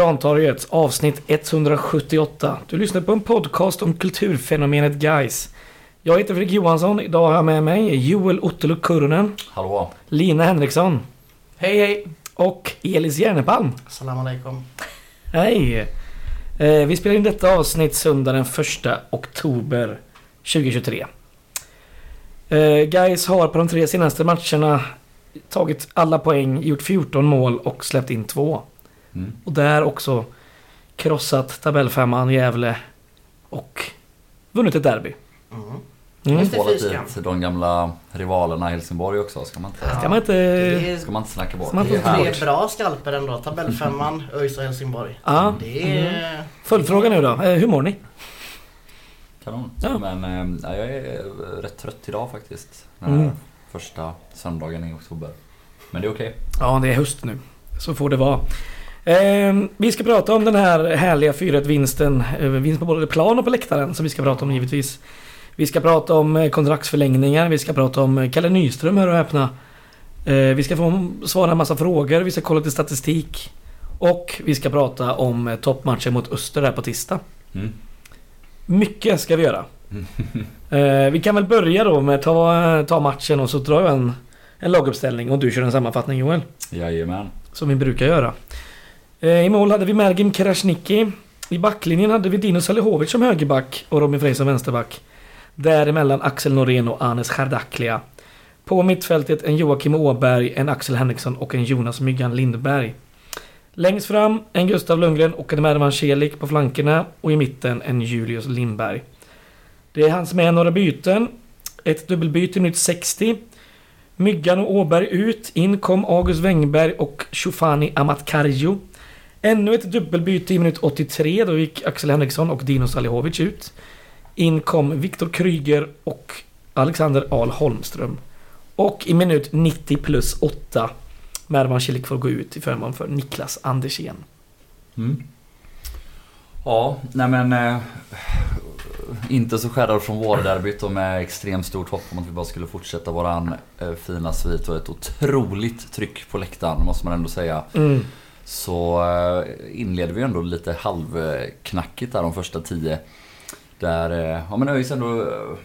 Det här är Radio Rantorget avsnitt 178. Du lyssnar på en podcast om kulturfenomenet guys. Jag heter Fredrik Johansson. Idag har jag med mig Joel Ottolo Kurunen, Hallå. Lina Henriksson Hej hej! och Elis Järnepalm. Salam aleikum. Hej! Eh, vi spelar in detta avsnitt söndag den 1 oktober 2023. Eh, guys har på de tre senaste matcherna tagit alla poäng, gjort 14 mål och släppt in två. Mm. Och där också krossat tabellfemman Gävle och vunnit ett derby. Mm. Mm. Tvålat dit de gamla rivalerna i Helsingborg också. Ska man inte, Ska man inte... Är, ska man inte snacka bort. Man Det är det är bra skalper ändå. Tabellfemman, ÖIS och Helsingborg. Ja. Det är... Följdfråga nu då. Eh, hur mår ni? Kanon. Ja. Men eh, ja, jag är rätt trött idag faktiskt. Den här Mm. första söndagen i oktober. Men det är okej. Ja, det är höst nu. Så får det vara. Eh, vi ska prata om den här härliga 4-1 vinsten. Eh, vinst på både plan och på läktaren som vi ska prata om givetvis. Vi ska prata om eh, kontraktsförlängningar. Vi ska prata om eh, Kalle Nyström, hör och häpna. Eh, vi ska få svara en massa frågor. Vi ska kolla lite statistik. Och vi ska prata om toppmatchen mot Öster här på tisdag. Mm. Mycket ska vi göra. Eh, vi kan väl börja då med att ta, ta matchen och så drar jag en, en laguppställning och du kör en sammanfattning Joel. Jajamän. Som vi brukar göra. Eh, I mål hade vi Mergim Krasniqi. I backlinjen hade vi Dino Salihovic som högerback och Robin Frey som vänsterback. Däremellan Axel Norén och Anes Chardaklia. På mittfältet en Joakim Åberg, en Axel Henriksson och en Jonas Myggan Lindberg. Längst fram en Gustav Lundgren och en Mervan Celik på flankerna och i mitten en Julius Lindberg. Det är hans med några byten. Ett dubbelbyte i minut 60. Myggan och Åberg ut. In kom August Wengberg och Shofani Amatkarjo. Ännu ett dubbelbyte i minut 83. Då gick Axel Henriksson och Dino Salihovic ut. In kom Viktor Kryger och Alexander Ahl Holmström. Och i minut 90 plus 8 Mervan Celik får gå ut till förmån för Niklas Andersén. Mm. Ja, nej men... Eh, inte så skärrad från vårderbyt och med extremt stort hopp om att vi bara skulle fortsätta våran eh, fina svit och ett otroligt tryck på läktaren måste man ändå säga. Mm. Så eh, inleder vi ändå lite halvknackigt där de första tio. Där, eh, ja men ÖIS ändå... Eh,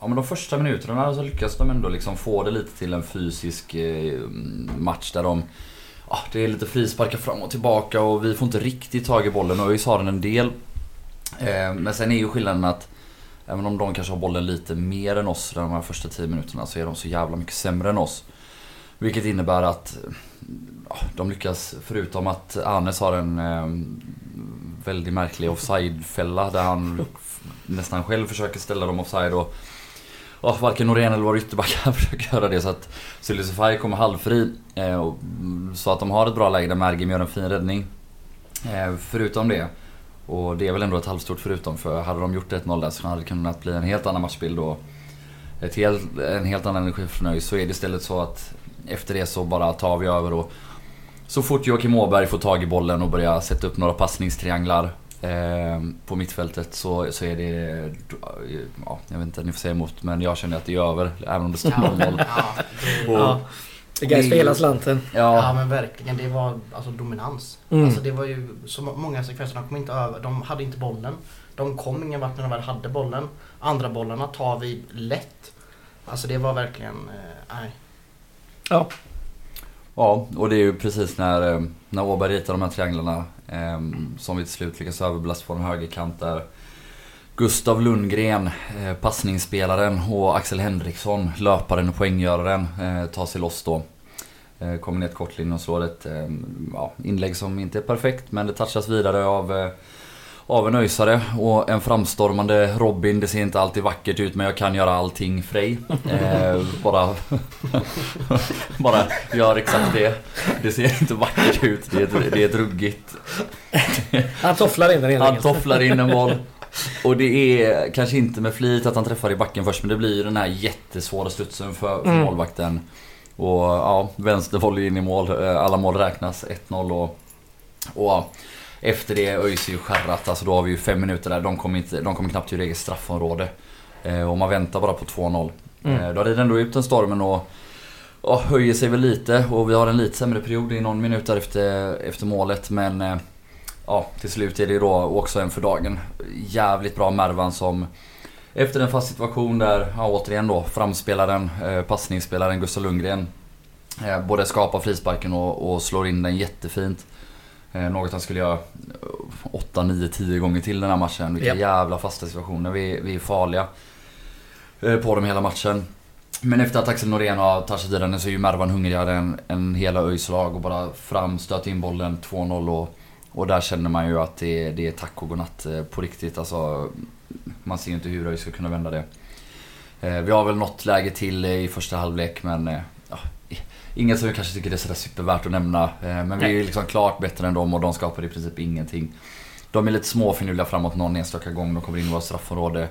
ja men de första minuterna så lyckas de ändå liksom få det lite till en fysisk match där de... Ja, det är lite frisparkar fram och tillbaka och vi får inte riktigt tag i bollen. ÖIS har den en del. Men sen är ju skillnaden att Även om de kanske har bollen lite mer än oss de här första 10 minuterna så är de så jävla mycket sämre än oss. Vilket innebär att de lyckas, förutom att Anes har en eh, väldigt märklig offside-fälla där han nästan själv försöker ställa dem offside och ja, varken Norén eller vår ytterbackar försöker göra det så att Sylisify kommer halvfri. Eh, och, mm, så att de har ett bra läge där Mergim gör en fin räddning. Eh, förutom det och det är väl ändå ett halvstort förutom för hade de gjort 1-0 där så hade det kunnat bli en helt annan matchbild och ett helt, en helt annan energi från ÖIS. Så är det istället så att efter det så bara tar vi över och så fort Joakim Åberg får tag i bollen och börjar sätta upp några passningstrianglar eh, på mittfältet så, så är det... Ja, jag vet inte, ni får säga emot men jag känner att det är över även om det står 0-0. Ja, det, guys för hela slanten. ja Ja, men verkligen. Det var alltså dominans. Mm. Alltså det var ju så många sekvenser. De kom inte över. De hade inte bollen. De kom ingen vart när de väl hade bollen. Andra bollarna tar vi lätt. Alltså det var verkligen... eh, Nej. Ja. Ja, och det är ju precis när, eh, när Åberg ritar de här trianglarna eh, som vi till slut lyckas överbelasta på en högerkant där Gustav Lundgren, eh, passningsspelaren och Axel Henriksson, löparen och poänggöraren, eh, tar sig loss då. Eh, kommer ner ett kortlinje och slår ett eh, ja, inlägg som inte är perfekt men det touchas vidare av eh, av en öjsare och en framstormande Robin. Det ser inte alltid vackert ut men jag kan göra allting Frej. Eh, bara, bara gör exakt det. Det ser inte vackert ut. Det är ett, det är ett ruggigt. Han tofflar in den helt Han tofflar in en boll. Och det är kanske inte med flit att han träffar i backen först men det blir ju den här jättesvåra studsen för, för Mm. målvakten. Och ja, vänstervolley in i mål. Eh, Alla mål räknas. 1-0 och... Och efter det ÖIS är ju skärrat. Alltså då har vi ju fem minuter där. De kommer, inte, de kommer knappt till eget straffområde. Eh, och man väntar bara på 2-0. Mm. Eh, då rider ändå ut den stormen och ja, höjer sig väl lite och vi har en lite sämre period i någon minut där efter, efter målet men eh, ja, till slut är det ju då också en för dagen. Jävligt bra Mervan som efter en fast situation där, ja, återigen då, framspelaren, eh, passningsspelaren Gustav Lundgren eh, både skapar frisparken och, och slår in den jättefint. Eh, något han skulle göra 8, 9, 10 gånger till den här matchen. Vilka Japp. jävla fasta situationer. Vi, vi är farliga eh, på dem hela matchen. Men efter att Axel Norén har touchat i den så är ju Mervan hungrigare än, än hela ÖIS lag och bara fram, stöt in bollen 2-0 och, och där känner man ju att det, det är tack och godnatt eh, på riktigt. Alltså, man ser ju inte hur ÖIS ska kunna vända det. Vi har väl något läge till i första halvlek men Inget som vi kanske tycker är sådär supervärt att nämna. eh, Men vi är liksom klart bättre än dem och de skapar i princip ingenting. De är lite småfinurliga framåt någon enstaka gång. De kommer in i vårt straffområde.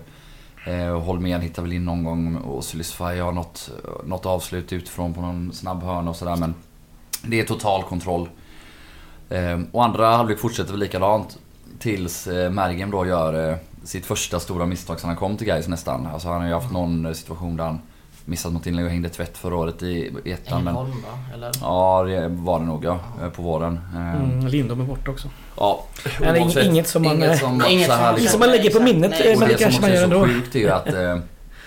Eh, Holmén hittar väl in någon gång och Sylisfaj har något, något avslut utifrån på någon snabb hörna och sådär men det är total kontroll. Eh, och andra halvlek fortsätter väl likadant tills Mergem då gör sitt första stora misstag sen han kom till Gais nästan. Alltså han har ju haft någon eh, situation där han missat något inlägg och hängde tvätt förra året i, i ettan. Men, Ängelholm va? Eller? ja det var det nog ja, på våren. Eh, Mm, Lindom är borta också. Ja, oavsett, inget som man, inget som, inget som- liksom- Som man lägger på minnet, Nej, eh, men det det som kanske man också gör är så ändå. sjukt är ju att eh,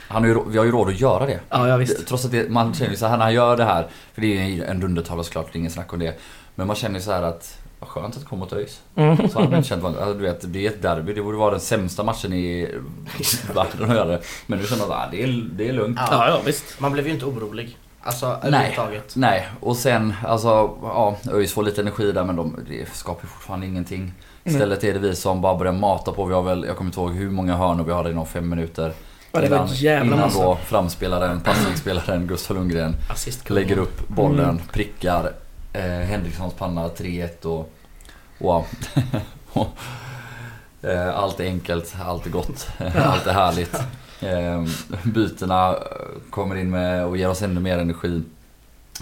han har ju, vi har ju råd att göra det. Ja, ja visst. Trots att det, man känner ju så här när han gör det här, för det är ju en dundertavla såklart, det är ingen snack om det. Men man känner ju så här att, vad skönt att det kommer mot ÖIS. Mm. Så hade man inte känt, alltså, du vet, det är ett derby, det borde vara den sämsta matchen i världen att göra. Men nu känner man att ah, det, är, det är lugnt. Ja. Ja, ja visst. Man blev ju inte orolig. Alltså Nej. överhuvudtaget. Nej, och sen alltså, ja, ÖIS får lite energi där men de det skapar fortfarande ingenting. Istället är det vi som bara börjar mata på. Vi har väl, jag kommer inte ihåg hur många hörnor vi hade inom fem minuter. Ja, det var Innan- Innan massa. då framspelaren, passningsspelaren Gustav Lundgren lägger upp bollen, Mm. prickar eh, Henrikssons panna 3-1 och wow. Eh, allt är enkelt, allt är gott, allt är härligt. Eh, bytena kommer in med och ger oss ännu mer energi.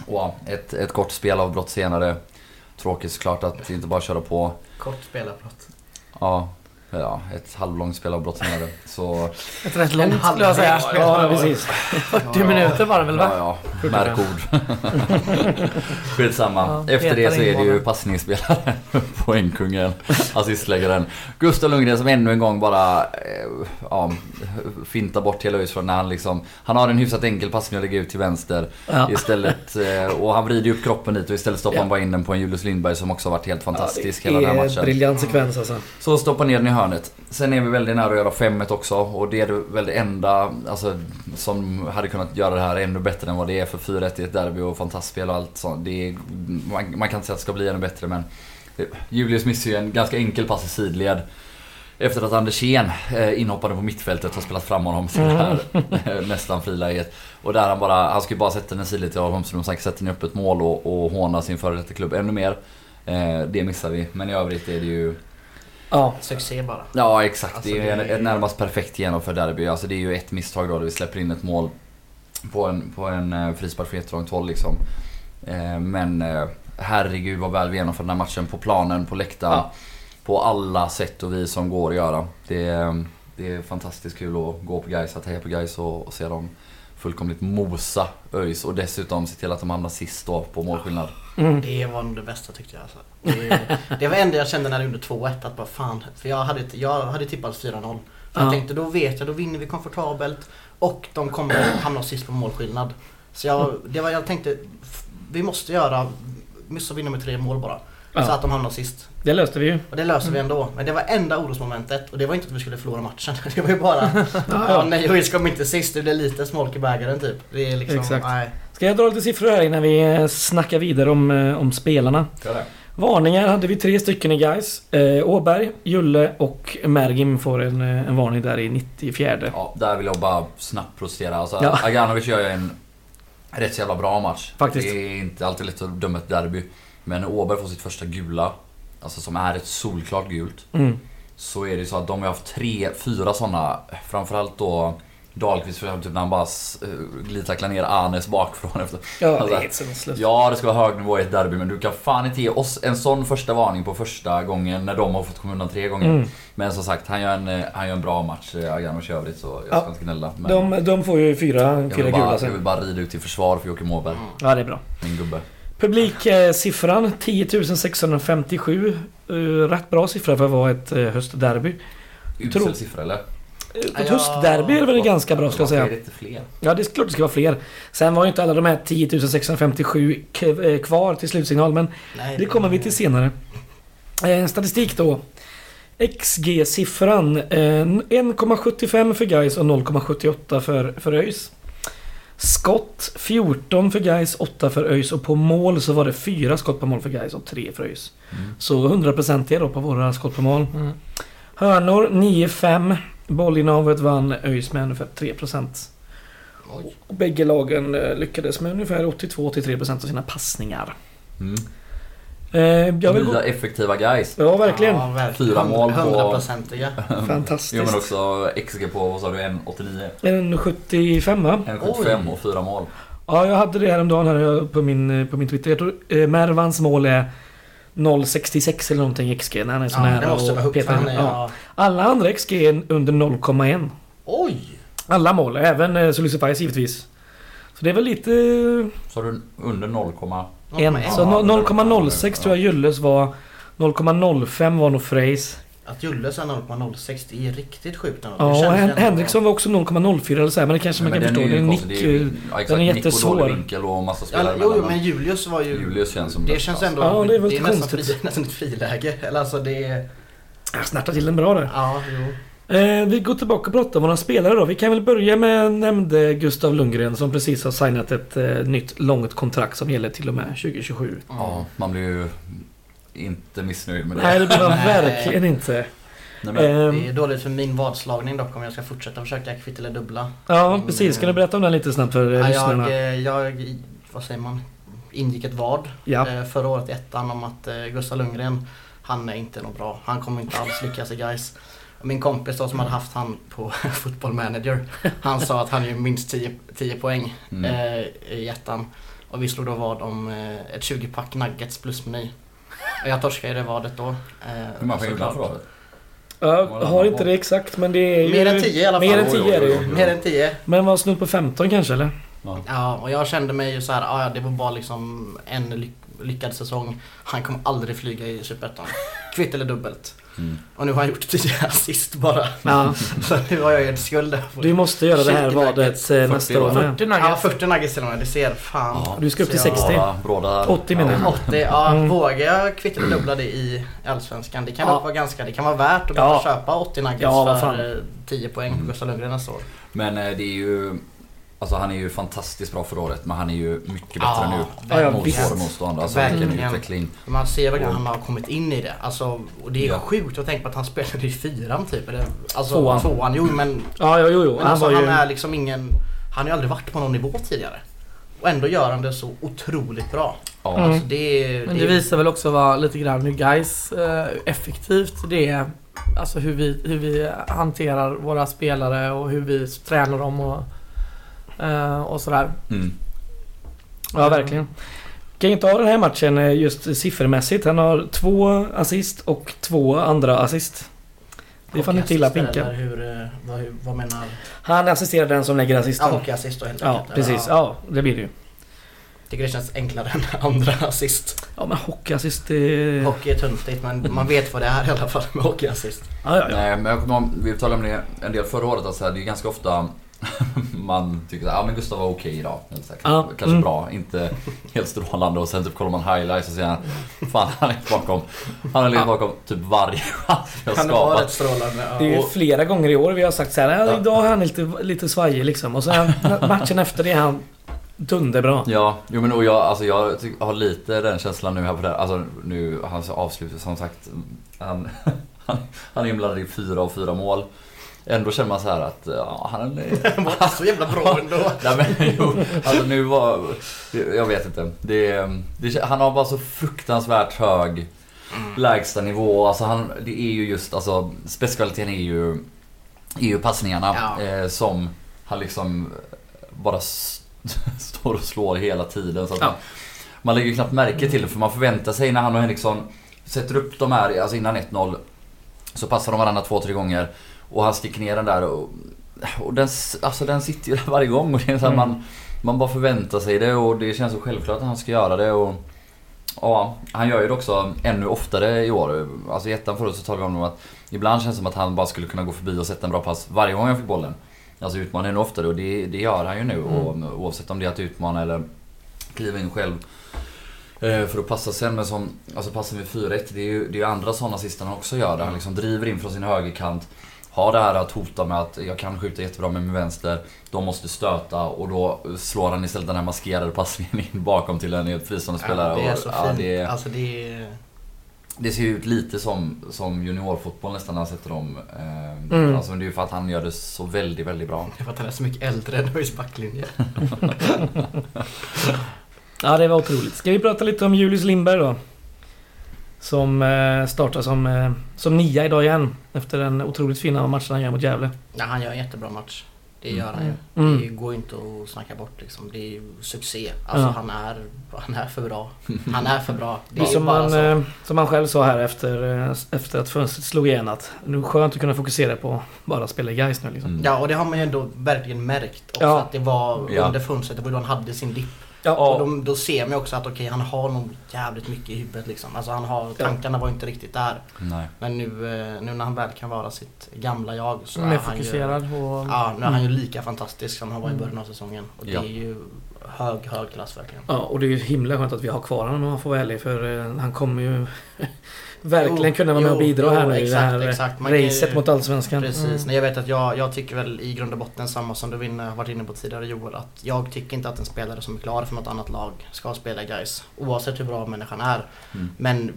Wow. Ett, ett kort spelavbrott senare. Tråkigt såklart att inte bara köra på. Kort spelarbrott. Ja, ja ett halvlångt spelavbrott senare. Så Ett rätt långt En skulle jag säga. Ja, precis. 40 minuter var det väl va? Ja, ja. Märkord. Skitsamma. Ja, Efter det så är det ju passningsspelaren, poängkungen, assistläggaren. Gustav Lundgren som ännu en gång bara eh, ja, fintar bort hela ÖIS från när han liksom... Han har en hyfsat enkel passning att lägga ut till vänster. Ja. Istället, eh, och han vrider ju upp kroppen dit och istället stoppar Ja. han bara in den på en Julius Lindberg som också har varit helt fantastisk Ja, hela den här det är matchen. en briljant sekvens alltså. Så stoppa ner den i hörnet. Sen är vi väldigt nära att göra 5-1 också och det är väl det enda alltså, som hade kunnat göra det här ännu bättre än vad det är för 4-1 i ett derby och fantastiskt spel och allt sånt. Det är, man, man kan inte säga att det ska bli ännu bättre men eh, Julius missar ju en ganska enkel pass i sidled. Efter att Andersén eh, inhoppade på mittfältet har spelat fram honom till det här eh, nästan friläget. Och där han bara, han ju bara sätta den i sidled till Holmström så han kan sätta den i öppet mål och, och håna sin före detta klubb ännu mer. Eh, det missar vi, men i övrigt är det ju Ja. Succé bara. Ja exakt, Alltså, det är ju det är- ett närmast perfekt genomförd derby. Alltså det är ju ett misstag då där vi släpper in ett mål på en, på en eh, frispark från jättelångt håll liksom. Eh, Men eh, herregud vad väl vi genomför den här matchen på planen, på läktaren. Ja. På alla sätt och vis som går att göra. Det är, det är fantastiskt kul att gå på guys att heja på guys och, och se dem fullkomligt mosa ÖIS och dessutom se till att de hamnar sist då på målskillnad. Mm. Det var nog det bästa tyckte jag. Alltså. Det, det var det enda jag kände när det gjorde 2-1 att bara fan. För jag hade, jag hade tippat 4-0. För Ja. jag tänkte då vet jag, då vinner vi komfortabelt. Och de kommer hamna sist på målskillnad. Så jag, det var, jag tänkte, vi måste göra, vi måste vinna med tre mål bara. Så Ja. att de hamnar sist. Det löste vi ju. Och det löser vi ändå. Men det var enda orosmomentet. Och det var inte att vi skulle förlora matchen. Det var ju bara, ja, ja. nej och ska inte sist. Det blir lite smolk i bägaren typ. Det är liksom, Exakt. nej. Ska jag dra lite siffror här innan vi eh, snackar vidare om, eh, om spelarna? Varningar hade vi tre stycken i guys. Eh, Åberg, Julle och Mergim får en, eh, en varning där i 94. Ja, där vill jag bara snabbt protestera. Alltså, Ja. Aganovic gör ju en rätt jävla bra match. Faktiskt. Det är inte alltid lätt att döma ett derby. Men när Åberg får sitt första gula, alltså som är ett solklart gult. Mm. Så är det så att de har haft tre, fyra sådana, framförallt då Dahlqvist för typ när han bara eh, glidtacklar ner Anes bakifrån efter. Ja, det Alltså, är helt sanslöst. Ja, det ska vara hög nivå i ett derby men du kan fan inte ge oss en sån första varning på första gången när de har fått komma undan tre gånger. Mm. Men som sagt, han gör en, eh, han gör en bra match, eh, Aganovic i övrigt så jag Ja. ska inte gnälla. Men De, de får ju fyra, fyra gula bara, jag sen. vill bara rida ut till försvar för Joakim Åberg, Ja, det är bra. min gubbe. Publiksiffran 10 657. Eh, rätt bra siffra för att vara ett eh, höstderby. Usel siffra eller? Eh, ett Ja. höstderby är det väl ganska bra ska jag säga. inte fler? Ja, det är klart det ska vara fler. Sen var ju inte alla de här 10 657 k- eh, kvar till slutsignal, men Nej, det kommer vi till senare. Statistik då. XG-siffran. Eh, 1,75 för Gais och 0,78 för, för ÖIS. Skott 14 för Gais, 8 för ÖIS och på mål så var det 4 skott på mål för Gais och 3 för ÖIS. Mm. Så 100% är då på våra skott på mål. Mm. Hörnor 9-5. Bollinnehavet vann ÖIS med ungefär 3%. Oj. Och bägge lagen eh, lyckades med ungefär 82-83% av sina passningar. Mm. Eh, jag vill gå... Nya effektiva guys. Ja, verkligen. Ja, verkligen. Fyra mål på- Hundraprocentiga. Fantastiskt. Jo men också XG på, vad sa du, 1,89? En 75 va? 1,75 och fyra mål. Ja, jag hade det häromdagen här på min, på min Twitter. Jag tror eh, Mervans mål är 0,66 eller någonting XG när han är så Ja, det nära måste vara han är, Ja. ja. Alla andra XG är under 0,1. Oj! Alla mål, även eh, Solicify givetvis. Så det är väl lite... Så har du under 0, En. Men Så Ja, no- det- 0,06 tror jag Gylles var. 0,05 var nog Freys. Att Julle är 0,06 det är riktigt sjukt. Ja, och Hen- Henriksson var också 0,04 eller så här, men det kanske man kan förstå. Det är Nick... Det är ju, eh, ja, exakt, den är Nick och jättesvår. vinkel och massa Ja, spelare jo, jo, men Julius var ju... Julius känns som det bäst, känns alltså. ändå... Ja, det är väl det är nästan, fri, nästan ett friläge. Eller alltså det är... Jag snärtar till den bra där. Ja, jo. Eh, vi går tillbaka och pratar om våra spelare då. Vi kan väl börja med nämnde Gustav Lundgren som precis har signat ett eh, nytt långt kontrakt som gäller till och med 2027. Ja, man blir ju inte missnöjd med det. Nej, det blir man verkligen inte. Nej, men, Ehm, Det är dåligt för min vadslagning dock om jag ska fortsätta försöka kvitt eller dubbla. ja, precis. Kan du berätta om den lite snabbt för eh, Ja, lyssnarna? jag, eh, jag, vad säger man, ingick ett vad Ja. eh, förra året i ettan om att eh, Gustav Lundgren, han är inte något bra. Han kommer inte alls lyckas i guys. Min kompis då som hade haft han på Football Manager, han sa att han gör minst 10, 10 poäng Mm. eh, i ettan. Och vi slog då vad om eh, ett 20-pack nuggets plus meny. Och jag torskade i det vadet då. Eh, hur många poäng för året? Jag har inte det exakt men det är ju... Mer än 10 i alla fall. Mer än Oj, 10 oj, är det ju. Mer än 10. Men var snudd på 15 kanske eller? Ja. Ja, och jag kände mig ju så här, ah, ja det var bara liksom en ly- lyckad säsong. Han kommer aldrig flyga i Superettan. Kvitt eller dubbelt. Mm. Och nu har han gjort 10 assist bara. Ja. Så nu har jag ju en skuld. Du måste göra det här 20 vadet eh, nästa år med. 40 Ja, nuggets. 40 nuggets till och med. Det ser fan. Ja. Du ska upp till Så jag- 60. Bra, bra där. 80 menar jag. 80, ja Mm. vågar jag kvitt eller dubbla det i Allsvenskan? Det kan Ja. vara ganska, det kan vara värt att Ja. köpa 80 nuggets Ja, för eh, 10 poäng Mm. på Gustav Lundgren nästa år. Men eh, det är ju... Alltså han är ju fantastiskt bra förra året men han är ju mycket bättre Ja, nu. Ja, mot visst. svåra motstånd. Alltså vilken Verkligen. utveckling. Man ser verkligen Och- att han har kommit in i det. Alltså, och det är Ja. sjukt att tänka på att han spelade i fyran typ. Eller, alltså, Tvåan. tvåan. Jo men, Ja, jo, jo. jo. men Han alltså, han ju... är liksom ingen... Han har ju aldrig varit på någon nivå tidigare. Och ändå gör han det så otroligt bra. Ja. Mm. Alltså, det, Men det, visar väl också vad lite grann hur guys eh, effektivt det är. Alltså hur vi, hur vi hanterar våra spelare och hur vi tränar dem och, eh, och sådär. Mm. Ja, verkligen. Kan inte ha den här matchen eh, just siffermässigt. Han har två assist och två andra assist. Det är fan inte illa pinka. Hur, eh, vad, vad menar... Han assisterar den som lägger Ja, assisten. hockeyassist då helt Ja, enkelt. precis. Ja. Ja, det blir det ju. Tycker det känns enklare än andra assist. Ja, men hockeyassist det... Hockey är töntigt men man vet vad det är i alla fall med hockeyassist. Ja, ja, ja. Nej men jag kommer ihåg, vi talade om det en del förra året, alltså, det är ganska ofta man tycker att ah, men Gustav var okej idag. Helt säkert. Ja, Kanske mm. bra, inte helt strålande och sen typ kollar man highlights och säger han Fan han är bakom Han har legat bakom typ varje chans vi har Han var rätt skapat. strålande. Ja. Det är flera gånger i år vi har sagt så här, idag är han lite, lite svajig liksom. Och sen matchen efter det är han dunderbra. Ja, jo men och jag, alltså jag har lite den känslan nu här på det Alltså nu, hans avslut som sagt Han, han, han är inblandad i fyra av fyra mål Ändå känner man så här att ja, han är var inte så jävla bra ändå. Nej men jo, alltså nu var... Jag vet inte. Det, det, han har bara så fruktansvärt hög lägstanivå. Alltså han, det är ju just, alltså spetskvaliteten är ju, är ju passningarna Ja. eh, som han liksom bara står och slår hela tiden. Så Ja. man, man lägger ju knappt märke till det för man förväntar sig när han och Henriksson sätter upp de här, alltså innan 1-0. Så passar de varandra två, tre gånger. Och han sticker ner den där och, och den, alltså den sitter ju där varje gång. Och det är så Mm. man, man bara förväntar sig det och det känns så självklart att han ska göra det. Och, ja, han gör ju det också ännu oftare i år. Alltså i ettan förut så talade vi om att ibland känns det som att han bara skulle kunna gå förbi och sätta en bra pass varje gång han fick bollen. Alltså utmana ännu oftare och det, det gör han ju nu. Och, oavsett om det är att utmana eller kliva in själv. eh, För att passa sen, men som alltså passen vid 4-1, det är ju det är andra sådana assisten han också gör. Där han liksom driver in från sin högerkant. Har det här att hota med att jag kan skjuta jättebra med min vänster. De måste stöta och då slår han istället den här maskerade passningen in bakom till en fristående spelare. Ja, det är och, så ja, fint. det, är- Alltså det är... det ser ju ut lite som, som juniorfotboll nästan när han sätter dem. Eh, Mm. Alltså det är ju för att han gör det så väldigt, väldigt bra. Det är för att han är så mycket äldre än ÖIS backlinje. Ja, det var otroligt. Ska vi prata lite om Julius Lindberg då? Som eh, startar som, eh, som nia idag igen. Efter den otroligt fina matchen han gör mot Gävle. Ja, han gör en jättebra match. Det gör han ju. Mm. Det går inte att snacka bort liksom. Det är ju succé. Alltså Ja. han, är, han är för bra. Han är för bra. Det är som, bara han, så. eh, som han själv sa här efter, efter att fönstret slog igen att nu är skönt att kunna fokusera på bara spela i Gais nu liksom. Mm. Ja och det har man ju ändå verkligen märkt också Ja. att det var Ja. under fönstret, det var då han hade sin dipp. Ja, Och då, då ser man ju också att okej han har nog jävligt mycket i huvudet liksom. Alltså han har, Ja. tankarna var inte riktigt där. Nej. Men nu, eh, nu när han väl kan vara sitt gamla jag så Mer är han ju... fokuserad och... Ja, nu är han ju lika fantastisk som han var i Mm. början av säsongen. Och det är ju hög, hög klass verkligen. Ja, och det är ju himla skönt att vi har kvar honom om man får vara ärlig. För eh, han kommer ju verkligen Jo, kunna vara med och jo, bidra jo, här nu i det exakt, här exakt. Man kan ju- racet mot Allsvenskan. Precis, Mm. men jag vet att jag, jag tycker väl i grund och botten samma som du vinner, varit inne på tidigare Joel, att jag tycker inte att en spelare som är klar för något annat lag ska spela guys Oavsett hur bra människan är. Mm. Men eh,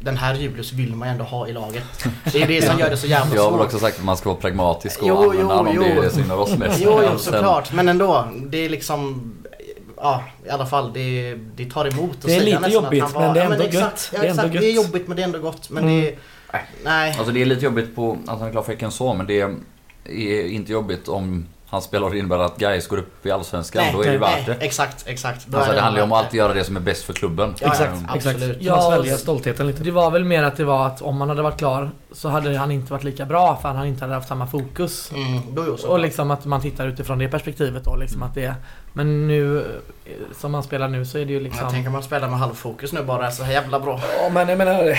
den här Julius vill man ju ändå ha i laget. Det är det som gör det så jävla Jag har svårt. också sagt att man ska vara pragmatisk och Jo, använda jo, honom. jo. Det är det som gynnar oss mest. Jo, jo Sen- såklart. Men ändå. Det är liksom... Ja, i alla fall. Det, det tar emot att Det är säga lite nästan jobbigt, att han men var, det är ja, ändå exakt, gött. Ja, Det är ändå exakt. Det är gött. jobbigt men det är ändå gott. Men Mm. det... Nej. Alltså det är lite jobbigt på att han är klar för Häcken så, men det är inte jobbigt om hans spelare innebär att Gais går upp i Allsvenskan. Nej, då är det värt det. Exakt, exakt. Då Alltså är det handlar ju om att alltid göra det som är bäst för klubben. Ja, Exakt, ja, exakt. absolut. Ja, Ja, svälja stoltheten lite. Det var väl mer att det var att om han hade varit klar så hade han inte varit lika bra för han inte hade haft samma fokus. Mm, då jo, så Och liksom att man tittar utifrån det perspektivet då liksom att det Men nu eh, som han spelar nu så är det ju Jag liksom tänker man spelar med halvfokus nu bara, så här jävla bra. Ja, men jag menar...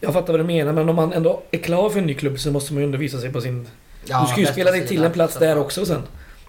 Jag fattar vad du menar, men om man ändå är klar för en ny klubb så måste man ju undervisa sig på sin... Ja, du ska ju spela dig till en plats där också sen.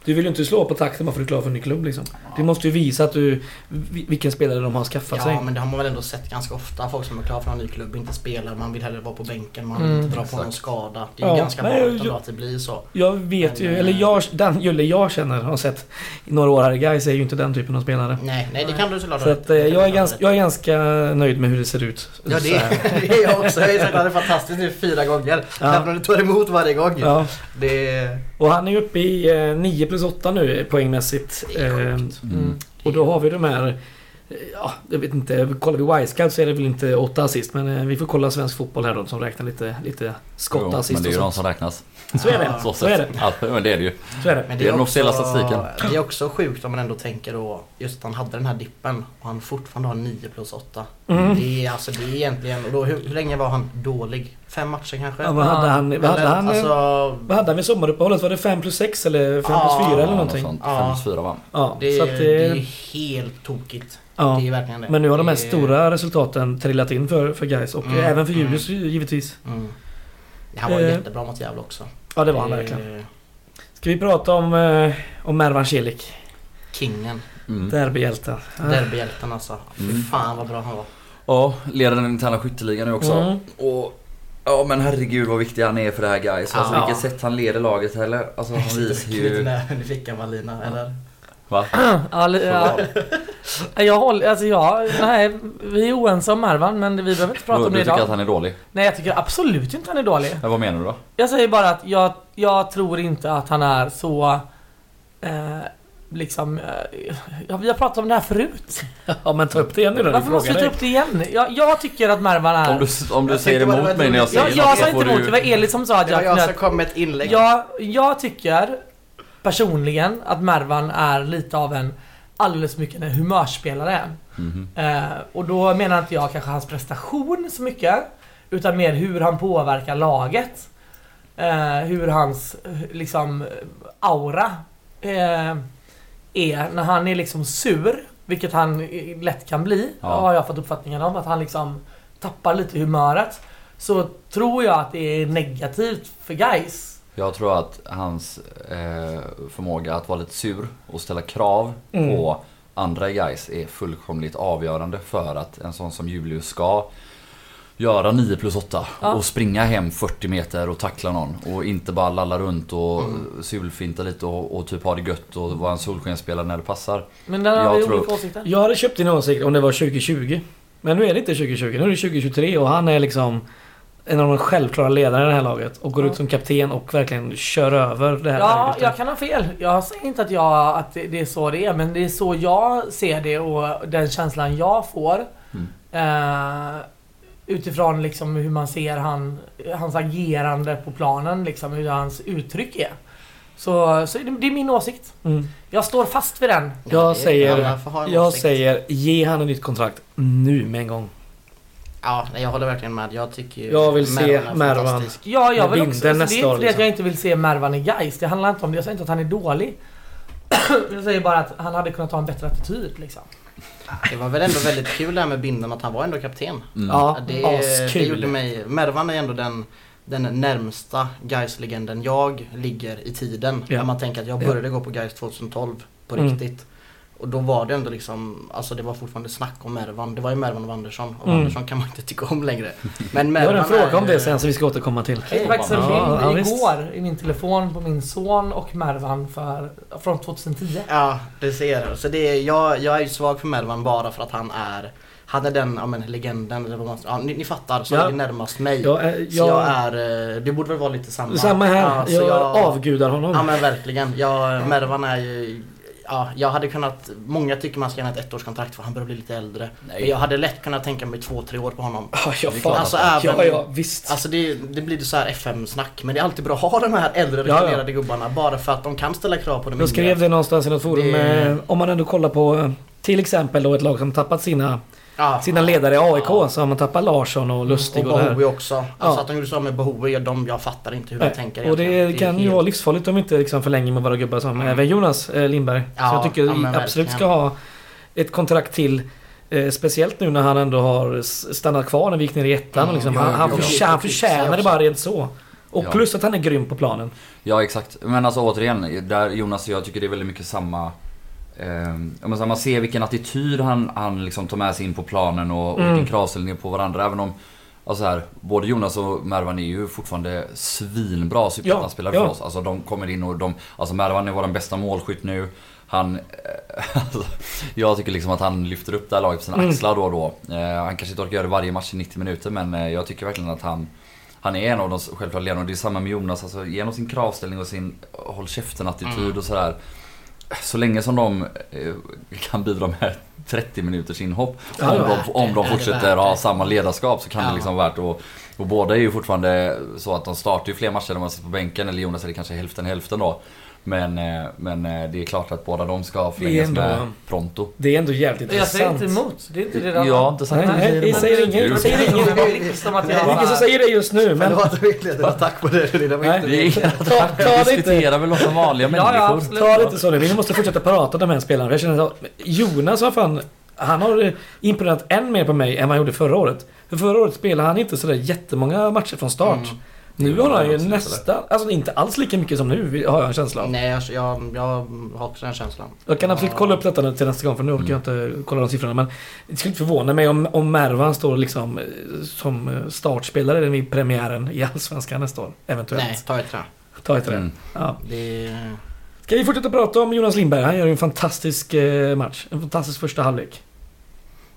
Du vill ju inte slå på takten bara för att du är klar för en ny klubb liksom. Du måste ju visa att du... vi- Vilken spelare de har skaffat sig. Ja men det har man väl ändå sett ganska ofta. Folk som är klara för en ny klubb inte spelar. Man vill hellre vara på bänken. Man vill Mm, inte dra på exakt. någon skada. Det är ju Ja, ganska nej, vanligt att det blir så. Jag vet ju, Men, eller eh, jag, den Julle jag känner har sett i några år här i Gais är ju inte den typen av spelare. Nej, nej det kan du såklart Så ha att eh. Det jag, är ganska, jag är ganska nöjd med hur det ser ut. Ja det, det är jag också. Jag har ju sagt att det är fantastiskt nu fyra gånger. Ja. Även om du tar emot varje gång. Ja, Det, och han är uppe i eh, 9 plus 8 nu poängmässigt. Eh, sjukt. Mm. Och då har vi de här... eh, Ja, jag vet inte. Kollar vi Wisecout så är det väl inte 8 assist. Men eh, vi får kolla svensk fotboll här då som räknar lite, lite skott Jo, assist Men det är ju och de som räknas. Så är det. Så, Så är det. Ja, men det är det ju. Så är det. Men Det är den också- officiella statistiken. Det är också sjukt om man ändå tänker då just att han hade den här dippen och han fortfarande har 9 plus 8. Mm. Det är alltså det är egentligen, och då, hur, hur länge var han dålig? Fem matcher kanske? Ja, vad hade han? Vad hade Eller, han, alltså, vad hade han vid sommaruppehållet? Var det 5 plus 6 eller 5 Ja, plus 4 eller någonting? något sånt. Ja. Fem plus fyra va? Ja, det, så att det är det... helt tokigt. Ja. Det är verkligen det. Men nu har de här Det är- stora resultaten trillat in för, för guys och Mm, även för mm. Julius givetvis. Mm. Han var Eh, jättebra mot Gävle också. Ja, det var han verkligen. Ska vi prata om, eh, om Mervan Celik? Kingen. Mm. Derbyhjälten. Derbyhjälten alltså. Fy Mm. fan vad bra han var. Ja, leder den interna skytteligan nu också. Mm. Och Ja men herregud vad viktig han är för det här guys. Alltså Ja. vilket sätt han leder laget heller. Alltså han visar Knyter ju... näven i fickan Valina, eller? Va? Ja, ja. Jag håller, alltså jag, nej, vi är oense om Mervan men vi behöver inte prata Du, om du det tycker idag. att han är dålig? Nej jag tycker absolut inte han är dålig. Ja, vad menar du då? Jag säger bara att jag, jag tror inte att han är så... Eh, liksom... Eh, ja, vi har pratat om det här förut. Ja men ta upp det igen nu då. Varför måste vi ta upp det igen? Jag, jag tycker att Mervan är... Om du, om du Jag säger emot mig när jag säger jag, något jag så sa inte emot, du- det var Elit som sa att Det var jag jag som knöt... kom med ett inlägg. Jag, jag tycker personligen att Mervan är lite av en alldeles mycket en humörspelare. Mhm. Eh, och då menar inte jag kanske hans prestation så mycket. Utan mer hur han påverkar laget. Eh, hur hans eh, liksom aura eh, är när han är liksom sur. Vilket han eh, lätt kan bli. Ja. Har jag fått uppfattningen om. Att han liksom tappar lite humöret. Så tror jag att det är negativt för guys. Jag tror att hans eh, förmåga att vara lite sur och ställa krav Mm. på andra guys är fullkomligt avgörande för att en sån som Julius ska göra 9 plus 8 Ja. och springa hem 40 meter och tackla någon och inte bara lalla runt och sulfinta lite och, och typ ha det gött och vara en solskensspelare när det passar. Men där har Jag vi tror- olika åsikter. Jag hade köpt din åsikt om det var 2020. Men nu är det inte 2020, nu är det 2023 och han är liksom en av de självklara ledarna i det här laget. Och går Ja. ut som kapten och verkligen kör över det här Ja, laget. jag kan ha fel. Jag säger inte att, jag, att det är så det är, men det är så jag ser det och den känslan jag får. Eh, utifrån liksom hur man ser han, hans agerande på planen, liksom, hur hans uttryck är. Så, så det, är min åsikt. Mm. Jag står fast vid den. Jag säger- Jag säger ge han ett nytt kontrakt nu med en gång. Ja, jag håller verkligen med. Jag tycker Jag vill se Mervan. Ja, jag vill binden också. Alltså, det är inte det att liksom. jag inte vill se Mervan i Gais. Det handlar inte om det. Jag säger inte att han är dålig. jag säger bara att han hade kunnat ha en bättre attityd liksom. Det var väl ändå väldigt kul det här med binden att han var ändå kapten. Mm. Ja, Det, det askul. gjorde mig... Mervan är ändå den, den närmsta gais legenden jag ligger i tiden. Ja. När man tänker att jag Ja. började gå på Gais 2012 på Mm. riktigt. Och då var det ändå liksom, alltså det var fortfarande snack om Mervan. Det var ju Mervan och Andersson. Och Mm. Andersson kan man inte tycka om längre. Men Jag Mervan har en fråga är om det sen som vi ska återkomma till. Jag faktiskt en Ja, ja, bild visst. igår i min telefon på min son och Mervan för, från 2010. Ja, det ser jag. Så det är, jag, jag är ju svag för Mervan bara för att han är han är den, ja men legenden, eller vad man, ja, ni, ni fattar, som Ja. ligger närmast mig. Jag, är- Så jag jag, är, eh, det borde väl vara lite samma. samma här. Ja, jag, jag, avgudar honom. Ja men verkligen. Jag, Mervan är ju, ja jag hade kunnat, många tycker man ska ha ett ettårskontrakt för han börjar bli lite äldre. Men Nej. jag hade lätt kunnat tänka mig två, tre år på honom. Ja, fan. Alltså, även- ja, ja, visst. Alltså det, det blir så här FM-snack men det är alltid bra att ha de här äldre Ja, ja. rutinerade gubbarna bara för att de kan ställa krav på de Jag skrev det någonstans i något forum. Det- eh, Om man ändå kollar på eh, till exempel då ett lag som tappat sina, ja. sina ledare i AIK. Ja. Så har man tappat Larsson och Lustig och och, det här. också. Alltså Ja. att de gjorde så med Bohoui, de, jag fattar inte hur de Nej, tänker Och det egentligen. kan ju helt- vara livsfarligt om vi inte liksom förlänger med våra gubbar som Mm. även Jonas eh, Lindberg. så Ja, jag tycker vi absolut ska ha ett kontrakt till. Eh, speciellt nu när han ändå har stannat kvar när vi gick ner i ettan. och Mm, liksom, ja, han, han, ja. förtjänar, han förtjänar det bara rent så. Och Ja. plus att han är grym på planen. Ja exakt. Men alltså återigen, där Jonas och jag tycker det är väldigt mycket samma Eh, man ser vilken attityd han, han liksom tar med sig in på planen och, och Mm. vilken kravställning på varandra. Även om alltså här, både Jonas och Mervan är ju fortfarande svinbra superettan-spelare Ja, för ja. oss. Alltså de kommer in och de... Alltså Mervan är vår bästa målskytt nu. Han... Alltså, jag tycker liksom att han lyfter upp det här laget på sina Mm. axlar då och då. Eh, han kanske inte orkar göra det varje match i 90 minuter men eh, jag tycker verkligen att han... Han är en av de självklara ledarna och det är samma med Jonas. Alltså, genom sin kravställning och sin håll käften-attityd Mm. och sådär. Så länge som de eh, kan bidra med 30 minuters inhopp. Om, de, om de fortsätter ha samma ledarskap så kan det liksom vara värt och, och båda är ju fortfarande så att de startar ju fler matcher när man sitter på bänken. Eller Jonas är det kanske hälften hälften då. Men, eh, men eh, det är klart att båda de ska förlängas ändå- med pronto. Det är ändå jävligt Jag säger intressant. inte emot. Det är inte det Jag har inte sagt Nej, nej, vi säger inget. Vi säger inget. Det är Det jag ingen som säger det just nu men... Jag vet inte. Tack på det. Det var Nej. inte Vi det inte... diskuterar väl som vanliga människor. absolut. Ta det inte så nu. Vi måste fortsätta prata om de här spelarna. Jag känner att Jonas har fan... Han har imponerat än mer på mig än vad han gjorde förra året. För förra året spelade han inte sådär jättemånga matcher från start. Mm. Nu har han ju nästan... Alltså inte alls lika mycket som nu har jag en känsla av. Nej, alltså, jag, jag har också den känslan. Jag kan absolut kolla upp detta till nästa gång för nu orkar jag inte kolla de siffrorna. Men det skulle inte förvåna mig om, om Mervan står liksom eh, som eh, startspelare vid premiären i Allsvenskan nästa år. Eventuellt. Nej, ta ett trä. Ta ett rätt. Mm. Ja. Det... Ska vi fortsätta prata om Jonas Lindberg? Han gör ju en fantastisk eh, match. En fantastisk första halvlek.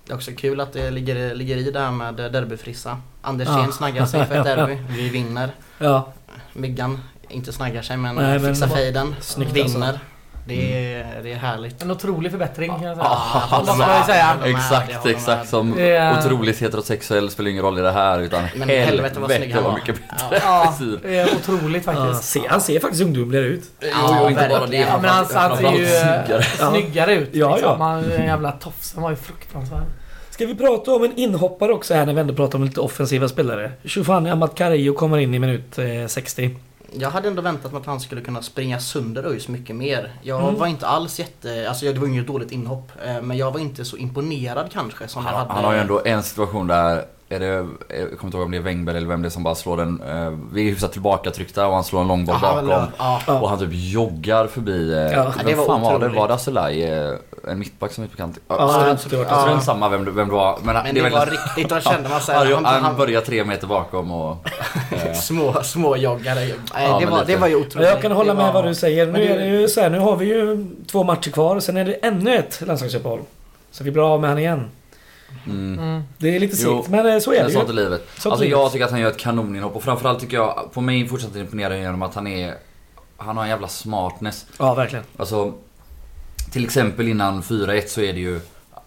Det är också kul att det ligger, ligger i det här med derbyfrissa. Anders Ja. Snaggar sig för ett derby. Vi vinner. Ja, Myggan inte snaggar sig men Nej, men fixar fejden. snyggt Vinner. Det är, det är härligt. En otrolig förbättring kan jag säga. Ja, det måste man ju säga. Exakt, exakt. Som är- otroligt heterosexuell spelar ingen roll i det här utan Men helvete vad snygg han vad var. mycket bättre Ja. Ja, det är otroligt Ja, faktiskt. se, han ser faktiskt ungdomligare ut. Jo, Ja, jo, inte bara det. Ja, men han, han ser ju eh, snyggare. snyggare ut. Ja, liksom. ja. Han, den jävla tofsen var ju fruktansvärd. Ska vi prata om en inhoppare också här när vi ändå pratar om lite offensiva spelare? Shufani Amat Karajo kommer in i minut eh, 60. Jag hade ändå väntat mig att han skulle kunna springa sönder ÖIS mycket mer. Jag Mm. var inte alls jätte... Alltså det var inget dåligt inhopp. eh, Men jag var inte så imponerad kanske som jag Han, hade... han har ju ändå en situation där är det, jag kommer inte ihåg om det är Wengberg eller vem det är som bara slår den. Eh, vi är hyfsat tillbakatryckta och han slår en lång boll Ja, han bakom. ja. Ja. Och han typ joggar förbi. Eh, Ja. vem Det var fan var det? otroligt. Var det Asulaj? Eh, en mittback som är bekant? Ja, Ja, det det det Ja. är samma vem, du- vem det var. Men, Men det, är var verkligen- riktigt, då kände man Han, såhär... han, han börjar tre meter bakom och... Eh, små, små joggare. Nej, Ja, det, var, lite. det var ju otroligt. Jag kan hålla Det med var- vad du säger. Nu Men det- är det ju så här, nu har vi ju två matcher kvar och sen är det ännu ett landslagsuppehåll. Så vi blir av med han igen. Mm. Mm. Det är lite segt men eh, så är det sånt är ju. livet. Sånt alltså livet. jag tycker att han gör ett kanoninhopp och framförallt tycker jag, på mig fortsätter imponera genom att han är... Han har en jävla smartness. Ja, verkligen. Alltså, till exempel innan 4-1 så är det ju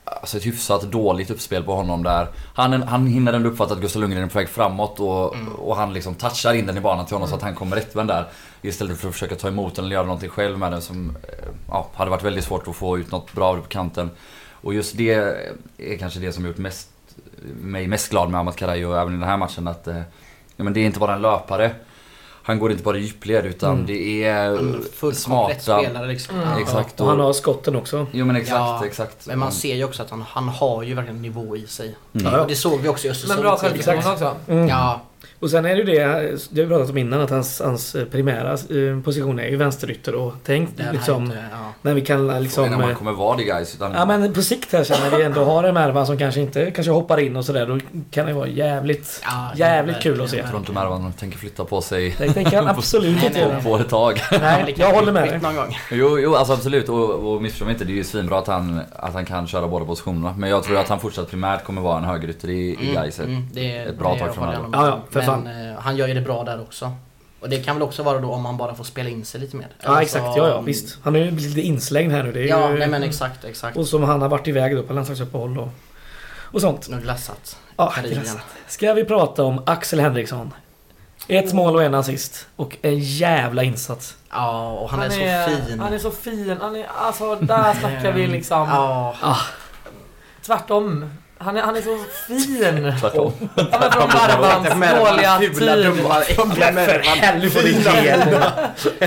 alltså ett hyfsat dåligt uppspel på honom där. Han, han hinner ändå uppfatta att Gustav Lundgren är på väg framåt och, och han liksom touchar in den i banan till honom så att han kommer rättvänd där. Istället för att försöka ta emot den eller göra någonting själv med den som eh, ja, hade varit väldigt svårt att få ut något bra av det på kanten. Och just det är kanske det som gjort mest, mig mest glad med Amat Karajo även i den här matchen. Att eh, ja, men det är inte bara en löpare. Han går inte bara i djupled utan Mm. det är smarta... liksom. Mm. Exakt. Och han har skotten också. Jo men exakt, Ja, exakt. Men man ser ju också att han, han har ju verkligen nivå i sig. Mm. Ja, Och det såg vi också i Östersund. Men bra självförtroende också. Mm. Ja, Och sen är det ju det, det har vi pratat om innan, att hans, hans primära eh, position är ju vänsterytter och tänk är liksom inte, ja. när vi kan Liksom, när man eh, kommer vara det guys. Utan Ja men på sikt här sen när vi ändå har en Mervan som kanske inte kanske hoppar in och sådär då kan det vara jävligt Ja, Jävligt kul att se. Jag tror inte Mervan tänker flytta på sig Det tänker han absolut inte nej, göra. på ett tag. Nej, jag håller med dig. Någon gång. Jo, jo alltså absolut. Och, och missförstå mig inte, det är ju svinbra att han, att han kan köra båda positionerna. Men jag tror att han fortsatt primärt kommer vara en högerytter i, i Gais. Mm, det är, ett bra det tag framöver. Ja, ja. Men eh, han gör ju det bra där också. Och det kan väl också vara då om han bara får spela in sig lite mer. Ja Alltså, exakt, ja ja visst. Han är ju lite inslängd här nu. Det är Ja, ju, nej men exakt, exakt. Och som han har varit iväg då på landslagsuppehåll och, och sånt. Nu glassat. Ja, glassat. Ska vi prata om Axel Henriksson? Ett mål och en assist. Och en jävla insats. Ja, och han, är, så fin. Han är så fin. Han är, alltså där snackar vi liksom Ja, tvärtom. Han är, han är så fin. Tvärtom. Ja, men från Marvans dåliga attityd. För helvete!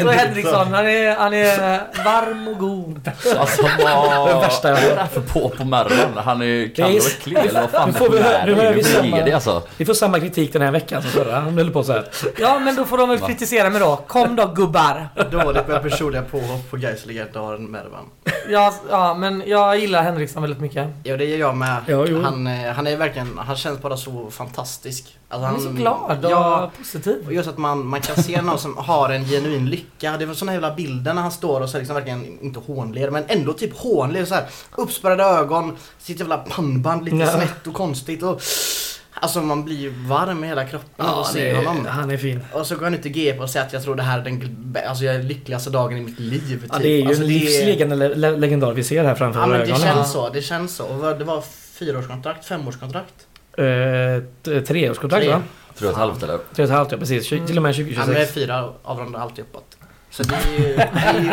Så Henriksson, han är, han är varm och god. Alltså vad... Det värsta jag är hört. för på på Mervan? Han är kall Det är- och äcklig eller vad fan Nu får vi nu är hör det? vi samma- det alltså. Vi får samma kritik den här veckan som förra. Han höll på så här. Ja, men då får de väl kritisera mig då. Kom då gubbar. dåligt med personliga påhopp på Gais legendaren Mervan. Ja, ja, men jag gillar Henriksson väldigt mycket. Ja, det gör jag med. Ja, jo. Han, eh, han är verkligen, han känns bara så fantastisk. Alltså, Han är så glad och Ja, positiv. och just att man, man kan se någon som har en genuin lycka. Det är väl såna jävla bilder när han står och så liksom verkligen, inte hånler, men ändå typ hånler så här. Uppspärrade ögon, sitt jävla pannband lite Ja. snett och konstigt och... Alltså man blir ju varm i hela kroppen av Ja, att det, se honom. han är fin. Och så går han ut i GP och säger att jag tror det här är den alltså, jag är lyckligaste dagen i mitt liv. Typ. Ja, det är ju alltså, en är- livslegende le- le- legendar vi ser här framför Ja våra men det ögon. känns så, det känns så. Och det var fyraårskontrakt, femårskontrakt. Eh, treårskontrakt Tre. va? Tror du ett halvt eller? Tre och ett halvt ja precis. Mm. Till och med Ja, men det är 2026. fyra avrundar alltid uppåt. Så det är ju, det är ju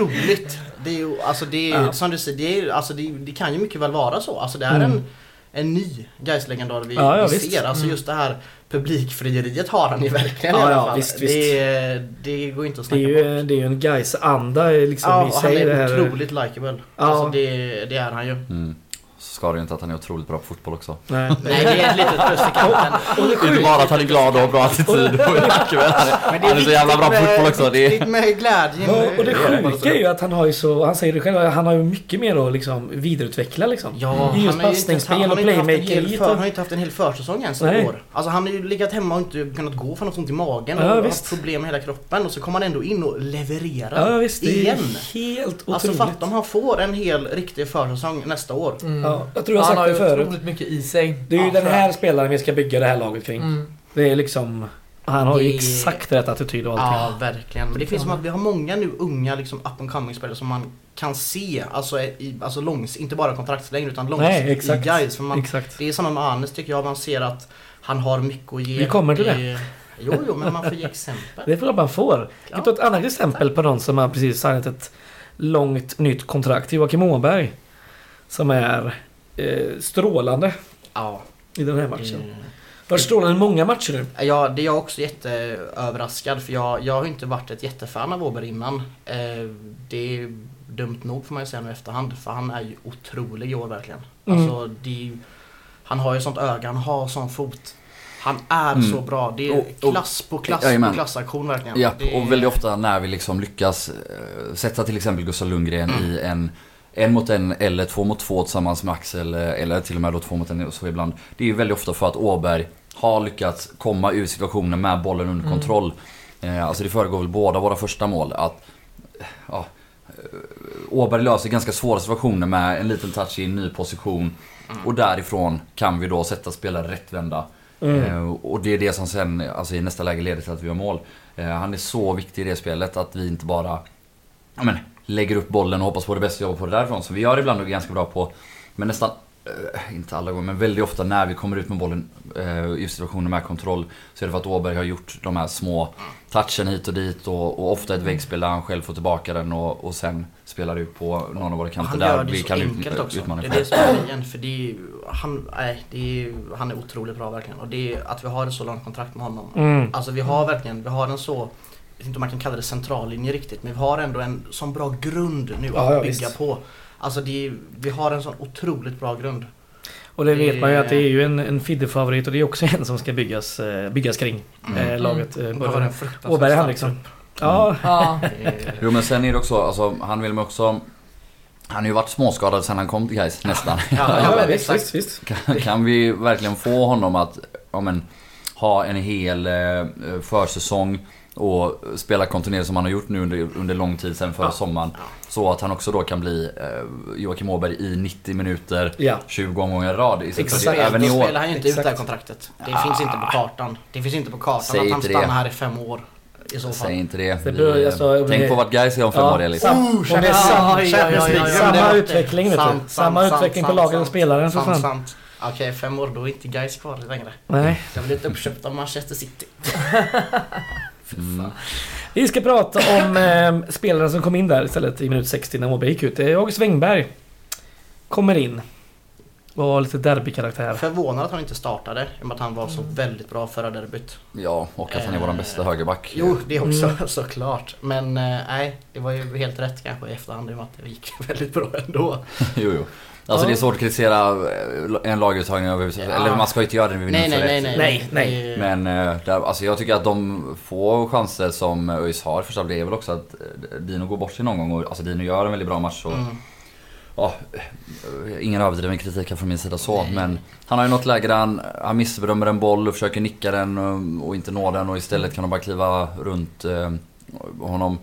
otroligt. Det är ju, alltså det är Ja. som du säger, det, är, alltså det, det kan ju mycket väl vara så. Alltså det är Mm. en, en ny Gais-legendar vi, Ja, ja, vi ser. Alltså Mm. just det här publikfrieriet har han ju verkligen i Ja, alla ja, fall. visst, visst. Det, det går inte att Det är snacka ju, bort. det är ju en Gais-anda liksom Ja, i och han sig. Det är här. otroligt likeable. Ja. Alltså det, det är han ju. Mm. Så ska det ju inte att han är otroligt bra på fotboll också. Nej. Nej, det är ett litet plus i kanten. Och det är inte bara att han är glad och har bra attityd och är han är, Men det han är så jävla bra på fotboll också. Det är, med glädjen. Ja, och det sjuka är ju att han har ju så, han säger det själv, han har ju mycket mer att liksom vidareutveckla liksom. Ja, I just han har ju inte- passningsspel han har och haft och- Han har ju inte haft en hel försäsong ens i Nej. år. Alltså han har ju legat hemma och inte kunnat gå för något ont i magen Ja, och haft visst. problem med hela kroppen och så kommer han ändå in och levererar. Ja visst, Igen. helt otroligt. Alltså fatta om han får en hel riktig försäsong nästa år. Ja, jag tror jag har han sagt har det ju förut. otroligt mycket i sig. Det är ju Ja, den här spelaren vi ska bygga det här laget kring. Mm. Det är liksom... Han har ju Det- exakt rätt attityd och allting. Ja, verkligen. Men det finns som att vi har många nu unga liksom up and coming spelare som man kan se, alltså, i, alltså långs, inte bara kontraktslängd utan i guys. För man, Exakt. det är samma med Anes tycker jag, man ser att han har mycket att ge. Vi kommer till det. Jo, jo, men man får ge exempel. Det är väl man får. Jag kan ta ett annat exempel på någon som har precis signat ett långt nytt kontrakt. Joakim Åberg. Som är eh, strålande Ja. i den här matchen. eh, Var strålande många matcher nu. Ja, det är jag också jätteöverraskad för jag, jag har inte varit ett jättefan av Åberg innan. Eh, det är dumt nog får man ju säga nu i efterhand för han är ju otrolig i år verkligen. Mm. Alltså, det är ju, han har ju sånt öga, han har sån fot. Han är Mm. så bra. Det är Och- och- klass på klass Jajamän. på klassaktion verkligen. Ja, är, och väldigt ofta när vi liksom lyckas eh, sätta till exempel Gustav Lundgren Mm. i en en mot en eller två mot två tillsammans med Axel eh, eller till och med då två mot en och så ibland. Det är ju väldigt ofta för att Åberg har lyckats komma ur situationen med bollen under Mm. kontroll. Eh, Alltså det föregår väl båda våra första mål att ja, eh, Åberg löser ganska svåra situationer med en liten touch i en ny position. Mm. Och därifrån kan vi då sätta spelare rättvända. Mm. Och det är det som sen alltså i nästa läge leder till att vi gör mål. Han är så viktig i det spelet att vi inte bara men, lägger upp bollen och hoppas på det bästa och jobbar på det därifrån. Som vi gör ibland och är ganska bra på. Men nästan, eh, inte alla gånger, men väldigt ofta när vi kommer ut med bollen eh, i situationer med kontroll. Så är det för att Åberg har gjort de här små touchen hit och dit och, och ofta ett väggspel där han själv får tillbaka den och, och sen spelar ut på någon av våra kanter han där gör det vi så kan ut, enkelt också. utmana Det är det som är grejen. För det är, han, nej, det är, han är otroligt bra verkligen. Och det är att vi har ett så långt kontrakt med honom. Mm. Alltså vi har verkligen, vi har en så, vet inte om man kan kalla det centrallinje riktigt, men vi har ändå en sån bra grund nu Ja, att ja, bygga visst. på. Alltså det är, vi har en sån otroligt bra grund. Och det vet man ju att det är ju en, en Fidde-favorit och det är också en som ska byggas, eh, byggas kring Mm. eh, laget. Eh, en fruktansvärt Åberg liksom. trupp. Ja, Ja. Jo men sen är det också, alltså, han vill man också... Han har ju varit småskadad sen han kom till Gais nästan. Ja, ja, visst, visst, visst. Kan, kan vi verkligen få honom att ja, men, ha en hel eh, försäsong och spela kontinuerligt som han har gjort nu under, under lång tid sen förra Ja. sommaren. Så att han också då kan bli eh, Joakim Åberg i 90 minuter, Ja. 20 omgångar i rad. I Exakt. Exakt. Även i Då år. spelar han ju inte ut det här Exakt. kontraktet. Det Ah. finns inte på kartan. Det finns inte på kartan Säg att han inte det. stannar här i fem år. I så fall. Säg inte det. Det Vi, bör- alltså, tänk det- på vart Gais är om fem Ja, år Elis. Oh, det Samma det. utveckling, vet du. Sant, Samma sant, utveckling sant, på lagen och spelaren, för sant, fan. sant. Okej, fem år, då är inte guys kvar längre. Nej. Jag blir inte uppköpt av Manchester City. Mm. Vi ska prata om eh, spelaren som kom in där istället i minut 60 när Åberg gick ut. August Wengberg. Kommer in. Och har lite derbykaraktär. Förvånad att han inte startade, i och med att han var så Mm. väldigt bra förra derbyt. Ja, och att han är vår bästa högerback. Jo, det också Mm. såklart. Men eh, nej, det var ju helt rätt kanske i efterhand i och med att det gick väldigt bra ändå. jo, jo. Alltså Ja. det är svårt att kritisera eh, en laguttagning. Eller man ska ju inte göra det vid Nej, minut nej, nej, nej. Nej, Men eh, där, alltså jag tycker att de få chanser som ÖIS har första det är väl också att eh, Dino går bort sig någon gång och alltså Dino gör en väldigt bra match. Och, Mm. eh, ingen överdriven kritik här från min sida så Nej. men han har ju något läge där han, han missbedömer en boll och försöker nicka den och, och inte nå den och istället kan de bara kliva runt eh, honom.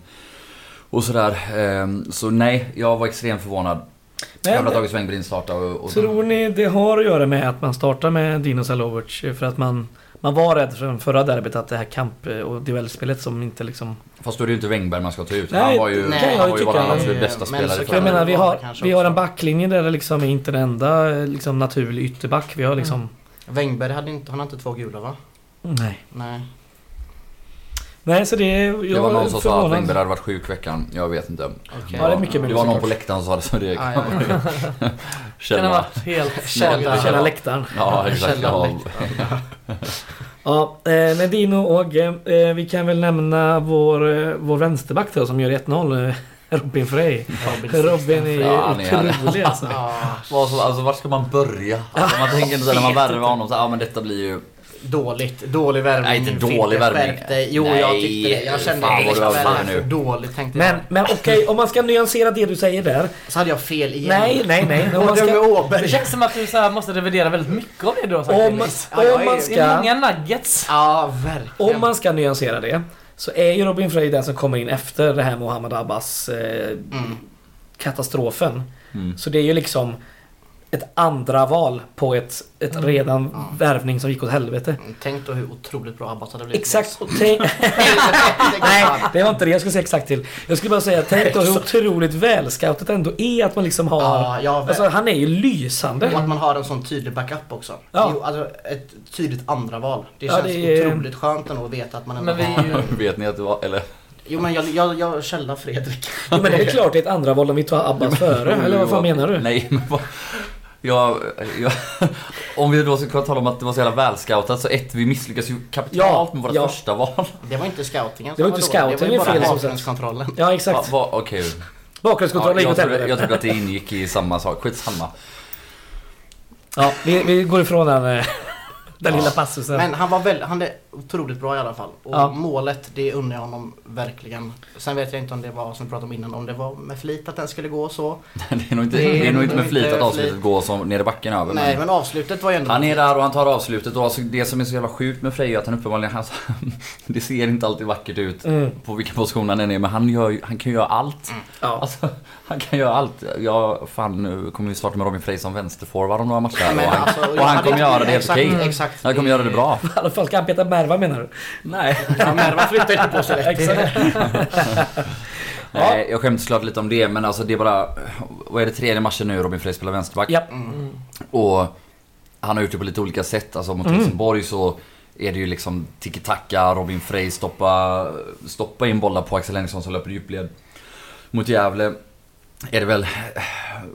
Och sådär. Eh, så nej, jag var extremt förvånad. Nej, men- August Wengberg starta och, och Tror ni det har att göra med att man startar med Dino Salovic? För att man, man var rädd för förra derbyt att det här kamp och duellspelet som inte liksom... Fast då är det ju inte Wengberg man ska ta ut. Nej, han var ju, kan han jag var ju vår absolut Men bästa så spelare jag menar vi har, vi har en backlinje där det liksom är inte den enda liksom naturlig ytterback. Vi har liksom... Wengberg hade inte, han har inte två gula va? Nej. Nej. Nej så det. Jag Det var någon som sa att. Wengberg hade varit sjuk veckan. Jag vet inte. Okej. Ja, det är mycket Det var någon på läktaren som sa det så det Ah, ja. man Kan ha varit helt Källa. På Källa läktaren. Ja exakt. Ja. Ja, eh, med Dino och Åge. Eh, vi kan väl nämna vår, eh, vår vänsterback då som gör 1-0. Eh, Robin Frey. Robin är ju Ja, otrolig alltså. Ja, Alltså vart ska man börja? Alltså, man tänker så när man värvar honom så ja men detta blir ju... dåligt. Dålig värvning. Nej, inte dålig värvning. Jo, jag Nej, tyckte det. Jag kände fan vad det. För nu. dåligt tänkte Men, jag. men okej, om man ska nyansera det du säger där. Så hade jag fel igen. Nej, nej, nej. Om man ska, Det känns som att du så här måste revidera väldigt mycket av det du har sagt om, jag om, man Det är ska, många nuggets. Ja, verkligen. om man ska nyansera det. Så är ju Robin Frey den som kommer in efter det här Mohammad Abbas eh, Mm. katastrofen. Mm. Så det är ju liksom ett andra val på ett, ett Mm. redan Ja. värvning som gick åt helvete. Tänk då hur otroligt bra Abbas hade blivit. Exakt. Tänk, nej, det var inte det jag skulle säga exakt till. Jag skulle bara säga, tänk då hur otroligt välscoutat ändå är att man liksom har... Ja, ja, Alltså han är ju lysande. Och att man har en sån tydlig backup också. Ja. Ju, alltså, ett tydligt andra val. Det Ja, känns det är- otroligt skönt ändå att veta att man ändå Men vi är har... Vet ni att det var, eller? Jo men jag, jag, jag källar Fredrik. Jo, men det är klart det är ett andra val om vi tar Abbas före. Eller vad fan menar du? Nej, men vad... Jag, jag, om vi då ska kunna tala om att det var så jävla välscoutat så ett, vi misslyckas ju kapitalt Ja, med vårt ja. första val. Det var inte scoutingen Det var inte scoutingen Det var ju fel bara bakgrundskontrollen. Ja Va, exakt. va, Okej. Ja, Bakgrundskontroll gick jag, trodde, jag trodde att det ingick i samma sak. Skitsamma. Ja, vi, vi går ifrån den, eh, den Ja. lilla passusen. Men han var väl, han är otroligt bra i alla fall. Och Ja. målet, det unnar jag honom verkligen. Sen vet jag inte om det var, som vi pratade om innan, om det var med flit att den skulle gå så. Det är nog inte, Det är det är nog inte med inte flit att flit. avslutet går som ner i backen över. Nej, men men avslutet var ju ändå... han är där och han tar avslutet och alltså det som är så jävla sjukt med Freja är att han uppenbarligen, han, det ser inte alltid vackert ut Mm. på vilken position han än är men han, gör, ju- han kan göra allt. Ja. Alltså, han kan göra allt. Jag, fan nu kommer vi starta med Robin Frey som vänsterforward om några matcher. Ja, och han, alltså, och han kommer göra det helt exakt, okej. Exakt. Han kommer göra det bra. I alla fall ska han peta Merva menar du? Nej. Ja, Merva flyttar inte på sig lätt. Nej, jag skäms klart lite om det men alltså det är bara... Vad är det tredje matchen nu Robin Frey spelar vänsterback? Ja. Mm. Och han har gjort det på lite olika sätt. Alltså mot Mm. Helsingborg så är det ju liksom tiki-taka, Robin Frey stoppa, stoppa in bollar på Axel Henriksson som löper djupled. Mot Gävle är det väl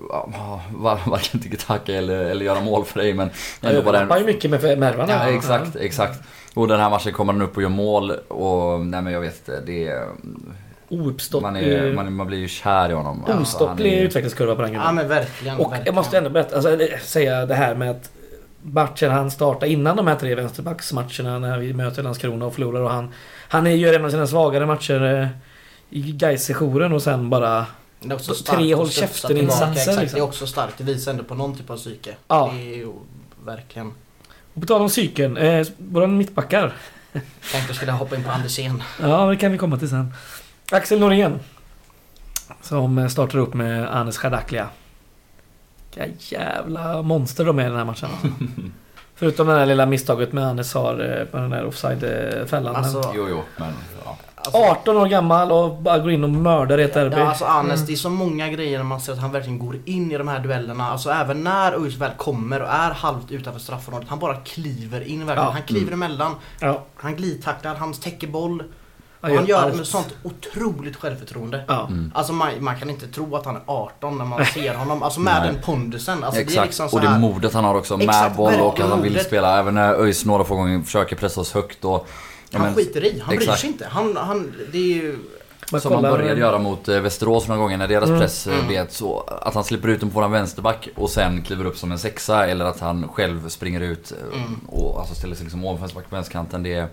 ja, var- varken tiki-taka eller, eller göra mål för dig men ändå bara överlappar ju mycket med Mervan. Ja, exakt, exakt. Och den här matchen kommer han upp och gör mål och nej men jag vet inte, det är... Ouppstått. Man, är, man, man blir ju kär i honom. Alltså, han Ostopplig är- utvecklingskurva på den Ja gubben. men verkligen. Och verkligen. jag måste ändå berätta, alltså, säga det här med att matchen han startade innan de här tre vänsterbacksmatcherna när vi möter Landskrona och förlorar och han Han är- gör en av sina svagare matcher eh, i Gais-sessionen och sen bara Tre starkt håll att studsa käften tillbaka, insatser, Exakt, liksom. det är också starkt. Det visar ändå på någon typ av psyke. Ja. Det är ju verkligen... Och på tal om psyken, eh, våra mittbackar. Tänkte jag skulle hoppa in på Andersén. Ja, det kan vi komma till sen. Axel Norén. Som eh, startar upp med Anes Chardaklia. Vilka jävla monster de är i den här matchen. alltså. Förutom det där lilla misstaget med Anes har eh, på den där offside-fällan. Alltså, Jo, jo, men ja. Alltså, 18 år gammal och bara går in och mördar ett derby. Ja, alltså Anes, Mm. det är så många grejer när man ser att han verkligen går in i de här duellerna. Alltså även när Urs väl kommer och är halvt utanför straffområdet. Han bara kliver in verkligen. Ja. Han kliver Mm. emellan. Ja, Han glidtacklar, han täcker boll. Och han han gör det med sånt otroligt självförtroende. Ja. Mm. Alltså man, man kan inte tro att han är 18 när man ser honom. Alltså med Nej. den pondusen. Alltså Exakt, det är liksom så och det här, modet han har också med Exakt, boll och att han vill spela. Även när ÖIS några få gånger försöker pressa oss högt och... ja, Han men- skiter i, han bryr exakt. sig inte. Han, han, det är ju... Som han började göra mot eh, Västerås några gånger när deras Mm. press eh, Mm. bet så att han slipper ut dem på våran vänsterback och sen kliver upp som en sexa eller att han själv springer ut eh, Mm. och alltså ställer sig liksom ovanför vänsterback på vänsterkanten. Det är,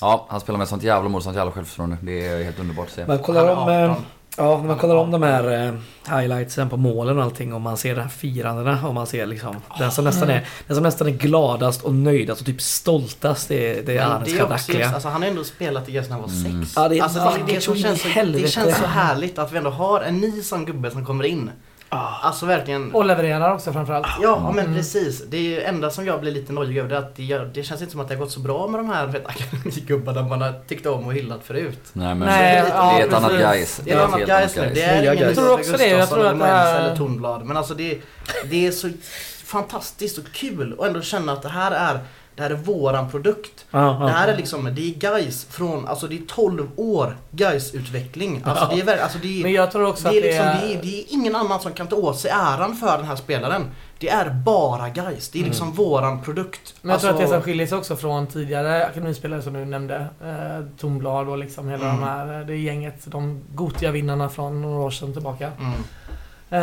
ja, han spelar med sånt jävla mod, sånt jävla självförtroende. Det är helt underbart att se. Man kollar om, är 18. Ja, när man kollar om de här eh, highlightsen på målen och allting och man ser de här firandena och man ser liksom den som nästan är Den som nästan är gladast och nöjdast och typ stoltast det det är just, Chardaklia. alltså han har ändå spelat i Gais när han var Mm. sex. Ja, det är alltså, det, det, som känns så, det känns så härligt att vi ändå har en ny sån gubbe som kommer in. Ah. Alltså verkligen. Och levererar också framförallt. Ja, men Mm. precis. Det är ju enda som jag blir lite nojig över det är att det, gör, det känns inte som att det har gått så bra med de här vet, akademigubbarna man har tyckt om och hyllat förut. Nej men Nej, det, ja, det är ett annat. Gais. Det är ett annat Gais nu. Det är ingen. Jag tror också det. Jag tror att det Moens eller Tornblad. Men alltså det, det är så fantastiskt och kul och ändå känna att det här är, det här är våran produkt. Ja, ja. Det här är liksom, det är guys från, alltså det är 12 år guys utveckling Alltså det är väl, alltså det är, Men jag tror också det att det liksom, är... det är, det är ingen annan som kan ta åt sig äran för den här spelaren. Det är bara guys. Det är liksom våran produkt. Men jag tror att det Alltså- som skiljer sig också från tidigare akademispelare som du nämnde, eh, Tornblad och liksom hela Mm. de här, eh, det gänget, de Gotia-vinnarna från några år sedan tillbaka. Mm. Eh,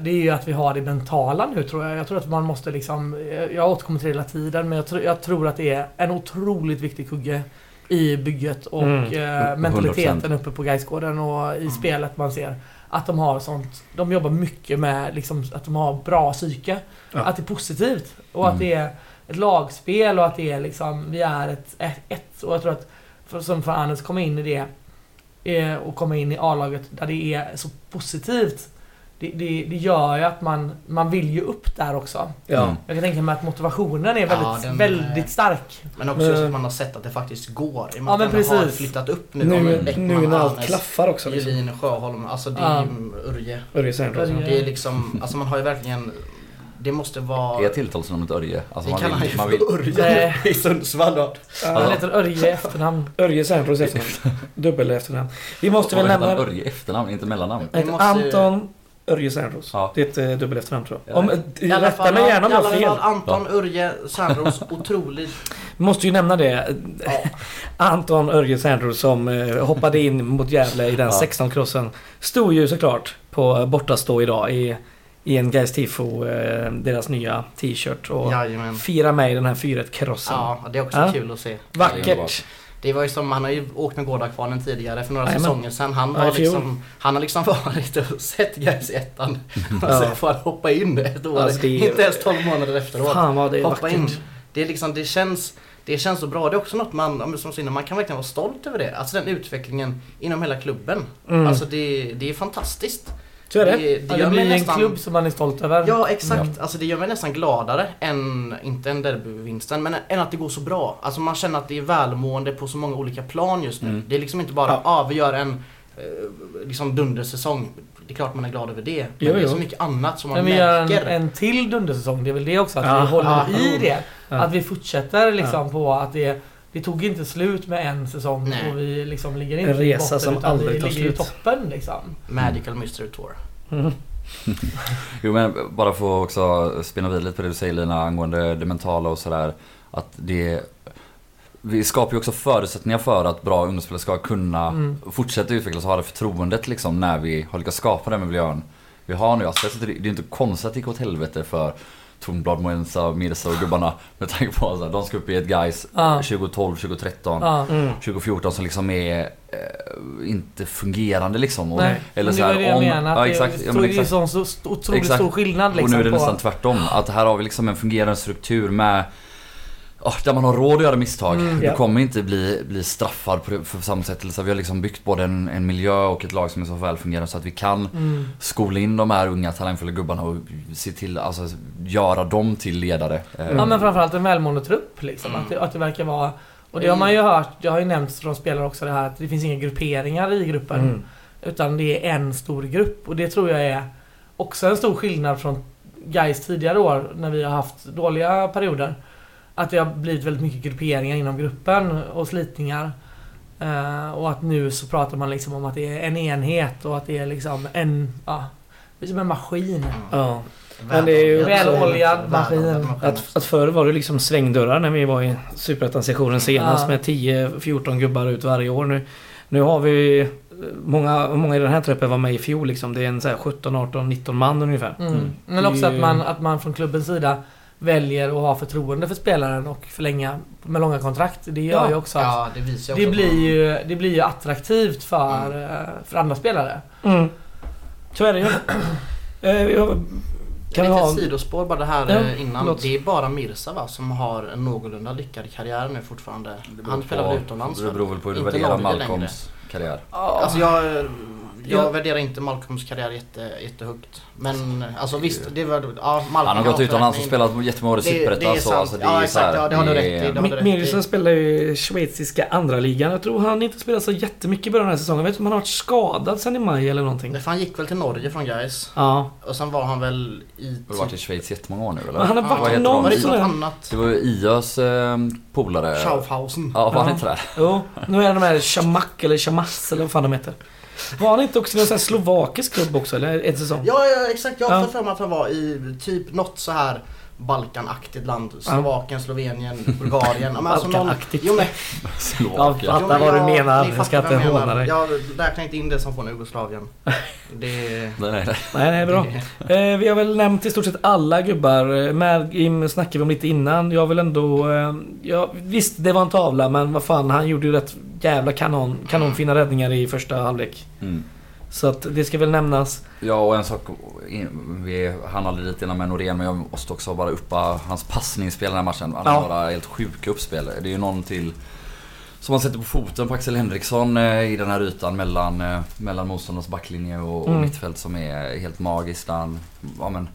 det är ju att vi har det mentala nu tror jag. Jag tror att man måste liksom, eh, jag återkommer till det hela tiden, men jag, tror- jag tror att det är en otroligt viktig kugge i bygget och Mm. eh, 100%. mentaliteten uppe på Gaisgården och i Mm. spelet man ser. Att de har sånt, de jobbar mycket med liksom, att de har bra psyke. Ja. Att det är positivt och Mm. att det är ett lagspel och att det är liksom, vi är ett, ett, ett och jag tror att för, som för Anders komma in i det och komma in i A-laget där det är så positivt det, det, det gör ju att man, man vill ju upp där också. Ja. Mm. Jag kan tänka mig att motivationen är väldigt, Ja, den, väldigt stark. Men också Men- att man har sett att det faktiskt går. I och med Ja, att men den har flyttat upp nu. Nu, om nu, när allt klaffar också. Liksom. Julin, Sjöholm. Alltså det är ju. Örje Särnros. Örje. Det är liksom, alltså man har ju verkligen Det måste vara... Är tilltalsnamnet Örje? Alltså det man kallar han ju man för Örje i Sundsvall då. Han heter Örje i efternamn. Örje Särnros efternamn. Dubbel efternamn. Vi måste väl nämna... Örje efternamn, inte mellannamn. Måste- Anton Örje Särnros. Ja. Det är ett eh, dubbel efternamn tror jag. Ja. Om, I alla rätta fall, mig gärna om i jag har alla fel. fall Anton Örje Särnros, otroligt... Vi måste ju nämna det. Ja. Anton Örje Särnros som eh, hoppade in mot Gävle i den Ja. 16-crossen. Stod ju såklart på bortastå idag i, i en Gais Tifo, eh, deras nya t-shirt. Och Jajamän. fira med i den här 4-crossen. Ja, det är också Ja. kul att se. Vackert. Det var ju som, han har ju åkt med Gårdakvarnen tidigare för några Jajamän. säsonger sedan. Han, fjol. liksom, han har liksom varit och sett Gais i ettan. Och Ja. sen får han hoppa in ett år. Alltså, det är- Inte ens 12 månader efteråt. Fan vad det är hoppa vackert. in. Det är liksom, det känns, det känns så bra. Det är också något man, som Sinne, man kan verkligen vara stolt över det. Alltså den utvecklingen inom hela klubben. Mm. Alltså det, det är fantastiskt. Så är det. Det, det Ja, det blir en nästan... klubb som man är stolt över. Ja, exakt. Alltså det gör mig nästan gladare än, inte en derbyvinsten, men än att det går så bra. Alltså man känner att det är välmående på så många olika plan just nu. Mm. Det är liksom inte bara, Ja. ja ah, vi gör en eh, liksom dundersäsong. Det är klart man är glad över det. Men Jo, det är jo. så mycket annat som man Men vi gör en, märker. en till dundersäsong. Det är väl det också, att Ja. vi håller Ja. i det. Ja. Att vi fortsätter liksom på att det det tog inte slut med en säsong Nej. och vi liksom ligger En inte i resa botten som aldrig vi tar ligger i slut. toppen liksom. Magical Mystery Tour. Mm. Jo men bara för att också spinna vidare lite på det du säger Lina angående det mentala och sådär. Att det... Vi skapar ju också förutsättningar för att bra ungdomsspelare ska kunna Mm. fortsätta utvecklas och ha det förtroendet liksom när vi har lyckats skapa den miljön vi har nu. Alltså, det är inte konstigt att det gick åt helvete för Tornblad, Moensa, Mirza och gubbarna. Med tanke på att de ska upp i ett guys Ja. 2012, 2013. Ja. Mm. 2014 som liksom är eh, inte fungerande liksom. Och, Nej, eller så det här, det jag om- menar. Ja, det exakt, är, ja, men det är så otroligt Exakt. stor skillnad liksom. och nu är det på, nästan tvärtom. Att här har vi liksom en fungerande struktur med oh, där man har råd att göra misstag. Mm. Du kommer inte bli, bli straffad på, för samma sätt. Eller så vi har liksom byggt både en, en miljö och ett lag som är så väl fungerande så att vi kan Mm. skola in de här unga talangfulla gubbarna och se till, alltså göra dem till ledare. Eh, Ja men framförallt en välmående trupp liksom. Att, det, att det verkar vara... Och det har man ju hört, det har ju nämnts från spelare också det här att det finns inga grupperingar i gruppen. Mm. Utan det är en stor grupp och det tror jag är också en stor skillnad från guys tidigare år när vi har haft dåliga perioder. Att det har blivit väldigt mycket grupperingar inom gruppen och slitningar. Eh, och att nu så pratar man liksom om att det är en enhet och att det är liksom en... Ja, det är som en maskin. Ja. Men det är ju Väloljad maskin. Att, att förr var det liksom svängdörrar när vi var i Superettan-sessionen senast Ja. med 10-14 gubbar ut varje år. Nu, nu har vi många, många i den här truppen var med i fjol liksom. Det är en så här 17, 18, 19 man ungefär. Mm. Mm. Men också att man, att man från klubbens sida väljer att ha förtroende för spelaren och förlänga med långa kontrakt. Det gör Ja. ju också att Ja, det det också blir, ju, det blir ju attraktivt för, eh, för andra spelare. Mm. Så är det ju. Eh, jag- Kan Lite ha... sidospår bara det här Ja, eh, innan. förlåt. Det är bara Mirza va, som har en någorlunda lyckad karriär nu fortfarande. Han spelar väl utomlands Det beror väl på hur du Inte värderar Malcolms karriär. Alltså jag, jag Ja. värderar inte Malcolms karriär jätte, jättehögt. Men alltså visst, det var... Ja, Malcolm Han har gått utomlands och spelat jättemånga år i Det- det är Superettan så sant. alltså det Ja, exakt. Ja, det har du rätt i. Det i. spelar ju i schweiziska andra ligan. Jag tror han inte spelat så jättemycket i början av den här säsongen. Jag vet inte om han har varit skadad sen i maj eller någonting. Nej, för han gick väl till Norge från Gais Ja. Och sen var han väl i... Har varit i Schweiz jättemånga år nu eller? Men han har Ja, varit heter någon Var det annat? Det var ju IAs eh, polare. Schaufhausen. Ja, var han Ja. inte där? Jo, nu är det de här Chamak eller Chamas eller vad fan de heter. Var han inte också i någon slovakisk klubb också eller? En säsong? Ja, ja exakt. Jag har Ja. för mig att han var i typ något så här Balkanaktigt land. Slovakien, Slovenien, Bulgarien. Men alltså någon- Balkanaktigt. Jo, men, Ja, Slovakien. fattar vad du jag- menar. Jag ska inte jag håna dig. Jag räknar inte in det som från Jugoslavien. Det... Nej, nej, nej. Nej, bra. Eh, vi har väl nämnt i stort sett alla gubbar. Eh, Mergim snackade vi om lite innan. Jag vill ändå... Eh, ja, visst, det var en tavla men vad fan, han gjorde ju rätt jävla kanon, kanonfina räddningar i första halvlek. Mm. Så att det ska väl nämnas. Ja och en sak, vi hann aldrig dit innan med Norén men jag måste också bara uppa hans passningsspel den här matchen. Han har Ja. några helt sjuka uppspel. Det är ju någon till som man sätter på foten på Axel Henriksson eh, i den här ytan mellan, eh, mellan motståndarnas backlinje och, och Mm. mittfält som är helt magiskt. Han, ja, men,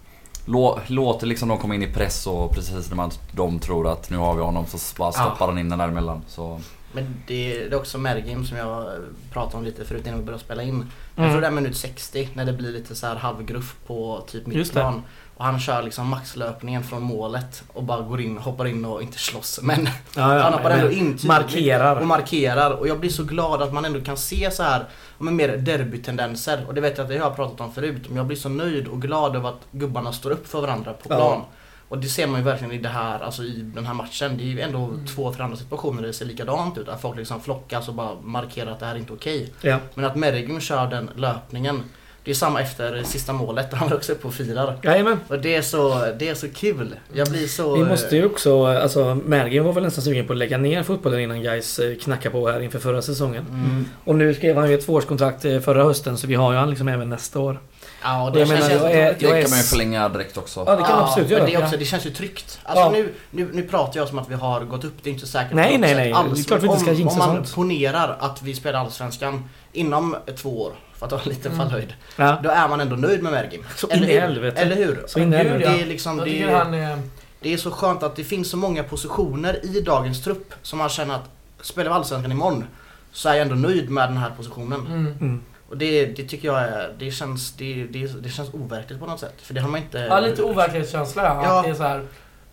lå, låter liksom dem komma in i press och precis när man, de tror att nu har vi honom så bara stoppar han in den däremellan. Så, Men det, det är också Mergim som jag pratade om lite förut innan vi började spela in. Jag Mm. tror det är minut 60 när det blir lite så här halvgruff på typ mittplan. Och han kör liksom maxlöpningen från målet och bara går in, hoppar in och inte slåss. Men Ja, ja, han hoppar men- ändå in Markerar. Och markerar. Och jag blir så glad att man ändå kan se så här men mer derbytendenser. Och det vet jag att det har jag pratat om förut. Men jag blir så nöjd och glad över att gubbarna står upp för varandra på Ja. Och det ser man ju verkligen i det här, alltså i den här matchen. Det är ju ändå två, tre andra situationer där det ser likadant ut. Att folk liksom flockas och bara markerar att det här är inte okej. Ja. Men att Mergim kör den löpningen. Det är samma efter sista målet där han också uppe och firar. Jajamän. Och det är så, det är så kul. Jag blir så... Vi måste ju också, alltså Mergim var väl nästan sugen på att lägga ner fotbollen innan Gais knackade på här inför förra säsongen. Mm. Och nu skrev han ju ett tvåårskontrakt eh, förra hösten så vi har ju han liksom även nästa år. Ja, det jag känns menar, jag är- det kan man ju förlänga direkt också. Ja det kan man absolut göra. Men det, är också, det känns ju tryggt. Alltså Ja. nu, nu, nu pratar jag som att vi har gått upp, det är inte säkert Nej, nej, nej. alls. Det är klart vi inte ska om, jinxa om man sånt. ponerar att vi spelar Allsvenskan inom två år, för att ha en liten Mm. fallhöjd. Ja. Då är man ändå nöjd med Mergim. Så Eller in i hur? helvete. Eller hur? Så in i Gud, helvete. Det är liksom, det är... det är så skönt att det finns så många positioner i dagens trupp som man känner att spelar vi Allsvenskan imorgon så är jag ändå nöjd med den här positionen. Mm. Mm. Och det, det tycker jag är, det känns, det, det, det känns overkligt på något sätt. För det har man inte... Ja, lite overklighetskänsla. Ja. Ja. Att det är så här,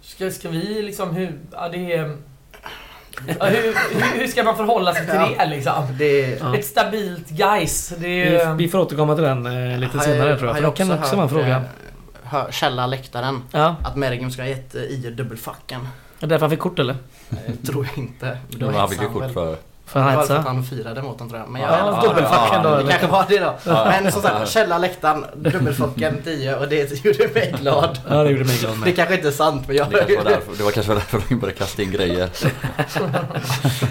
ska, ska vi liksom hur... Ja, det är... Ja, hur, hur, hur ska man förhålla sig till Ja. det liksom? Det, Ja. Ett stabilt guys. Det är Vi, ju... vi får återkomma till den eh, lite senare tror jag. För det kan också vara en fråga. eh, Hör, källa läktaren. Ja. Att Mergim ska ha gett eh, IR dubbelfacken. Är det därför han fick kort eller? Eh, tror jag inte. Men han fick ju kort för... För Det han var för att han firade mot dem tror jag. Men jag, Ja, dubbelfacken då, Det eller? kanske var det då. Ja. Men som sagt, källa läktaren, dubbelfacken 10 och det gjorde mig glad. Ja det gjorde mig glad Det med. kanske inte är sant men jag... Det, kanske var därför, det var kanske därför de började kasta in grejer.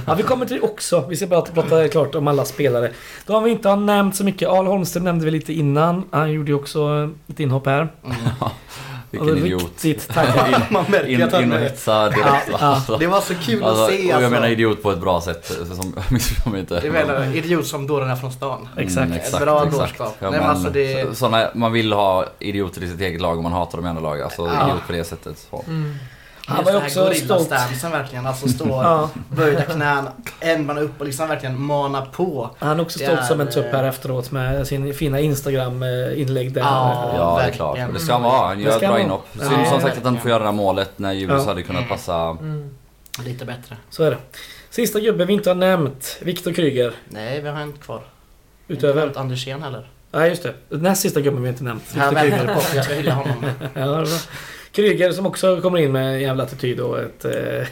Ja, vi kommer till det också. Vi ska bara prata klart om alla spelare. Då har vi inte har nämnt så mycket. Al Holmström nämnde vi lite innan. Han gjorde ju också ett inhopp här. Mm. Vilken Och idiot. Riktigt taggad. Man märker In, att han... direkt Ja, ja. Alltså, Det var så kul alltså, att se och jag alltså. menar idiot på ett bra sätt. Som, missförstå mig inte. Jag menar idiot som är från stan. Exakt. Mm, Ett bra dårskap. Ja, Nej, men alltså det- så, såna, man vill ha idioter i sitt eget lag och man hatar dem i andra lag. Alltså idiot på det sättet. Så. Mm. Han var ju också stolt. verkligen. Alltså stå Ja, böjda knän, ändarna upp och liksom verkligen mana på. han är också stolt är, som en tupp här efteråt med sin fina Instagram-inlägg där. Ja. Ja, det är klart. Det ska han vara. Han gör ett bra inhopp. Synd som sagt att han får göra det här målet när Julius Ja. hade kunnat passa. Mm. Lite bättre. Så är det. Sista gubben vi inte har nämnt. Viktor Kryger. Nej, vi har en kvar. Utöver... Inte Andersén heller. Nej just det. Näst sista gubben vi inte nämnt. Viktor Kryger. på jag ska hylla honom. Ja, det är bra. Kryger som också kommer in med en jävla attityd och ett eh,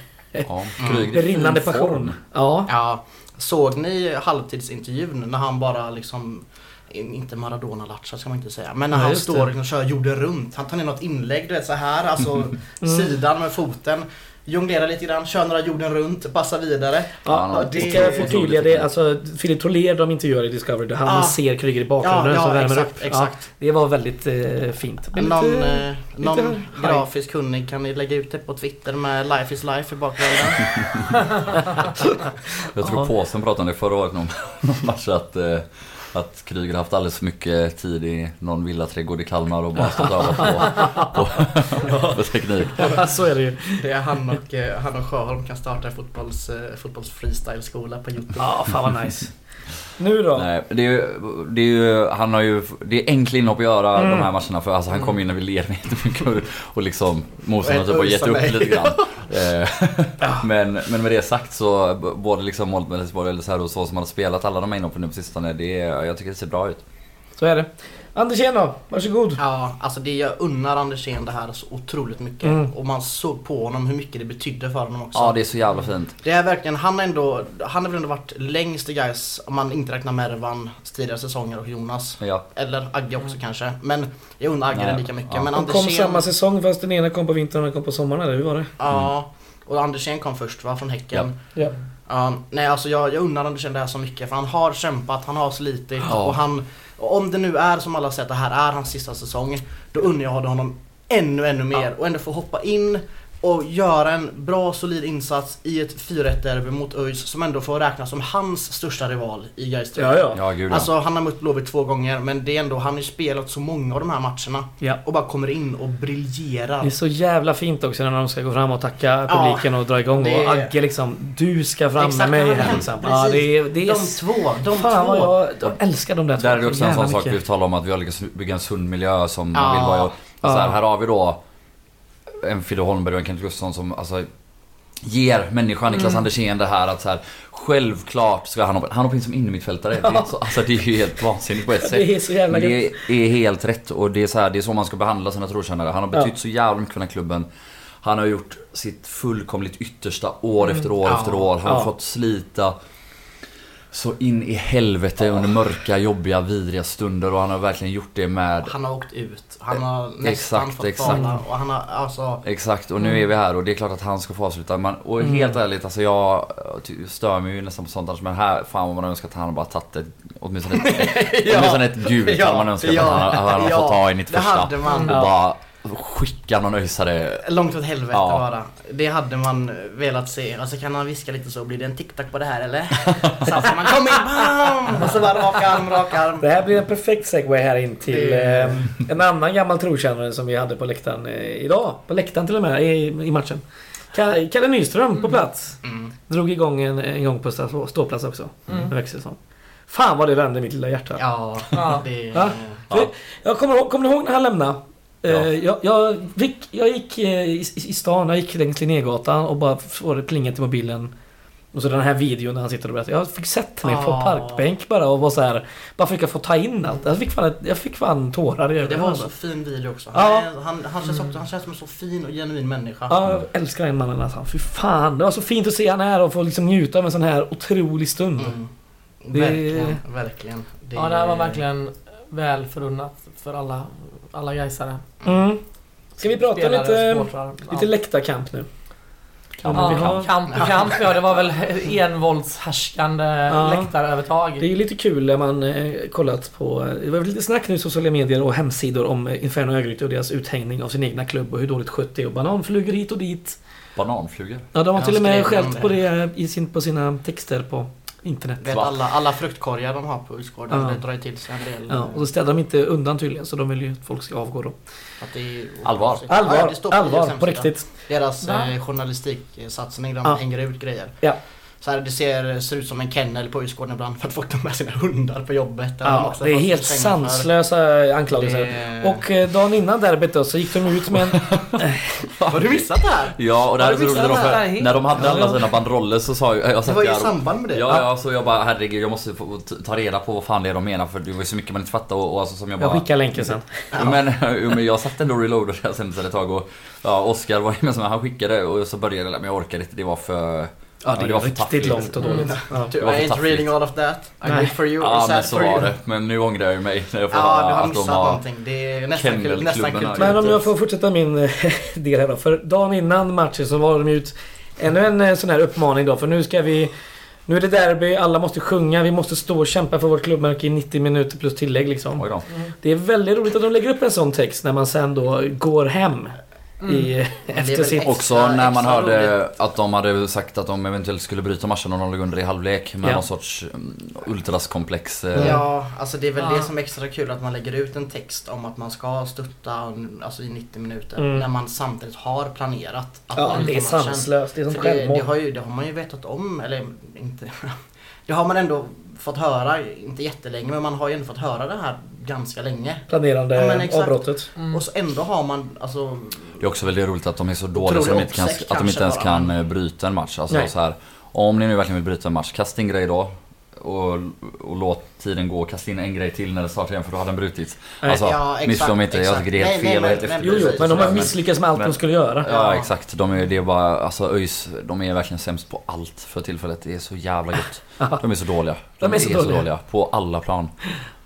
Ja, Mm. Rinnande passion. Ja. Ja, såg ni halvtidsintervjun när han bara liksom inte Maradona-latcha ska man inte säga. Men när Nej, han står det. och kör jorden runt. Han tar ner något inlägg, du vet så här alltså Mm. sidan med foten. Jonglerar lite grann, kör några jorden runt, passar vidare. Ja, det ska jag förtydliga det. Alltså, Filip Troler de intervjuar i Discovery där han Ja. ser Kryger i bakgrunden Ja, som ja värmer exakt, upp. exakt. Ja, det var väldigt eh, fint. Blev Någon, lite- eh, någon lite grafisk kunnig kan ni lägga ut det på Twitter med Life is life i bakgrunden. Jag tror. Påsen pratade om det förra året någon, någon match att, eh, att Kryger haft alldeles för mycket tid i någon villaträdgård i Kalmar och bara stått och övat på, på, på teknik. Ja, så är det ju. Det är han och, eh, han och Sjöholm kan starta en fotbolls, eh, fotbolls freestyle-skola på Youtube. Ja, fan vad nice. Nu då? Nej, det är ju, det är ju, han har ju, det är enkla inhopp att göra Mm. de här matcherna för alltså han kom in när vi led med jättemycket och, och liksom motståndarna typ har gett mig. upp lite grann. Eh, men, men med det sagt så, både liksom målet med Helsingborg eller så här och så som han har spelat alla de här inhoppen nu på sistone, det är, jag tycker det ser bra ut. Så är det. Andersén då? Varsågod. Ja, alltså det jag unnar Andersén det här så otroligt mycket. Mm. Och man såg på honom hur mycket det betydde för honom också. Ja, det är så jävla fint. Det är verkligen, han har ändå, han har väl ändå varit längst i guys om man inte räknar Mervan tidigare säsonger och Jonas. Ja, Eller Agge också kanske. Men jag unnar Agge lika mycket. ja. Men De kom Andersén, samma säsong fast den ena kom på vintern och den kom på sommaren eller hur var det? Ja. Och Andersén kom först va, från Häcken. Ja. Ja, nej alltså jag, jag unnar Andersén det här så mycket för han har kämpat, han har slitit Ja. och han och om det nu är som alla säger att det här är hans sista säsong då unnar jag honom ännu ännu mer och ändå få hoppa in och göra en bra solid insats i ett 4-1 derby mot ÖIS som ändå får räknas som hans största rival i Gais Ja, ja. Ja, gud ja. Alltså han har mött Blåvitt två gånger men det är ändå, han har ju spelat så många av de här matcherna ja. och bara kommer in och Det briljerar. är så jävla fint också när de ska gå fram och tacka Ja, publiken och dra igång. det- Och Agge liksom, du ska fram Exakt, med mig här liksom. precis. Ja, det är, det är De två, de Fan två. jag, jag älskar de där två. Där är det också så en sån sak vi talar om att vi har lyckats bygga en sund miljö som man Ja. vill vara. Och så här, här har vi då en Fidde Holmberg och en Kent Gustafsson som alltså ger människan Niklas Mm. Andersén det här att så här, självklart ska han hoppa, han hoppar in som innermittfältare. Det, är så, alltså, det är ju helt vansinnigt på ett sätt. Det är så jävla Men det är helt rätt och det är så, här, det är så man ska behandla sina trotjänare. Han har betytt Ja. så jävla mycket för den här klubben. Han har gjort sitt fullkomligt yttersta år efter år Ja. efter år. Han har Ja. fått slita så in i helvete under mörka, jobbiga, vidriga stunder och han har verkligen gjort det med Han har åkt ut. Han har nästan Exakt, fått exakt. kvala och han har alltså... Exakt, och nu är vi här och det är klart att han ska få avsluta. Man, och helt ärligt, alltså jag stör mig ju nästan på sånt annars. Men här, fan vad man önskar att han bara tagit ett, åtminstone ett, åtminstone ett gult hade man önskat att han, att han hade ja, fått ta i 91 det hade man. Och bara skicka någon öisare. Långt åt helvete Ja. bara. Det hade man velat se. Alltså kan han viska lite så, blir det en TikTok på det här eller? Så att man kommer in, bam! Och så bara rak arm, rak arm. Det här blir en perfekt segway här in till eh, en annan gammal trotjänare som vi hade på läktaren eh, idag. På läktaren till och med i, i matchen. Ka- Kalle Nyström på plats. Mm. Drog igång en, en gång på stå- ståplats också. Mm. Med växelsång. Fan vad det värmde mitt lilla hjärta. Ja, Ja. det... Va? Ja. Jag kommer ihåg, kommer ni ihåg när han lämnade? Ja. Eh, Jag, jag, fick, jag gick eh, i, i stan, jag gick längs Linnégatan och bara får det plinga till mobilen. Och så den här videon när han sitter och berättar. Jag fick sätta mig på Ah. parkbänk bara och var så här, Bara försöka få ta in allt. Jag fick fan, jag fick fan tårar i Det ögonen. var en så fin video också. Ja. Han, är, han, han, känns också, han känns som en så fin och genuin människa. Ja, jag älskar den mannen alltså. Fy fan. Det var så fint att se han här och få liksom njuta av en sån här otrolig stund. Mm. Det- Verkligen, verkligen. Det, Ja, det här var verkligen väl förunnat för alla, alla gaisare. Mm. Ska vi prata Spelare, lite, lite läktarkamp nu? Kan Ja, Kamp och kamp, ja det var väl envåldshärskande Ja. läktarövertag. Det är ju lite kul när man eh, kollat på... Det var väl lite snack nu i sociala medier och hemsidor om Inferno Örgryte och deras uthängning av sin egna klubb och hur dåligt skött det är och bananflugor hit och dit. Bananflugor. Ja, de har Ja, till och med skällt på det i sin, på sina texter på internet. Vet, alla, alla fruktkorgar de har på Ursgården, Ja. det drar ju till sig en del. Ja, och så städar de inte undan tydligen så de vill ju att folk ska avgå då. Att det är, Allvar. Ja, Allvar, det står på allvar, deras på riktigt. Deras eh, journalistiksatsning, de Ja. hänger ut grejer. Ja. Så här, det ser, ser ut som en kennel på Ursgården ibland för att folk tar med sina hundar på jobbet. Ja, det är helt pengar för. sanslösa anklagelser. Det- Och eh, dagen innan derbyt då så gick de ut med en... Har du missat det här? Ja, och det här är så roligt. när? När de hade alla sina banderoller så sa jag... jag Det var ju i samband med det. Ja, ja, så jag bara herregud jag måste få ta reda på vad fan det är de menar för det var ju så mycket man inte fattade och, och alltså som jag Jag bara... skickar länken sen. Men, men jag satt ändå och reloadade det sen ett tag och ja, Oskar var ju med som han skickade och så började det men jag orkade inte, det var för... Ja, det det var riktigt taffligt. långt och dåligt. Ja. Du, I ain't reading all of that. I Nej. for you. Ja men så var det. Men nu ångrar jag mig när jag får Ja, höra att de har... någonting. Det är nästan, kul, nästan kultur. Men om jag får fortsätta min eh, del här då. För dagen innan matchen så var de ut ännu en eh, sån här uppmaning då. För nu ska vi... Nu är det derby, alla måste sjunga, vi måste stå och kämpa för vårt klubbmärke i 90 minuter plus tillägg liksom. Då. Det är väldigt roligt att de lägger upp en sån text när man sen då går hem. I, är efter väl sitt... Också när man hörde roligt. att de hade sagt att de eventuellt skulle bryta matchen om de låg under i halvlek med Ja. någon sorts mm, ultraskomplex. eh, Ja, alltså det är väl Ja. det som är extra kul att man lägger ut en text om att man ska stötta alltså i 90 minuter Mm. när man samtidigt har planerat att Ja, bryta det är matchen. sanslöst. Det är som För det, det, har ju, det har man ju vetat om, eller inte. Det har man ändå fått höra, inte jättelänge, men man har ju ändå fått höra det här ganska länge. Planerande Ja, avbrottet. Mm. Och så ändå har man, alltså Det är också väldigt roligt att de är så dåliga så de inte, kan, att de inte ens bara, kan eh, bryta en match. Alltså Nej. så här, om ni nu verkligen vill bryta en match, kasta in grej då. Och, och låt tiden gå. Kasta in en grej till när det startar igen för då hade den brutits. Nej. Alltså, Ja, missförstå mig inte. Jag exakt. tycker det är helt Nej, nej, fel och men- men Jo, jo, men de har misslyckats med allt men- de skulle göra. Ja Ja. exakt. De är, det är bara, alltså ÖIS, de är verkligen sämst på allt för tillfället. Det är så jävla gott. De är så dåliga. De är så dåliga. På alla plan.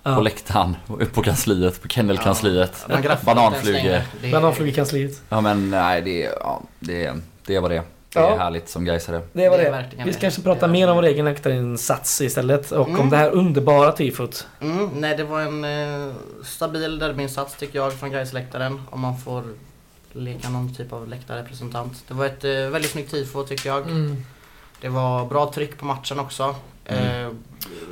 Ja. På läktaren, på kansliet, på kennelkansliet. Det är- Bananflugekansliet. Ja men nej det är, ja, det är, det är vad det är. Det Ja. är härligt som gaisare. Det var Det är det. Vi det. ska kanske Det prata är mer om vår egen läktarinsats istället. Och om Mm. det här underbara tifot. Mm, nej, det var en eh, stabil derbyinsats tycker jag från Gaisläktaren Om man får leka någon typ av läktarrepresentant. Det var ett eh, väldigt snyggt tifo tycker jag. Mm. Det var bra tryck på matchen också. Mm. Eh,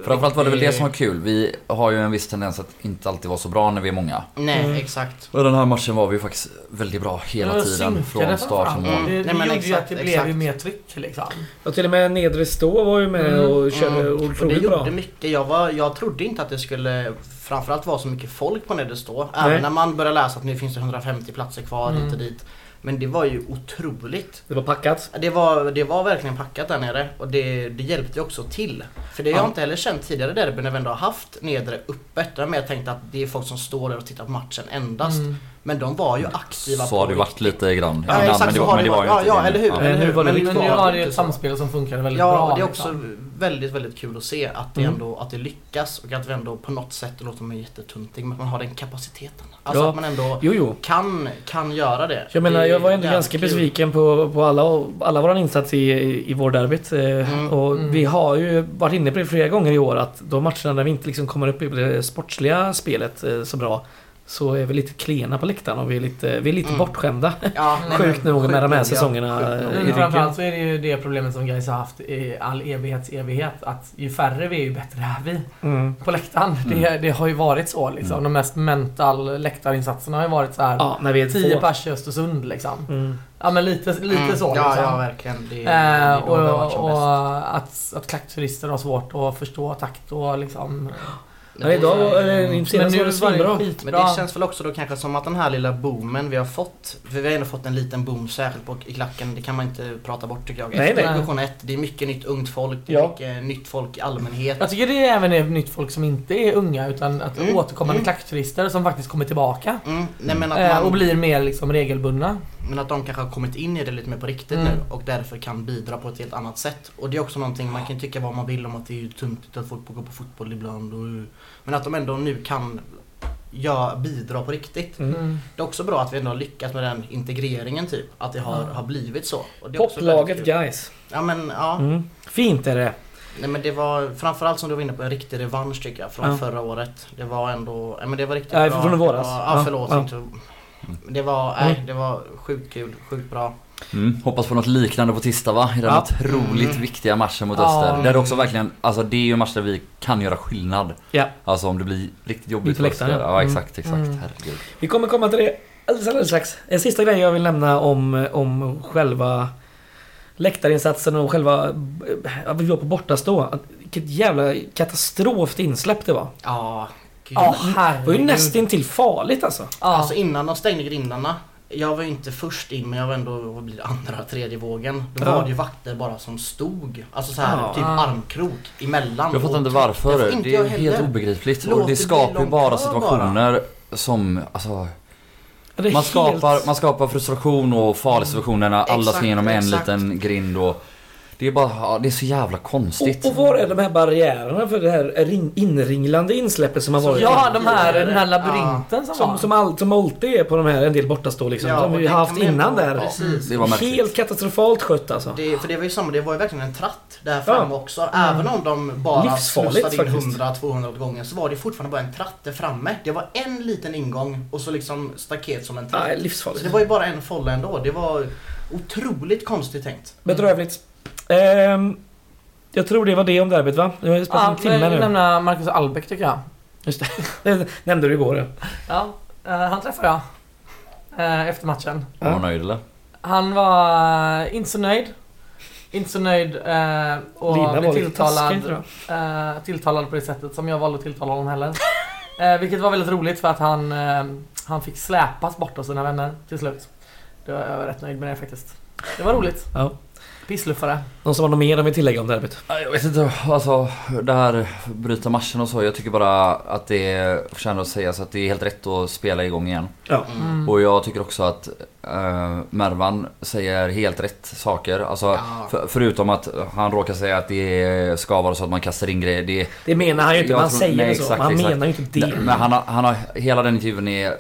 Framförallt var det väl det som var kul. Vi har ju en viss tendens att inte alltid vara så bra när vi är många. Nej, Mm. exakt. Och den här matchen var vi ju faktiskt väldigt bra hela Ja, tiden. Från start till mål. Mm. Det, det Nej, men gjorde ju att det blev ju mer tryck liksom. Och till och med nedre stå var ju med Mm, och körde Mm. Och det otroligt gjorde bra. mycket. Jag, var, jag trodde inte att det skulle framförallt vara så mycket folk på nedre stå. Även Nej. när man började läsa att nu finns det 150 platser kvar Mm. hit och dit. Men det var ju otroligt. Det var packat. Det var, det var verkligen packat där nere och det, det hjälpte också till. För det har Ja. jag inte heller känt tidigare derbyn när vi ändå har haft nedre öppet. Där har jag tänkt att det är folk som står där och tittar på matchen endast. Mm. Men de var ju aktiva Så har det varit lite grann Ja, innan, exakt men det var, men det var ju varit. inte Ja, eller hur? Ja. Eller hur? nu var det Men Men nu har det ett samspel som funkar väldigt Ja, bra. och det är liksom. också väldigt, väldigt kul att se att det Mm. ändå att det lyckas och att vi ändå på något sätt, det låter mig jättetuntig, men att man har den kapaciteten. Alltså Ja. att man ändå Jo, jo. kan, kan göra det. Jag menar, Det jag var ändå ganska kul. besviken på, på alla, alla våra insats i, i, i vår derbyt. Eh, Mm. Och Mm. vi har ju varit inne på det flera gånger i år att de matcherna där vi inte liksom kommer upp i det sportsliga spelet eh, så bra så är vi lite klena på läktaren och vi är lite, vi är lite Mm. bortskämda. Ja, Sjukt nog med de här ja. säsongerna, eh, i Men ryggen. framförallt så är det ju det problemet som guys har haft i all evighets evighet. Att ju färre vi är ju bättre är vi Mm. på läktaren. Det, det har ju varit så liksom. Mm. De mest mental läktarinsatserna har ju varit så här. Ja, när vi är 10 två. pers i Östersund liksom. Mm. Ja men lite, lite Mm, så Ja, liksom. ja verkligen. Det, det är Eh, och och bäst. att, att klackturister har svårt att förstå takt och liksom... Ja, idag Mm. senast var det svinbra. Men det känns väl också då kanske som att den här lilla boomen vi har fått, för vi har ändå fått en liten boom särskilt på, i klacken, det kan man inte prata bort tycker jag. Nej, Efter nej. division 1, det är mycket nytt ungt folk, det är Ja. mycket nytt folk i allmänhet. Jag tycker det även är nytt folk som inte är unga utan att Mm, återkommande mm. klackturister som faktiskt kommer tillbaka. Mm, nej, men, att Eh, man, och blir mer liksom regelbundna. Men att de kanske har kommit in i det lite mer på riktigt Mm. nu och därför kan bidra på ett helt annat sätt. Och det är också någonting man kan tycka vad man vill om att det är ju tuntigt att folk går på fotboll ibland. Och, men att de ändå nu kan ja, bidra på riktigt. Mm. Mm. Det är också bra att vi ändå har lyckats med den integreringen typ. Att det har, Ja. har blivit så. Och det är också Poplaget guys. Ja men ja. Mm. Fint är det. Nej men det var framförallt som du var inne på en riktig revansch tycker jag från Ja. förra året. Det var ändå, ja men det var riktigt Nej, bra. från i våras. Ja, ja förlåt. ja. Inte, det var, nej Mm. det var sjukt kul, sjukt bra. Mm. Hoppas på något liknande på tisdag va? I den Ja. otroligt Mm. viktiga matchen mot Ja. Öster. Där det också verkligen, alltså det är ju en match där vi kan göra skillnad. Ja. Alltså om det blir riktigt jobbigt för Öster. ja. Mm. exakt, exakt. Mm. Herregud. Vi kommer komma till det alldeles, alldeles strax. En sista grej jag vill nämna om, om själva läktarinsatsen och själva... Att vi var på bortastå. Vilket jävla katastrof insläpp det var. Ja, gud. Ja, Det var ju nästintill farligt alltså. Ja. Alltså innan de stängde grindarna. Jag var ju inte först in men jag var ändå, vad blir det, andra, tredje vågen. Då Ja. var det ju vakter bara som stod. Alltså så här Ja. typ Ja. armkrok emellan. Jag fattar inte varför. får inte Det är jag helt heller. obegripligt. Låt Och det det bli skapar ju lång bara kö situationer som, alltså Det är Man helt- skapar, man skapar frustration och farliga situationer när alla Exakt, ska igenom en exakt. liten grind och Det är bara, ja, det är så jävla konstigt. Och, och var är de här barriärerna för det här ring, inringlande insläppet som har varit? Ja, de här, den här labyrinten som, Som, var. som, all, som alltid är på de här en del bortastå liksom. Ja, som vi det har haft innan där. Precis. Det var märkligt. Helt katastrofalt skött alltså. Det, för det var ju samma, det var ju verkligen en tratt där fram Ja. också. Även om de bara slussade in faktiskt. 100-200 åt gången så var det fortfarande bara en tratt där framme. Det var en liten ingång och så liksom staket som en tratt. Nej, så livsfarligt. det var ju bara en folla ändå. Det var otroligt konstigt tänkt. Bedrövligt. Ehm, jag tror det var det om derbyt va? Det har ju spelat Ja, en timme nu. lämna Marcus Albeck tycker jag. Just det. det nämnde du igår. ja. Ja, eh, han träffade jag. eh, efter matchen. Var hon nöjd eller? Han var eh, inte så nöjd. Inte så nöjd eh, och Lina blev var lite tilltalad, taskig tror jag. eh, tilltalad på det sättet som jag valde att tilltala honom heller. Eh, vilket var väldigt roligt för att han, eh, han fick släpas bort av sina vänner till slut. Det var, jag var rätt nöjd med det faktiskt. Det var roligt. Ja. Pissluffare. Någon som har något mer de vill tillägga om derbyt? Ja, Jag vet inte, alltså det här bryta matchen och så. Jag tycker bara att det förtjänar att sägas att det är helt rätt att spela igång igen. Ja. Mm. Och jag tycker också att uh, Mervan säger helt rätt saker. Alltså Ja. för, förutom att han råkar säga att det ska vara så att man kastar in grejer. Det, Det menar han ju inte, han tror- säger nej, det så. exakt, Men han exakt. menar ju inte det. Men han har, han har, hela den intervjun är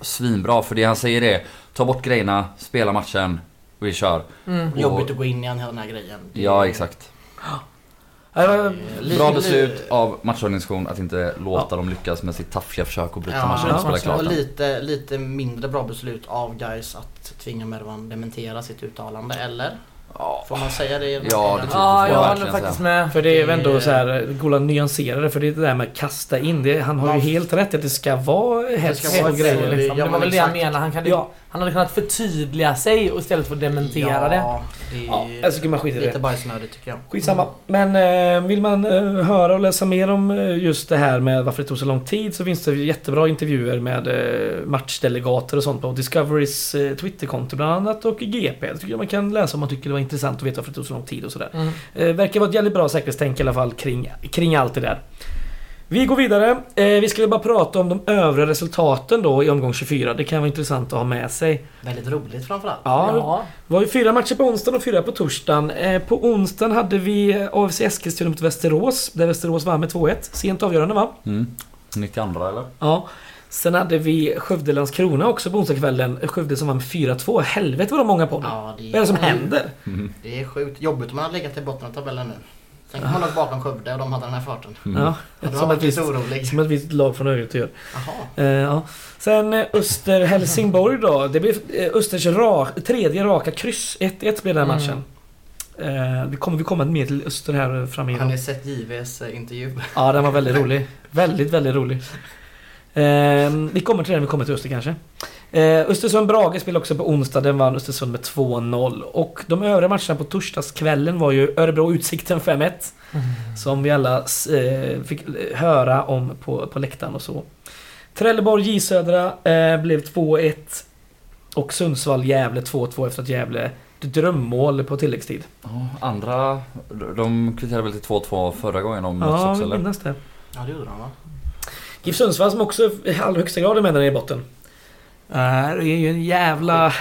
svinbra för det han säger är Ta bort grejerna, spela matchen, vi kör. Mm. Och- Jobbigt att gå in i hela den här grejen. Det- Ja exakt. Ja, det Bra beslut av matchorganisation att inte låta dem lyckas med sitt taffliga försök att bryta matchen ja, och spela klart och lite, lite mindre bra beslut av guys att tvinga Mervan dementera sitt uttalande, eller? Ja, Får man säga det? Ja, det tycker Ja, jag jag verkligen håller faktiskt med. För det är Det- ändå så här, Gola nyanserade för det är det där med att kasta in. Det, han har ju Man- helt rätt att det ska vara hets och grejer. Liksom. Ja, det var väl det jag exakt. menade. Han, kan, Ja. Han hade kunnat förtydliga sig och istället för att dementera det. Ja, det Ja, är jag tycker man skiter i lite det. bajsnödigt tycker jag. Skitsamma. Men eh, vill man eh, höra och läsa mer om eh, just det här med varför det tog så lång tid så finns det jättebra intervjuer med eh, matchdelegater och sånt på Discoverys eh, Twitterkonto bland annat och GP. Det tycker jag man kan läsa om man tycker det var intressant att veta varför det tog så lång tid och sådär. Mm. Eh, verkar vara ett jävligt bra säkerhetstänk i alla fall kring, kring allt det där. Vi går vidare. Eh, vi skulle bara prata om de övriga resultaten då i omgång 24. Det kan vara intressant att ha med sig. Väldigt roligt framförallt. Ja, Ja. det var ju fyra matcher på onsdagen och fyra på torsdagen. Eh, på onsdagen hade vi eh, AFC Eskilstuna mot Västerås. Där Västerås vann med 2-1. Sent avgörande va? Mm. 92 eller? Ja. Sen hade vi Skövde Landskrona också på onsdagskvällen. Skövde som vann med 4-2. Helvete vad de många på nu. Ja, det, Vad är det som händer? Mm. Det är sjukt jobbigt om man hade legat i botten av tabellen nu. Sen kan man låg bakom Skövde och de hade den här farten. Mm. Ja, som har lite visst, orolig. som ett visst lag från Örgryte gör. Eh, ja. Sen eh, Öster-Helsingborg då. Det blev eh, Östers ra tredje raka kryss. 1-1 blev den här Mm. matchen. Eh, vi kommer vi kommer mer till Öster här Har framöver. ni sett JVs intervju? Ja, den var väldigt rolig. Väldigt, väldigt rolig. Eh, vi kommer till den, vi kommer till Öster kanske. Eh, Östersund-Brage spelade också på onsdag. Den vann Östersund med 2-0. Och de övriga matcherna på torsdagskvällen var ju Örebro-Utsikten 5-1. Som vi alla eh, fick höra om på, på läktaren och så. Trelleborg J Södra eh, blev 2-1. Och Sundsvall-Gävle 2-2 efter att Gävle drömmål på tilläggstid. Ja, andra, de kvitterade väl till 2-2 förra gången de möttes Ja, också vi eller? minns det. Ja, det gjorde de va? GIF Sundsvall som också i allra högsta grad är med där i botten. Det är ju en jävla...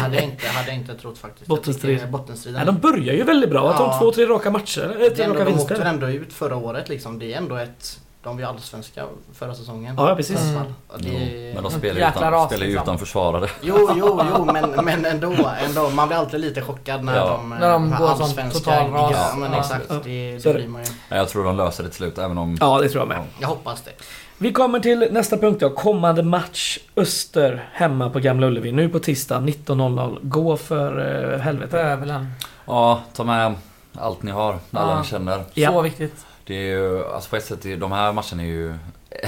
Hade jag inte, hade jag inte trott faktiskt. Bottenstrid. Bottenstriden. Nej, de börjar ju väldigt bra. Att de Ja. två, tre raka matcher. Eller det tre är ändå, raka de åkte vinster. ändå ut förra året liksom. Det är ändå ett... De var ju allsvenska förra säsongen. Ja, precis. Jo, det, men de spelar ju utan, spelar liksom. utan försvarare. Jo, jo, jo, men, men ändå, ändå. Man blir alltid lite chockad när Ja. de... När de går som allsvenska total ras. Ja, men Ja. exakt. Ja. Det, det blir man ju. Nej, Jag tror de löser det till slut även om... Ja, det tror jag med. Jag hoppas det. Vi kommer till nästa punkt då. Kommande match. Öster hemma på Gamla Ullevi. Nu på tisdag 19.00. Gå för uh, På helvete. Övelen. Ja, ta med allt ni har, alla Ja. ni känner. Ja. Så viktigt. Det är ju, alltså på ett sätt, de här matcherna är ju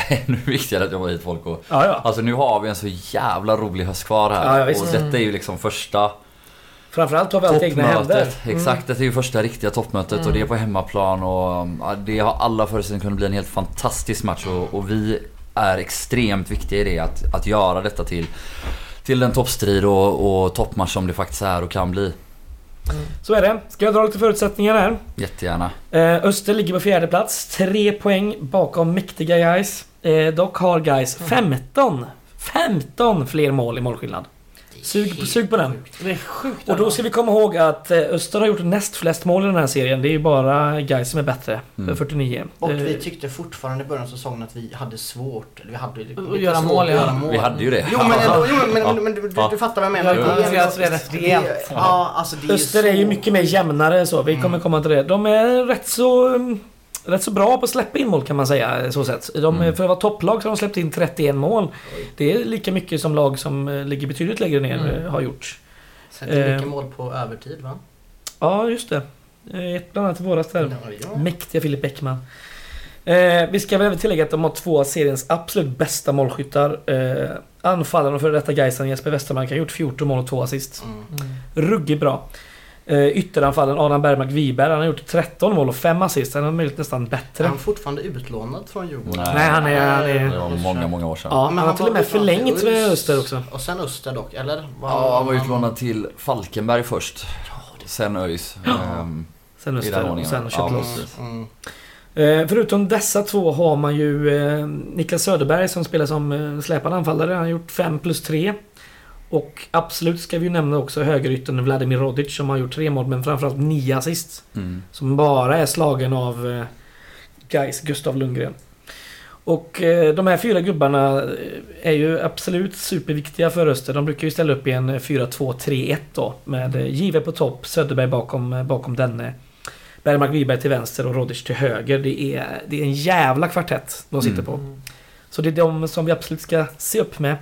ännu viktigare att jobba hit folk och Ja, ja. Alltså nu har vi en så jävla rolig höst kvar här. Ja, och detta är ju liksom första Framförallt har vi allt egna händer. Exakt, detta är ju första riktiga toppmötet och Mm. det är på hemmaplan och det har alla förutsättningar kunna bli en helt fantastisk match och, och vi är extremt viktiga i det att, att göra detta till till den toppstrid och, och toppmatch som det faktiskt är och kan bli. Så är det. Ska jag dra lite förutsättningar här? Jättegärna. Eh, Öster ligger på fjärde plats. Tre poäng bakom mäktiga guys. Eh, dock har guys 15 15 fler mål i målskillnad. Sug på- sug på den. Sjukt. Det är sjukt. Och då ska vi komma ihåg att eh, Öster har gjort näst flest mål i den här serien. Det är ju bara guys som är bättre. Mm. 49. Och Eh, vi tyckte fortfarande i början av säsongen att vi hade svårt, eller vi hade lite Att göra svårt mål, att ja. göra mål. Vi hade ju det. Jo men, ändå, jo, men, Ja. men, men du, du, Ja. du fattar vad jag menar. har Det är rätt det- rejält. Ja, alltså det är Öster är ju så- mycket mer jämnare så. Vi kommer Mm. komma till det. De är rätt så... Rätt så bra på att släppa in mål kan man säga. Så sätt. De, Mm. För att vara topplag så har de släppt in 31 mål. Det är lika mycket som lag som eh, ligger betydligt lägre ner Mm. eh, har gjort. Sätter Eh. mycket mål på övertid va? Ja, just det. Eh, Ett bland annat i våras där. Ja, ja. Mäktiga Filip Bäckman. Eh, vi ska väl även tillägga att de har två av seriens absolut bästa målskyttar. Eh, anfallaren och före detta Gaisan Jesper Westermark har gjort 14 mål och 2 assist. Mm. Ruggigt bra. Eh, ytteranfallen Adam Bergmark Wiberg, han har gjort 13 mål och 5 assist. Han har möjligt nästan Är bättre. han fortfarande utlånad från Djurgården? Nej, han är- han är- Det var många, många år sedan. Ja, han har till och med förlängt med. Öster också. Och sen Öster dock, eller? Var Ja, han var utlånad till Falkenberg först. Sen ÖIS. Ehm, Sen Öster och sen Ja, kört Mm, mm. Eh, förutom dessa två har man ju eh, Niklas Söderberg som spelar som eh, släpande anfallare. Han har gjort 5 plus 3. Och absolut ska vi ju nämna också högerytten Vladimir Rodic som har gjort 3 mål men framförallt 9 assist. mm. Som bara är slagen av eh, Gais Gustav Lundgren. Och eh, de här fyra gubbarna eh, är ju absolut superviktiga för Öster. De brukar ju ställa upp i en 4-2-3-1 då. Med eh, Give på topp, Söderberg bakom, bakom denne. Bergmark Wiberg till vänster och Rodic till höger. Det är, det är en jävla kvartett de sitter Mm. på. Så det är de som vi absolut ska se upp med.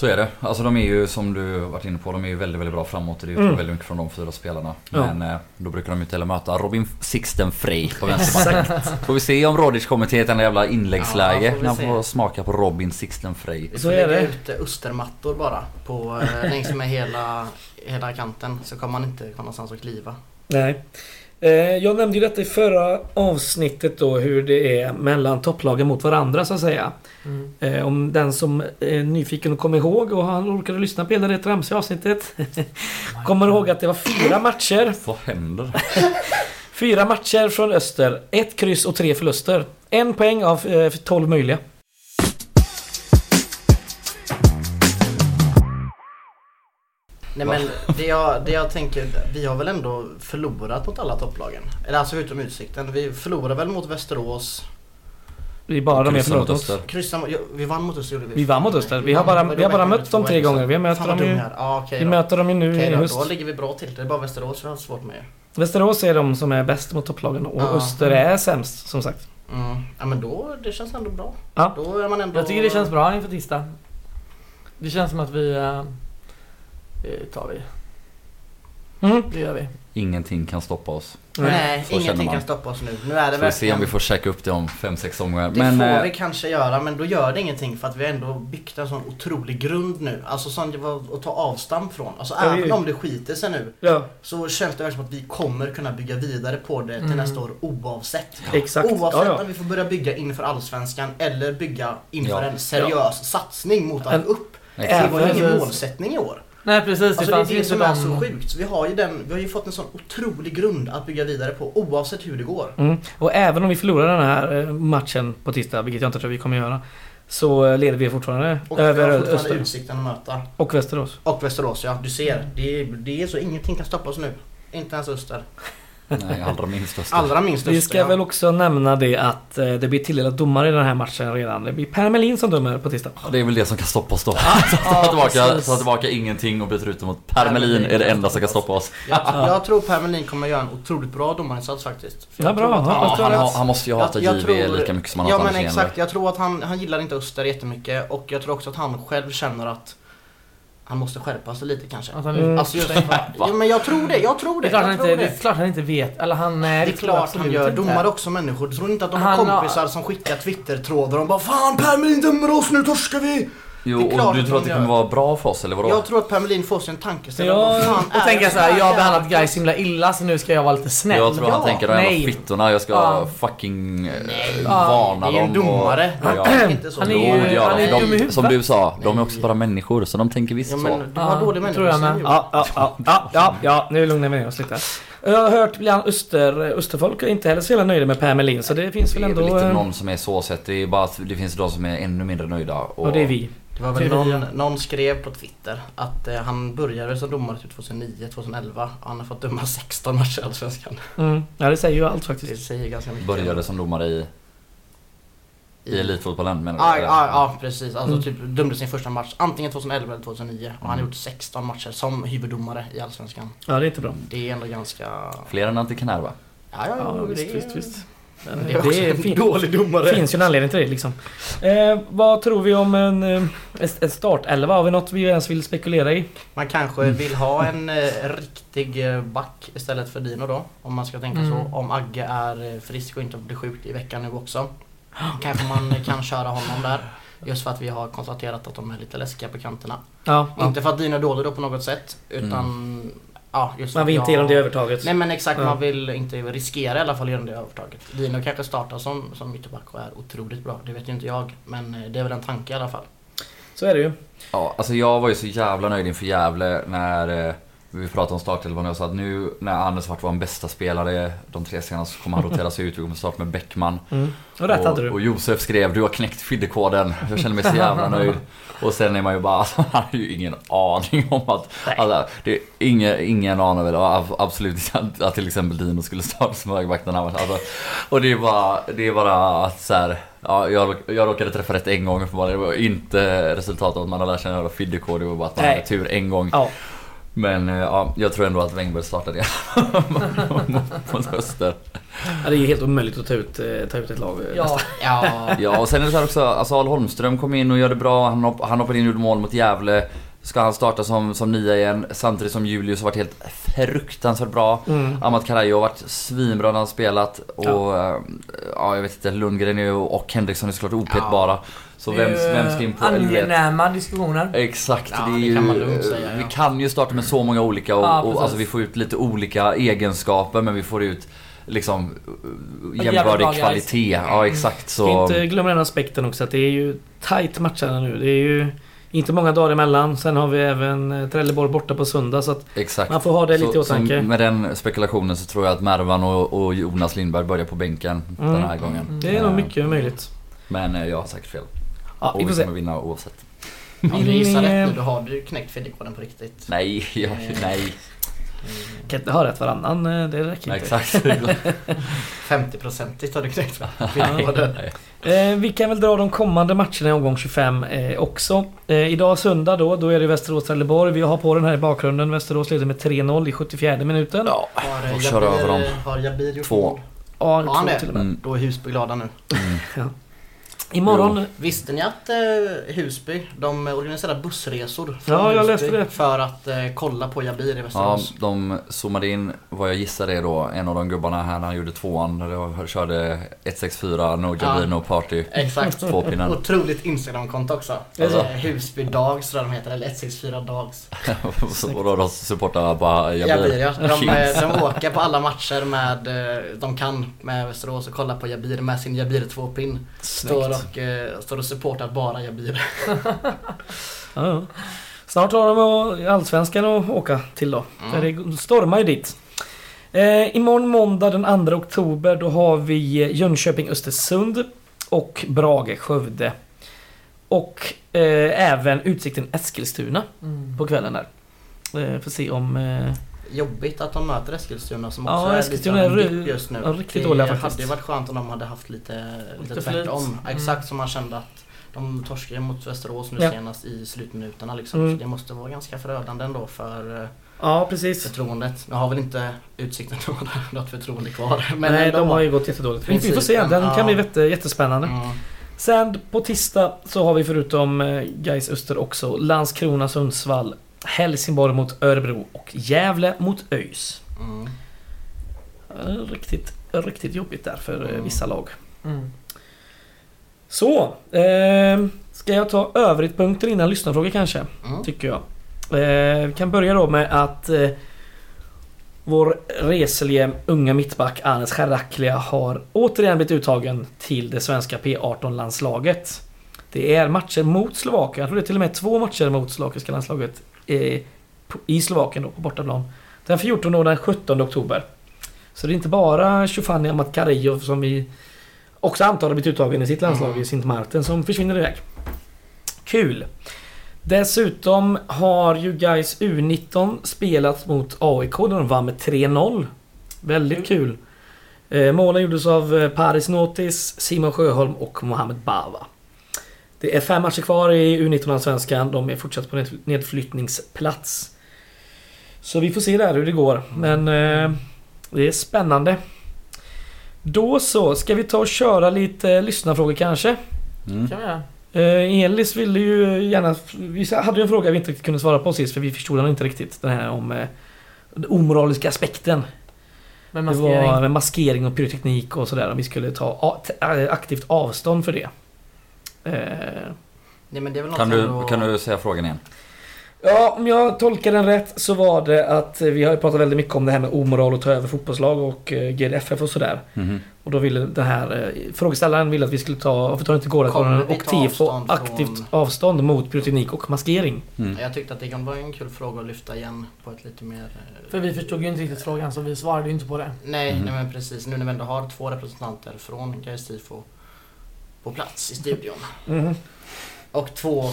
Så är det. Alltså de är ju som du varit inne på, de är ju väldigt, väldigt bra framåt. Det är ju Mm. väldigt mycket från de fyra spelarna. Ja. Men eh, då brukar de ju inte heller möta Robin Sixten Frey på vänsterbacken. Får vi se om Rodic kommer till ett enda jävla inläggsläge Ja, får när han får smaka på Robin Sixten Frey. Så är det. ut eh, östermattor bara på, eh, längs med hela, hela kanten så kommer man inte ha någonstans att kliva. Nej. Eh, Jag nämnde ju detta i förra avsnittet då hur det är mellan topplagen mot varandra så att säga. Mm. Eh, Om den som är nyfiken och kommer ihåg och han orkade lyssna på hela det tramsiga avsnittet. kommer ihåg att det var fyra matcher. Vad händer? Fyra matcher från Öster. Ett kryss och tre förluster. En poäng av eh, 12 möjliga. Nej men det jag, det jag tänker, vi har väl ändå förlorat mot alla topplagen? Eller alltså utom Utsikten. Vi förlorade väl mot Västerås. Är bara de är Kryssar mot. Kryssa, vi vann mot Öster vi. Vi vann mot Öster. Vi har bara, vi har bara mött dem tre gånger. Vi möter dem ju. Ja, okej vi då. möter dem ju nu Okej i då, höst. då ligger vi bra till. Det är bara Västerås vi har svårt med. Västerås är de som är bäst mot topplagen och Ja. Öster är sämst som sagt. Mm. Ja men då, det känns ändå bra. Ja. Då är man ändå... Jag tycker det känns bra inför tisdag. Det känns som att vi... eh, Det tar vi. Mm. Det gör vi. Ingenting kan stoppa oss. Nej, Så ingenting kan stoppa oss nu. Nu är det Får vi se verkligen... om vi får checka upp det om 5-6 omgångar. Det Men får eh, vi kanske göra men då gör det ingenting för att vi har ändå byggt en sån otrolig grund nu. Alltså sån det var att ta avstamp från. Alltså Ja, vi- även om det skiter sig nu Ja, så känns det verkligen som att vi kommer kunna bygga vidare på det till Mm. nästa år oavsett. exakt. Oavsett Ja, ja. om vi får börja bygga inför Allsvenskan eller bygga inför Ja. en seriös satsning mot att En- upp. Det var ju ingen målsättning i år. Nej precis, det Alltså det är fanns det inte som är så sjukt. Så vi har ju den, vi har ju fått en sån otrolig grund att bygga vidare på oavsett hur det går. Mm. Och även om vi förlorar den här eh, matchen på tisdag, vilket jag inte tror vi kommer göra. Så eh, leder vi fortfarande Och vi över har fortfarande utsikten att möta. och Västerås. Och Västerås ja, du ser. Det är, det är så ingenting kan stoppa oss nu. Inte ens Öster. Nej, allra minst Öster. Allra minst Öster. Vi ska ja. väl också nämna det att eh, det blir tilldelat domare i den här matchen redan. Det blir Per Melin som dömer på tisdag. Ja, Det är väl det som kan stoppa oss då. ta, tillbaka, ta tillbaka ingenting och byta ut mot Per Melin är det enda som kan stoppa oss. Jag, jag tror Per Melin kommer göra en otroligt bra domarinsats faktiskt. Ja, bra. han- Ja, Ja, han, har- han måste ju hata Jag- jag JV tror- lika mycket som han Ja hatar men Anders exakt, jag tror att han, han gillar inte Öster jättemycket och jag tror också att han själv känner att han måste skärpa sig lite kanske. Att han, Mm. Alltså just ja, men jag tror det, jag tror det, det. är klart han inte, det det. är klart han inte vet. Eller han... Nej, Det är jag klart han gör. inte. Domare är också människor. Tror inte att de har Han har- kompisar som skickar Twitter-trådar och bara Fan Per Melin dömer oss, nu torskar vi! Jo, Det är klart och du tror att de det kommer vara bra för oss eller vadå? Jag tror att Per Melin får sig en tankeställare. Ja, är tänker jag det såhär, jag har behandlat guys himla illa så nu ska jag vara lite snäll. Jag tror han Ja, tänker de jävla fittorna, jag ska Ja. fucking eh, varna det är dem. en domare. Och, ja. Han så. Han är Jo, ju- det gör han de. är dum i de. huvudet. Som du sa, de är också bara människor så de tänker visst Ja så. men du har dålig tror jag med. människosyn. Ja, ja, ja, ja, ja, ja, nu lugnar vi ner oss lite. Jag har hört bland Öster, Österfolk är inte heller så jävla nöjda med Per Melin så det finns Det väl är väl ändå... inte eh, någon som är så sett. Det är bara att det finns de som är ännu mindre nöjda. Och, Och det är vi. Det var väl någon, någon skrev på Twitter att eh, han började som domare typ 2009, 2011 och han har fått döma 16 matcher i Allsvenskan. Mm. Ja det säger ju allt Det faktiskt. säger ganska mycket. Började som domare i, i elitfotbollen menar Ja, du? ja, ja precis. Alltså Mm. typ dömde sin första match antingen 2011 eller 2009 och han har Mm. gjort 16 matcher som huvuddomare i Allsvenskan. Ja det är inte bra. Det är ändå ganska... Fler än Antti Kanerva. Ja, ja, Ja, det visst, är- visst, visst. Det är också Det en fint. dålig domare. Det finns ju en anledning till det liksom. Eh, vad tror vi om en, eh, ett- ett startelva? Har vi något vi ens vill spekulera i? Man kanske vill ha en eh, riktig eh, back istället för Dino då. Om man ska tänka Mm. så. Om Agge är eh, frisk och inte blir sjuk i veckan nu också. Kanske man eh, kan köra honom där. Just för att vi har konstaterat att de är lite läskiga på kanterna. Ja, ja. Inte för att Dino är dålig då på något sätt. Utan... Ja, just Man vill inte ge dem det övertaget. Nej men exakt, Ja. man vill inte riskera i alla fall genom det övertaget. Dino kanske startar som, som ytterback och är otroligt bra. Det vet ju inte jag. Men eh, det är väl en tanke i alla fall. Så är det ju. Ja, alltså jag var ju så jävla nöjd inför Gävle när eh, vi pratade om startelvan och jag sa att nu när Anders varit vår bästa spelare de tre senaste så kommer han roteras ut. Vi kommer starta med Bäckman. Mm. Och rätt hade och, du. och Josef skrev du har knäckt fiddekoden. Jag känner mig så jävla nöjd. Och sen är man ju bara, alltså, han har ju ingen aning om att... Alltså, det är ingen, ingen anar väl absolut inte att, att till exempel Dino skulle starta som högerback den här matchen. Alltså, och det är bara, det är bara att så här, ja, jag, jag råkade träffa rätt en gång uppenbarligen. Det var inte resultatet av att man har lärt jävla fiddekod. Det var bara att man hade tur en gång. Ja. Men eh, ja, jag tror ändå att Wängberg startar det mot Öster. Ja, det är helt omöjligt att ta ut, eh, ta ut ett lag. eh, Ja, Ja, Ja och sen är det så här också, alltså Al Holmström kom in och gör det bra. Han, hopp, han hoppade in och gjorde mål mot Gävle. Ska han starta som, som nia igen samtidigt som Julius har varit helt fruktansvärt bra. Mm. Amat Karajo har varit svinbra när han spelat. Och ja. ja, jag vet inte, Lundgren ju, och Henriksson är såklart opetbara. Så vem, vem ska in på... Angenäma diskussioner. Exakt, Ja, det det ju, kan man lugnt säga, ja. Vi kan ju starta med så många olika och, Ja, och alltså vi får ut lite olika egenskaper men vi får ut liksom jämförlig guys. kvalitet. Ja exakt Ska så. inte glömma den aspekten också att det är ju tight matcherna nu. Det är ju inte många dagar emellan. Sen har vi även eh, Trelleborg borta på söndag så att Exakt. man får ha det lite i åtanke. med den spekulationen så tror jag att Mervan och, och Jonas Lindberg börjar på bänken Mm. den här gången. Det är nog Eh, mycket möjligt. Men eh, jag har säkert fel. Ja, och vi vi får se. kommer vinna oavsett. om du gissar rätt nu då har du knäckt Fiddykoden på riktigt. Nej, jag, nej. Mm. Kan inte ha rätt varannan, eh, det räcker nej inte. exakt. 50-procentigt har du knäckt Ja. Nej. Eh, vi kan väl dra de kommande matcherna i omgång 25 eh, också. Eh, idag söndag då, då är det Västerås-Trelleborg. Vi har på den här i bakgrunden. Västerås leder med 3-0 i 74 minuten. Ja, eh, Och kör över dem. Har Jabir gjort Två. ja två det? till och med. Mm. Då är Husby glada nu. Imorgon... Visste ni att eh, Husby, de organiserar bussresor från Ja, jag Husby läste det. för att eh, kolla på Jabir i Ja, Västerås? de zoomade in vad jag gissar är då en av de gubbarna här när han gjorde tvåan. Eller körde 164 No Jabir Ja. No Party. Exakt. Tvåpinnen. Otroligt Instagramkonto också. Är det så? Eh, Husby Dags tror jag de heter, eller 164 Dags. och då de supportar bara Jabir Jabir. ja. De, Kids. eh, de åker på alla matcher med, eh, de kan med Västerås och kollar på Jabir med sin Jabir 2-pin. Står Snyggt. Och, eh, står och supportar bara Jabir. Ja, ja. Snart har de Allsvenskan att åka till då. Mm. Det stormar ju dit. Eh, imorgon måndag den 2 oktober då har vi Jönköping-Östersund och Brage-Skövde. Och eh, även Utsikten Eskilstuna Mm. på kvällen där. Eh, får se om... Eh, Jobbigt att de möter Eskilstuna som Ja, också är Eskilstuna lite av en är just nu. ja, riktigt det dåliga faktiskt. hade ju varit skönt om de hade haft lite, lite, Lite tvärtom. Mm. Exakt som man kände att de torskade mot Västerås nu Ja. senast i slutminuterna liksom. Mm. Så det måste vara ganska förödande ändå för eh, ja, precis. förtroendet. Nu har väl inte Utsikten något förtroende kvar. Men Nej, de har ju gått jättedåligt. Vi, vi får se, den ja. kan bli jätte, jättespännande. Mm. Sen på tisdag så har vi förutom eh, Gais Öster också Landskrona, Sundsvall, Helsingborg mot Örebro och Gävle mot ÖIS. Mm. Eh, Riktigt, riktigt jobbigt där för eh, Mm. vissa lag. Mm. Så, eh, ska jag ta övrigt punkter innan lyssnarfrågor kanske? Mm. Tycker jag. Eh, vi kan börja då med att eh, vår reselige unga mittback Anes Charaklia har återigen blivit uttagen till det svenska P18-landslaget. Det är matcher mot Slovakien. Jag tror det är till och med två matcher mot slovakiska landslaget eh, i Slovakien då, på bortaplan. Den 14 och den 17 oktober. Så det är inte bara Shufani Amatkarijov som vi också antar har blivit uttagen i sitt landslag Mm. i Sint Martin som försvinner iväg. Kul! Dessutom har ju guys U19 spelat mot AIK där de vann med 3-0. Väldigt kul. Eh, målen gjordes av eh, Paris Notis, Simon Sjöholm och Mohamed Bava. Det är fem matcher kvar i U19-allsvenskan. De är fortsatt på ned- nedflyttningsplats. Så vi får se där hur det går. Men eh, det är spännande. Då så, ska vi ta och köra lite eh, lyssnarfrågor kanske? Mm. kan vi göra. Eh, Elis ville ju gärna... Vi hade ju en fråga vi inte riktigt kunde svara på sist för vi förstod den inte riktigt. Den här om eh, den omoraliska aspekten. Med Det maskering. var med maskering och pyroteknik och sådär. Om vi skulle ta aktivt avstånd för det. Eh, Nej, men det är väl Kan, du, ändå- kan du säga frågan igen? Ja, om jag tolkar den rätt så var det att vi har ju pratat väldigt mycket om det här med omoral och ta över fotbollslag och eh, GDFF och sådär. Mhm. Och då ville den här eh, frågeställaren ville att vi skulle ta, varför tar inte vi och TIFO aktivt från- avstånd mot pyroteknik och maskering? Mm. Jag tyckte att det kan vara en kul fråga att lyfta igen på ett lite mer... För vi förstod ju inte riktigt frågan så vi svarade ju inte på det. Nej, Mhm. nej men precis. Nu när vi ändå har två representanter från Gais Tifo på plats i studion. Mhm. Och två eh,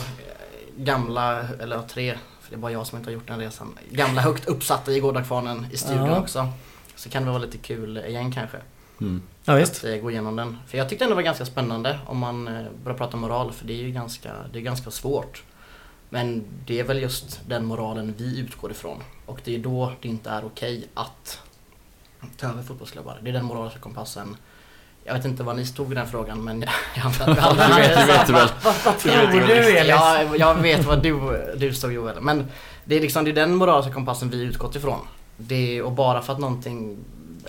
gamla, eller tre, för det är bara jag som inte har gjort den resan. Gamla högt uppsatta i Gårdakvarnen i studion Ja. också. Så kan det vara lite kul igen kanske. Mm. Ja, visst. Att eh, gå igenom den. För jag tyckte ändå det var ganska spännande om man eh, börjar prata moral. För det är ju ganska, det är ganska svårt. Men det är väl just den moralen vi utgår ifrån. Och det är då det inte är okej att ta över fotbollsklubbar. Det är den moraliska kompassen. Jag vet inte vad ni stod i den frågan men jag antar att vi alla vet, det vet du väl. Vad, vad tror du Elis? Ja, jag vet vad du, du stod Joel. Men det är liksom det är den moraliska kompassen vi utgått ifrån. Det är, och bara för att någonting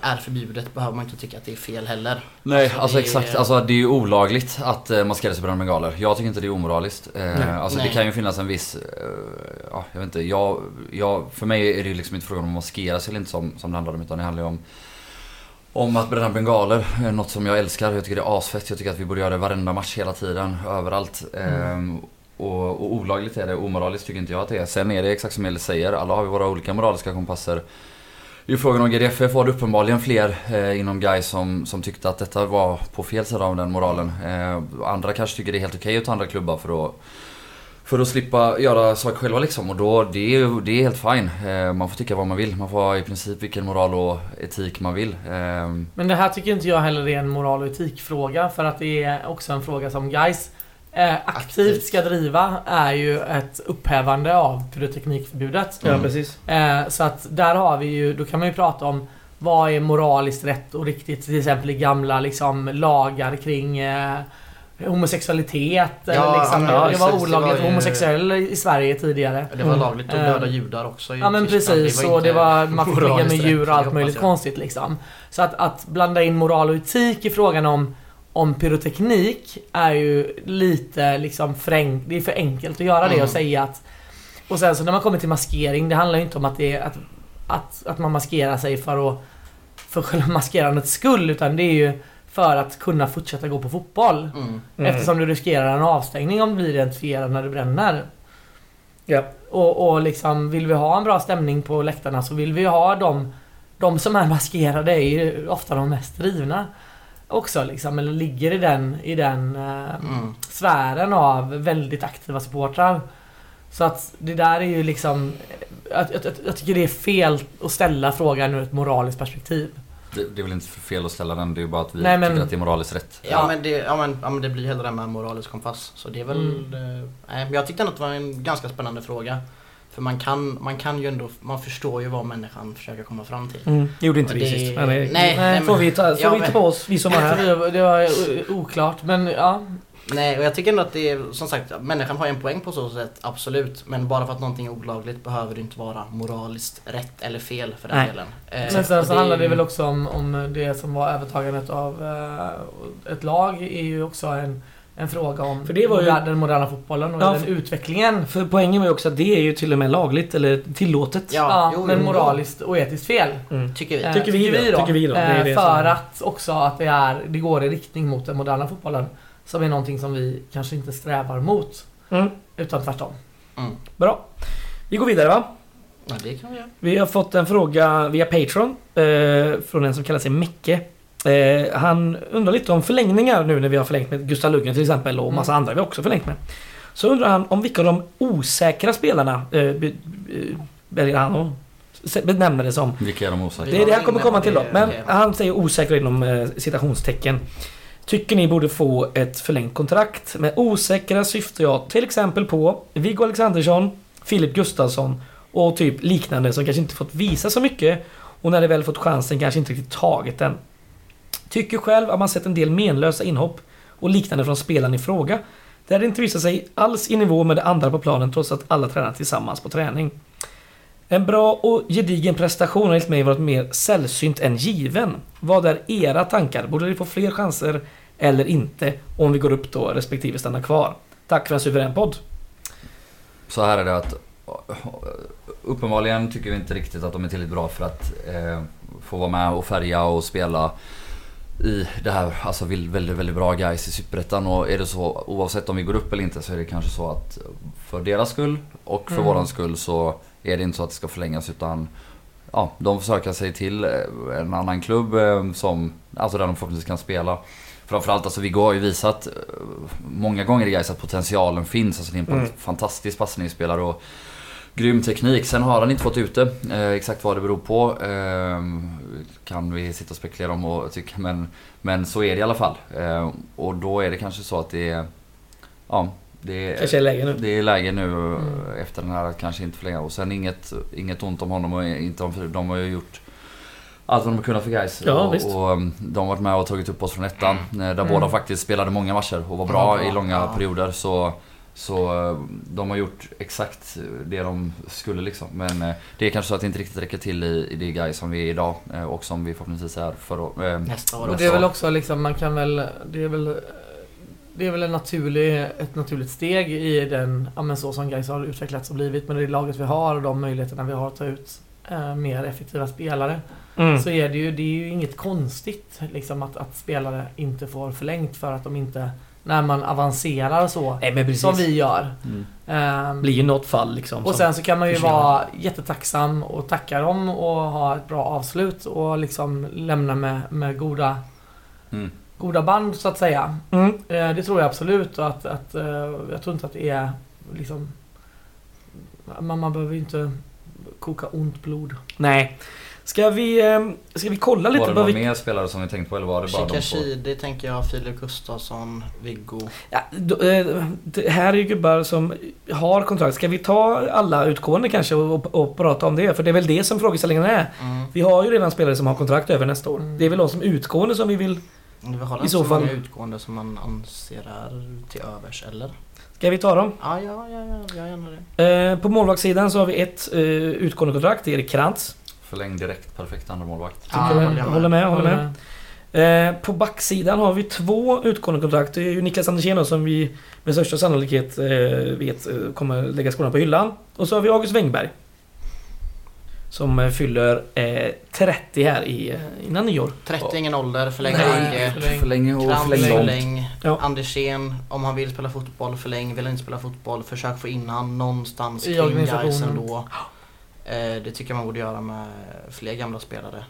är förbjudet behöver man inte tycka att det är fel heller. Nej, Alltså, alltså det är- exakt. Alltså det är ju olagligt att eh, maskera sig bränna bengaler. Jag tycker inte det är omoraliskt. Eh, alltså det Nej. kan ju finnas en viss, eh, ja jag vet inte. Jag, jag, för mig är det ju liksom inte frågan om att maskera sig eller inte som, som det handlar om. Utan det handlar ju om om att bränna bengaler, något som jag älskar. Jag tycker det är asfett. Jag tycker att vi borde göra det varenda match hela tiden, överallt. Ehm, och, och olagligt är det, omoraliskt tycker inte jag att det är. Sen är det exakt som Elis säger, alla har vi våra olika moraliska kompasser. I frågan om GDFF var det uppenbarligen fler eh, inom guys som, som tyckte att detta var på fel sida av den moralen. Eh, andra kanske tycker det är helt okej att ta andra klubbar för att för att slippa göra saker själva liksom. Och då, det är, det är helt fine. Eh, man får tycka vad man vill. Man får ha i princip vilken moral och etik man vill. Eh, Men det här tycker inte jag heller är en moral och etikfråga för att det är också en fråga som guys eh, aktivt Aktivt. ska driva är ju ett upphävande av pyroteknikförbudet. Ja, Mm. precis. Eh, så att där har vi ju, då kan man ju prata om vad är moraliskt rätt och riktigt till exempel i gamla liksom lagar kring homosexualitet. Ja, eller liksom, ja, det var det olagligt att ju- vara homosexuell i Sverige tidigare. Det var Mm. lagligt att Eh, döda judar också i Ja men Tyskland. precis, var och det var, man fick ligga med djur och allt det möjligt jag. konstigt liksom. Så att, att blanda in moral och etik i frågan om, om pyroteknik är ju lite liksom förenk, det är för enkelt att göra det Mm. och säga att... Och sen så när man kommer till maskering, det handlar ju inte om att det är att, att, att man maskerar sig för att för själva maskerandets skull utan det är ju för att kunna fortsätta gå på fotboll. Mm. Mm. Eftersom du riskerar en avstängning om du blir identifierad när du bränner. Ja. Och, och liksom vill vi ha en bra stämning på läktarna så vill vi ha de, de som är maskerade är ju ofta de mest drivna. Också liksom, eller ligger i den, i den eh, Mm. sfären av väldigt aktiva supportrar. Så att det där är ju liksom... Jag, jag, jag, jag tycker det är fel att ställa frågan ur ett moraliskt perspektiv. Det, det är väl inte för fel att ställa den. Det är bara att vi Nej, men- tycker att det är moraliskt rätt. Ja, men det, ja, men, ja men det blir hela det med moralisk kompass. Så det är väl... Mm. eh, nej, men jag tyckte ändå att det var en ganska spännande fråga. För man kan, man kan ju ändå, man förstår ju vad människan försöker komma fram till. Mm. Det gjorde inte Och vi det- sist. Men, nej, det nej, får men- vi ta, får Ja, vi men- ta på oss, vi som var här. Det var, det oklart men ja. Nej, och jag tycker ändå att det är, som sagt, människan har ju en poäng på så sätt, absolut. Men bara för att någonting är olagligt behöver det inte vara moraliskt rätt eller fel för den Nej. delen. Eh, Men sen så det handlar det väl också om, om det som var övertagandet av eh, ett lag är ju också en, en fråga om För det var ju- den moderna fotbollen och Ja, den utvecklingen. För poängen var ju också att det är ju till och med lagligt eller tillåtet. Ja, Ja, jo, men moraliskt och etiskt fel. Mm. Tycker vi. Eh, Tycker vi då, tycker vi då. Det är Eh, det för som- att också att det, är, det går i riktning mot den moderna fotbollen. Som är någonting som vi kanske inte strävar mot. Mm. Utan tvärtom. Mm. Bra. Vi går vidare va? Ja, det kan vi göra. Vi har fått en fråga via Patreon eh, från en som kallar sig Micke. Eh, han undrar lite om förlängningar nu när vi har förlängt med Gustav Lundgren till exempel och massa andra vi också förlängt med. Så undrar han om vilka av de osäkra spelarna eh, eh, väljer han att benämna det som. Vilka är de osäkra? Det är det han kommer komma till då. Men han säger osäkra inom eh, citationstecken. Tycker ni borde få ett förlängt kontrakt? Med osäkra syftar jag till exempel på Viggo Alexandersson, Filip Gustafsson och typ liknande som kanske inte fått visa så mycket och när de väl fått chansen kanske inte riktigt tagit den. Tycker själv att man sett en del menlösa inhopp och liknande från spelaren i fråga. Där det inte visar sig alls i nivå med det andra på planen trots att alla tränar tillsammans på träning. En bra och gedigen prestation har enligt mig varit mer sällsynt än given. Vad är era tankar? Borde de få fler chanser eller inte? Om vi går upp då respektive stannar kvar. Tack för en suverän podd. Så här är det att uppenbarligen tycker vi inte riktigt att de är tillräckligt bra för att eh, få vara med och färga och spela i det här, alltså väldigt, väldigt bra guys i Superettan och är det så oavsett om vi går upp eller inte så är det kanske så att för deras skull och för Mm. våran skull så är det inte så att det ska förlängas utan ja, de får söka sig till eh, en annan klubb eh, som, alltså där de förhoppningsvis kan spela. Framförallt, alltså Viggo har ju visat eh, många gånger i guys att potentialen finns. Alltså det är en Mm. fantastisk passningsspelare och grym teknik. Sen har han inte fått ut det. Eh, exakt vad det beror på eh, kan vi sitta och spekulera om och tycka. Men, men så är det i alla fall. Eh, och då är det kanske så att det är... Ja, Det, Kanske är läge nu. det är läge nu Mm. efter den här att kanske inte förlänga. Och sen inget, inget ont om honom och inte om De har ju gjort allt vad de har kunnat för guys. Ja, och, visst. och um, de har varit med och tagit upp oss från ettan. eh, Där Mm. båda faktiskt spelade många matcher och var Ja, bra bra. i långa Ja. perioder. Så, så eh, de har gjort exakt det de skulle liksom. Men eh, det är kanske så att det inte riktigt räcker till i, i det guys som vi är idag. Och som vi förhoppningsvis är för eh, Nästa år. Och det är väl också liksom, man kan väl... Det är väl... Det är väl en naturlig, ett naturligt steg i den, ja men så som Gais har utvecklats och blivit med det laget vi har och de möjligheterna vi har att ta ut eh, mer effektiva spelare. Mm. Så är det ju, det är ju inget konstigt liksom att, att spelare inte får förlängt för att de inte, när man avancerar så, Nej som vi gör. mm. Ehm, blir ju något fall liksom. och sen så kan man ju försvinner. vara jättetacksam och tacka dem och ha ett bra avslut och liksom lämna med, med goda, Mm. Goda band så att säga. Mm. Eh, Det tror jag absolut och att, att eh, jag tror inte att det är liksom man, man behöver ju inte koka ont blod. Nej. Ska vi, eh, ska vi kolla lite Var det några vilka... mer spelare som vi tänkt på eller var det bara de två? Tänker jag, Filip Gustafsson, Viggo. Ja, då, det här är ju gubbar som har kontrakt. Ska vi ta alla utgående kanske och, och, och prata om det? För det är väl det som frågeställningen är. Mm. Vi har ju redan spelare som har kontrakt över nästa år. Mm. Det är väl de som utgående som vi vill... Vi har I så så fall- många utgående som man anser är till övers, eller? Ska vi ta dem? Ja, ja, ja, ja, jag gärna det. Eh, på målvaktssidan så har vi ett eh, utgående kontrakt. Det är Erik Krantz. Förläng direkt, perfekt andra målvakt. Jag. håller med. håller med, håller med. Eh, på backsidan har vi två utgående kontrakt. Det är ju Niklas Andersén som vi med största sannolikhet eh, vet eh, kommer lägga skolan på hyllan. Och så har vi August Wengberg. Som eh, fyller eh, 30 här i, eh, innan nyår. 30 ingen ålder, förläng Nej, Bagge. förläng. Förläng förläng. Ja. Andersén, om han vill spela fotboll, förläng. Vill han inte spela fotboll, försök få in han någonstans I kring guys ändå. Eh, det tycker jag man borde göra med fler gamla spelare.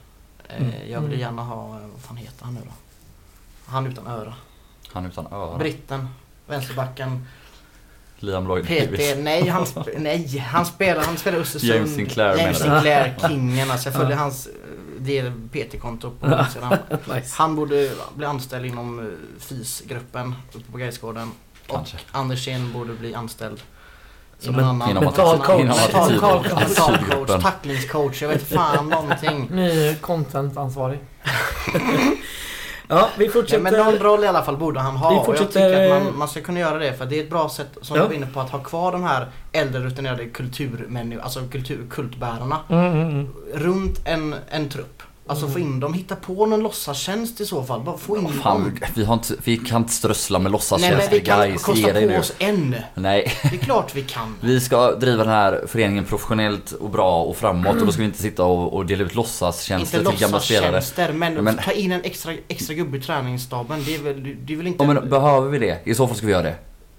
Eh, Mm. Jag vill Mm. gärna ha, eh, vad fan heter han nu då? Han utan öra. Han utan öra. Britten, vänsterbacken. Liam Lloyd Davis. PT, nej han, sp- nej, han spelar, han spelar Östersund. James Sinclair James menar Sinclair, kingen alltså. Jag följer Ja. hans, eh, det är PT-konto på. Instagram. nice. Han borde bli anställd inom eh, FIS-gruppen uppe på Gaisgården. Och. Andersén borde bli anställd Som en annan... Inom mental annan- coach. Inom Mental attityd- coach, mental coach, attitydgruppen. tacklingscoach, jag vet fan någonting. Ny content-ansvarig. Ja, vi fortsätter. men någon roll i alla fall borde han ha. Vi och jag fortsätter, tycker att eh, man, man ska kunna göra det för det är ett bra sätt, som Ja. var inne på, att ha kvar de här äldre rutinerade kulturmänniskorna, alltså kultur, kultbärarna Mm, mm, mm. runt en, en trupp. Alltså Mm. få in dem, hitta på någon låtsastjänst i så fall. Bara få in dem. Fan, vi, har inte, vi kan inte strössla med Nej men låtsastjänster vi kan guys. Ge kosta på nu. oss en. Nej, Det är klart vi kan. vi ska driva den här föreningen professionellt och bra och framåt och då ska vi inte sitta och, och dela ut låtsastjänster Inte till gamla spelare. låtsastjänster men, Men- ta in en extra, extra gubbe i träningsstaben. Det är väl, det är väl inte... Ja, men behöver vi det? I så fall ska vi göra det.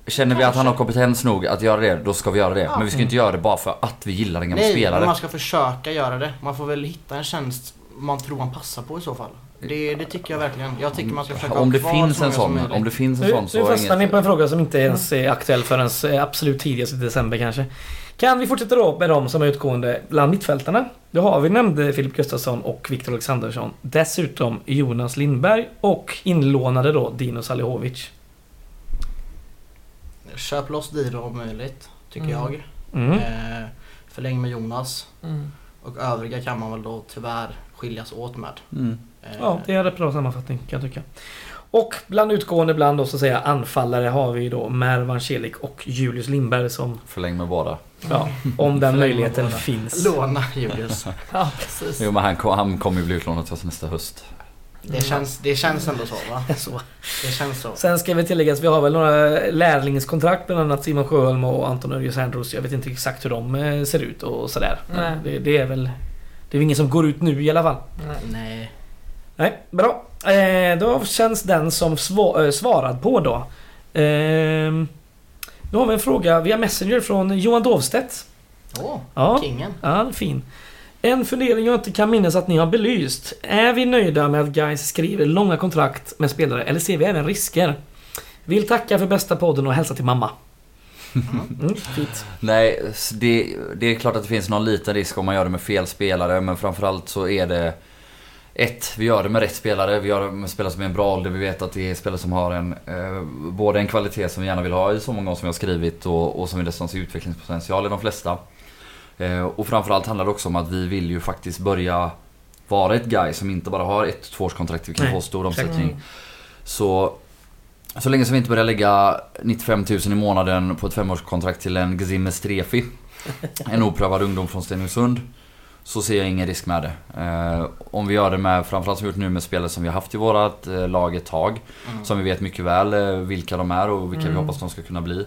Känner vi att han har kompetens nog att göra det, då ska vi göra det. Ja. Men vi ska inte göra det bara för att vi gillar en gammal Nej, spelare. men man ska försöka göra det. Man får väl hitta en tjänst man tror man passar på i så fall. Det, det tycker jag verkligen. Jag tycker man ska försöka Om ha det kvar finns en sån, om det finns en Nu, sån nu så fastnar ni på en fråga som inte ens är aktuell förrän eh, absolut tidigast i december kanske. Kan vi fortsätta då med de som är utgående bland mittfältarna? Då har vi nämnde Filip Gustafsson och Viktor Alexandersson. Dessutom Jonas Lindberg och inlånade då Dino Salihovic. Köp loss Diro om möjligt, tycker Mm. jag. Mm. Eh, förläng med Jonas. Mm. Och övriga kan man väl då tyvärr skiljas åt med. Mm. Eh, Ja, det är en rätt bra sammanfattning kan jag tycka. Och bland utgående bland då så att säga anfallare har vi då Mervan Celik och Julius Lindberg som, Förläng med båda. ja, om den möjligheten finns. Låna Julius. Ja, precis. Jo men han, kom- han kommer ju bli utlånad till oss nästa höst. Det känns, det känns ändå så va? Så. Det känns så. Sen ska vi tillägga att vi har väl några lärlingskontrakt bland annat Simon Sjöholm och Anton Örjes Andrews. Jag vet inte exakt hur de eh, ser ut och sådär. Det, det är väl... Det är ingen som går ut nu i alla fall. Nej. Nej. Nej, bra. Eh, då känns den som sva- eh, svarad på då. Eh, då har vi en fråga via Messenger från Johan Dovstedt. Åh, Ja, kingen. ja fin. En fundering jag inte kan minnas att ni har belyst. Är vi nöjda med att guys skriver långa kontrakt med spelare eller ser vi även risker? Vill tacka för bästa podden och hälsa till mamma. Mm, fint. Nej, det, det är klart att det finns någon liten risk om man gör det med fel spelare men framförallt så är det ett, vi gör det med rätt spelare. Vi gör det med spelare som är en bra ålder. Vi vet att det är spelare som har en, eh, både en kvalitet som vi gärna vill ha i så många som vi har skrivit och, och som vi dessutom ser utvecklingspotential i de flesta. Eh, och framförallt handlar det också om att vi vill ju faktiskt börja vara ett guy som inte bara har ett tvåårskontrakt vi kan Nej, få stor omsättning. Så, så länge som vi inte börjar lägga 95 000 i månaden på ett femårskontrakt till en Gzime Strefi. En oprövad ungdom från Stenungsund. Så ser jag ingen risk med det. Eh, om vi gör det med, framförallt som vi gjort nu med spelare som vi har haft i vårat eh, lag ett tag. Mm. Som vi vet mycket väl eh, vilka de är och vilka vi Mm. hoppas de ska kunna bli.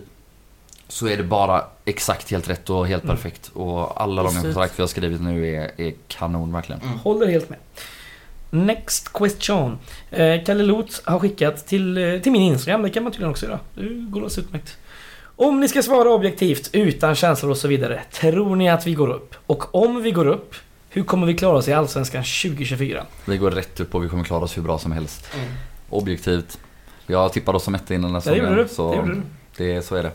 Så är det bara exakt helt rätt och helt Mm. perfekt. Och alla Precis. kontrakt vi har skrivit nu är, är kanon verkligen. Mm. Håller helt med. Next question. Eh, Kalle Loth har skickat till, eh, till min Instagram. Det kan man tydligen också göra. Det går alldeles utmärkt. Om ni ska svara objektivt, utan känslor och så vidare. Tror ni att vi går upp? Och om vi går upp, hur kommer vi klara oss i Allsvenskan 2024? Vi går rätt upp och vi kommer klara oss hur bra som helst. Mm. Objektivt. Jag tippade oss som etta innan den Det gjorde du. Så Det gjorde du. Det, så är det.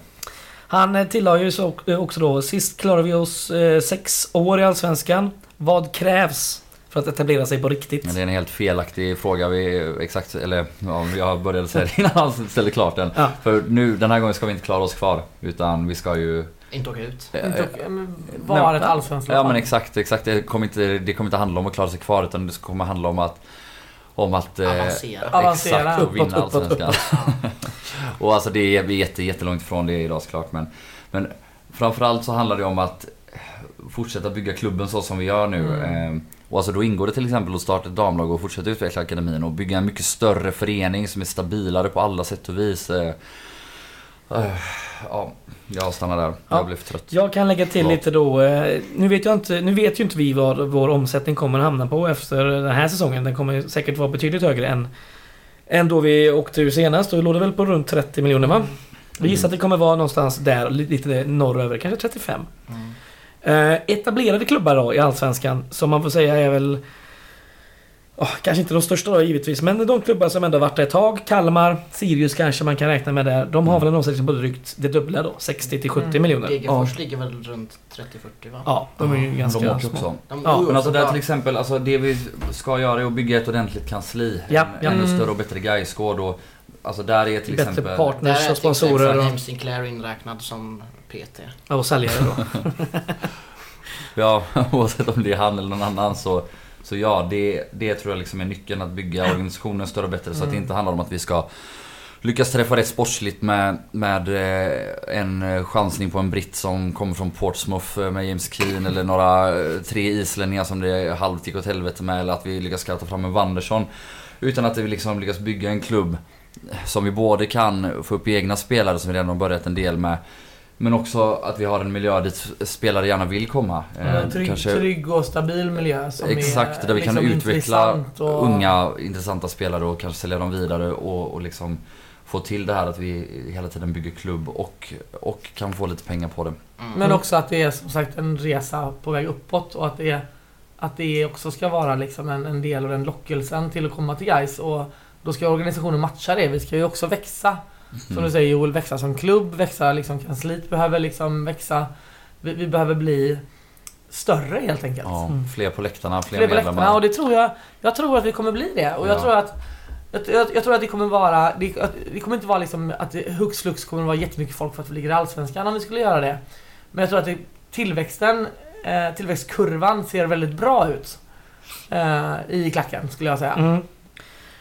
Han eh, tillade ju så, eh, också då, sist klarade vi oss eh, sex år i Allsvenskan. Vad krävs för att etablera sig på riktigt? Men det är en helt felaktig fråga. Vi exakt, eller ja, jag började säga det innan han ställde klart den. Ja. För nu, den här gången ska vi inte klara oss kvar. Utan vi ska ju... Inte åka ut. eh, Inte och- men Var ett allsvenskt Ja men exakt, exakt. Det kommer, inte, det kommer inte handla om att klara sig kvar utan det kommer handla om att... Om att... eh, Avancera. Avancera. Exakt, och vinna Allsvenskan. och alltså det är jätte, jättelångt ifrån det idag såklart men... Men framförallt så handlar det om att fortsätta bygga klubben så som vi gör nu. Mm. Eh, Och alltså då ingår det till exempel att starta ett damlag och fortsätta utveckla akademin och bygga en mycket större förening som är stabilare på alla sätt och vis. Eh, Ja, jag stannar där. Ja. Jag blev trött. Jag kan lägga till Ja. lite då. eh, Nu vet, jag inte, nu vet ju inte vi vad vår omsättning kommer att hamna på efter den här säsongen. Den kommer säkert vara betydligt högre än, än då vi åkte ur senast. Då låg det väl på runt 30 miljoner va? Vi gissar att det kommer vara någonstans där, lite norröver, kanske 35. Mm. Eh, etablerade klubbar då i Allsvenskan, som man får säga är väl... åh, kanske inte de största då givetvis, men de klubbar som ändå varit där ett tag. Kalmar, Sirius kanske man kan räkna med där. De har Mm. väl en omsättning på drygt det dubbla då, 60 till 70 Mm. miljoner. Degerfors ligger väl runt 30-40 va? Ja, de är ju Men ganska de åker små. också. De, Ja, Men alltså där till exempel, alltså det vi ska göra är att bygga ett ordentligt kansli. Ja, en ja. ännu Mm. större och bättre Gaisgård och Alltså där är till Bättre exempel... Där partners är och till exempel sponsorer och, James Sinclair inräknad som PT. och säljare då. Ja, oavsett om det är han eller någon annan så... Så ja, det, det tror jag liksom är nyckeln att bygga organisationen större och bättre. Så att det Mm. inte handlar om att vi ska lyckas träffa rätt sportsligt med, med eh, en chansning på en britt som kommer från Portsmouth eh, med James Keen eller några eh, tre islänningar som det halvt gick åt helvete med. Eller att vi lyckas scouta fram en Wanderson. Utan att vi liksom lyckas bygga en klubb som vi både kan få upp egna spelare som vi redan har börjat en del med. Men också att vi har en miljö dit spelare gärna vill komma. Eh, En trygg, trygg och stabil miljö som Exakt, är där vi kan liksom utveckla intressant och, unga intressanta spelare och kanske sälja dem vidare och, och liksom få till det här att vi hela tiden bygger klubb och, och kan få lite pengar på det. Mm. Men också att det är som sagt en resa på väg uppåt och att det, att det också ska vara liksom en, en del av den lockelsen till att komma till guys och då ska organisationen matcha det. Vi ska ju också växa. Som du säger Joel, växa som klubb, växa liksom kansliet behöver liksom växa. Vi, vi behöver bli större helt enkelt. Ja, Mm. fler på läktarna, fler, Fler på medlemmar. läktarna och det tror jag, jag tror att vi kommer bli det. Och jag Ja. tror att jag, jag, tror att det kommer vara, det, det kommer inte vara liksom att det hux flux kommer vara jättemycket folk för att vi ligger i Allsvenskan om vi skulle göra det. Men jag tror att det, tillväxten, eh, tillväxtkurvan ser väldigt bra ut. Eh, I klacken skulle jag säga. Mm.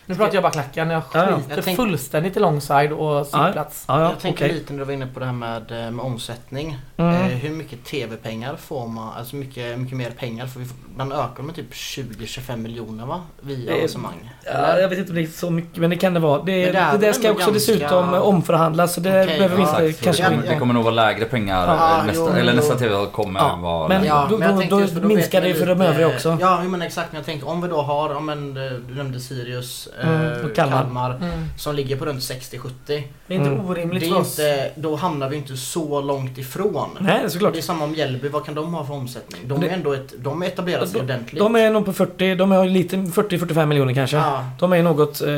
Nu pratar jag bara klacken, jag Ja, ja. skiter Jag tänk- fullständigt i longside och sittplats. Ja, ja, jag tänker okej. lite när du var inne på det här med, eh, med omsättning. Mm. Eh, hur mycket TV-pengar får man? Alltså mycket, mycket mer pengar. Får vi, man ökar med typ 20-25 miljoner va? Via avancemang. Ja, jag vet inte om det är så mycket, men det kan det vara. Det, det är det, där ska också ganska- dessutom omförhandlas, så det Okej, behöver vi ja, inte Exakt, kanske... det, det kommer nog vara lägre pengar Ja, eh, nästa, jo, eller nästa TV kommer Ja, vara men-. Ja, då- men då- då för minskar det man för de övriga också. Ja, men exakt. Men jag tänker om vi då har, om en, eh, du nämnde Sirius, eh, Mm, och Kalmar. Kalmar. Mm. som ligger på runt 60-70. Det är inte Mm. orimligt Det för är oss. inte, då hamnar vi inte så långt ifrån. Nej, såklart. Det är samma om Hjällby, vad kan de ha för omsättning? De Det- är ändå ett, de är etablerade sig De- ordentligt. De är nog på 40, de har lite 40-45 miljoner kanske. Ja, De är något, eh,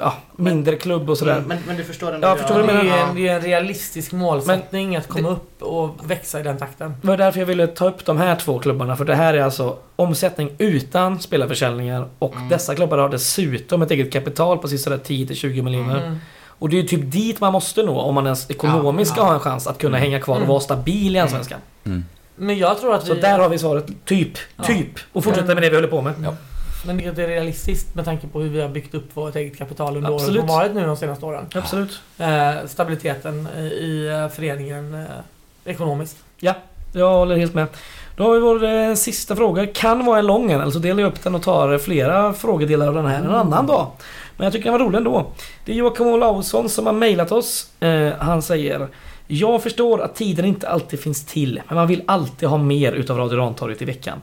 ja, mindre klubb och sådär. Men, men, men du förstår ändå. Ja, förstår Det jag är, menar? en, det är en realistisk målsättning att komma upp och växa i den takten. Det var därför jag ville ta upp de här två klubbarna. För det här är alltså omsättning utan spelarförsäljningar. Och Mm. dessa klubbar har dessutom ett eget kapital på sisådär 10-20 miljoner. Mm. Och det är ju typ dit man måste nå om man ens ekonomiskt Ja, ska ja. ha en chans att kunna hänga kvar och Mm. vara stabil i Allsvenskan. Mm. Men jag tror att Så vi... där har vi svaret. Typ. Ja. Typ. Och fortsätta med det vi håller på med. Ja. Men det är realistiskt med tanke på hur vi har byggt upp vårt eget kapital under åren som varit nu de senaste åren. Absolut. Eh, stabiliteten i eh, föreningen eh, ekonomiskt. Jag håller helt med. Då har vi vår eh, sista fråga. Kan vara en lång en, alltså delar jag upp den och tar flera frågedelar av den här en annan dag. Men jag tycker den var rolig ändå. Det är Joakim Olausson som har mejlat oss. Eh, han säger Jag förstår att tiden inte alltid finns till, men man vill alltid ha mer utav Radio Rantorget i veckan.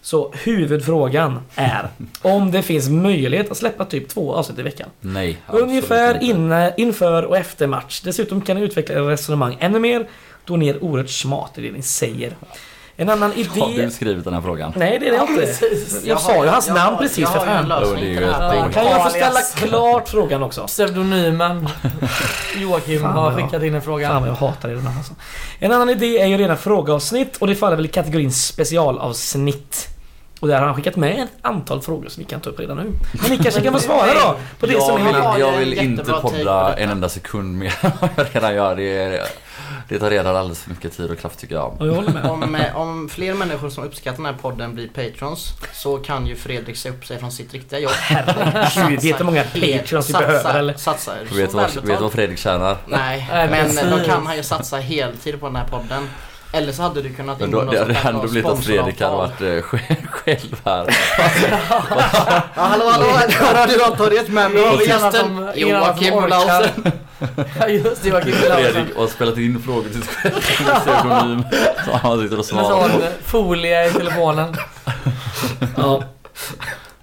Så huvudfrågan är om det finns möjlighet att släppa typ två avsnitt i veckan. Nej. Ungefär inne, inför och efter match. Dessutom kan ni utveckla era resonemang ännu mer då ni är oerhört smart i det ni säger. En annan idé... Har du skrivit den här frågan? Nej, det är det jag inte. precis. Jag sa ju hans namn precis jag för fan. Oh, Kan jag få ställa klart frågan också? Pseudonymen Joakim Fan, har skickat in en fråga. Fan vad jag hatar det där alltså. En annan idé är ju rena frågeavsnitt och det faller väl i kategorin specialavsnitt. Och där har han skickat med ett antal frågor som vi kan ta upp redan nu. Men ni kanske kan få svara då på det jag som vill, jag vill inte podda en enda sekund mer än vad jag redan gör. Det, är, det tar redan alldeles för mycket tid och kraft tycker jag. Och jag håller med. Om, eh, om fler människor som uppskattar den här podden blir patrons så kan ju Fredrik se upp sig från sitt riktiga jobb. Herregud, vet du hur många patrons vi behöver eller? Satsa, Vet du vad, vet du vad Fredrik tjänar? Nej, Nej, men precis. då kan han ju satsa heltid på den här podden. Eller så hade du kunnat ingå då, något det hade här ändå blivit att Fredrik hade varit eh, själv, här. Ja, hallå hallå, då har vi Ingen annan gästen som- ingen annan som Joakim. Olausen. Ja just det, Joakim Larsson. Fredrik har spelat in frågor till sig själv med. Så han sitter och Med svarar på. folie i telefonen. Ja.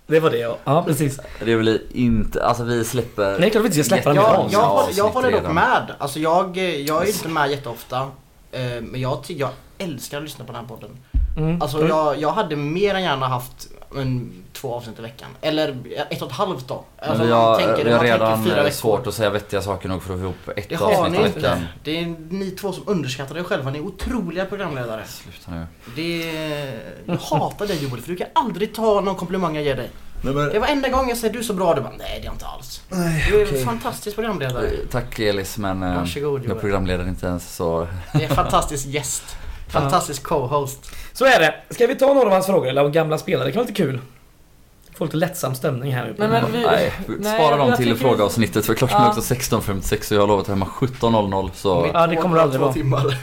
Det var det ja. Ja, precis. Det är väl inte, alltså vi släpper... Nej, klart vi inte ska släppa den Ja, med Jag, jag, jag avsnitt håller dock med. Alltså jag, jag är inte med jätteofta. Eh, Men jag, jag älskar att lyssna på den här podden. Mm. Alltså jag, jag hade mer än gärna haft en, två avsnitt i veckan. Eller ett och ett halvt då. Alltså, vi har, tänker- vi har redan fyra eh, svårt att säga vettiga saker nog för att få ihop ett Det har avsnitt ni i veckan. Det är ni två som underskattar er själva. Ni är otroliga programledare. Sluta nu. Det jag hatar dig Joel för du kan aldrig ta någon komplimang jag ger dig. Det är varenda gång jag säger du är så bra, du bara nej det är jag inte alls. Du är en fantastisk programledare. Eh, Tack Elis men eh, Varsågod, jag programleder inte ens så... Det är en fantastisk gäst. Fantastisk co-host. Så är det. Ska vi ta några av hans frågor eller av gamla spelare? Det kan vara lite kul. Få lite lättsam stämning här. Men, men vi, Nej, nej, spara dem till tycker- frågeavsnittet för klockan är Ja. också 16.56 och jag har lovat hemma 17.00 så... Ja, det kommer det aldrig vara. timmar.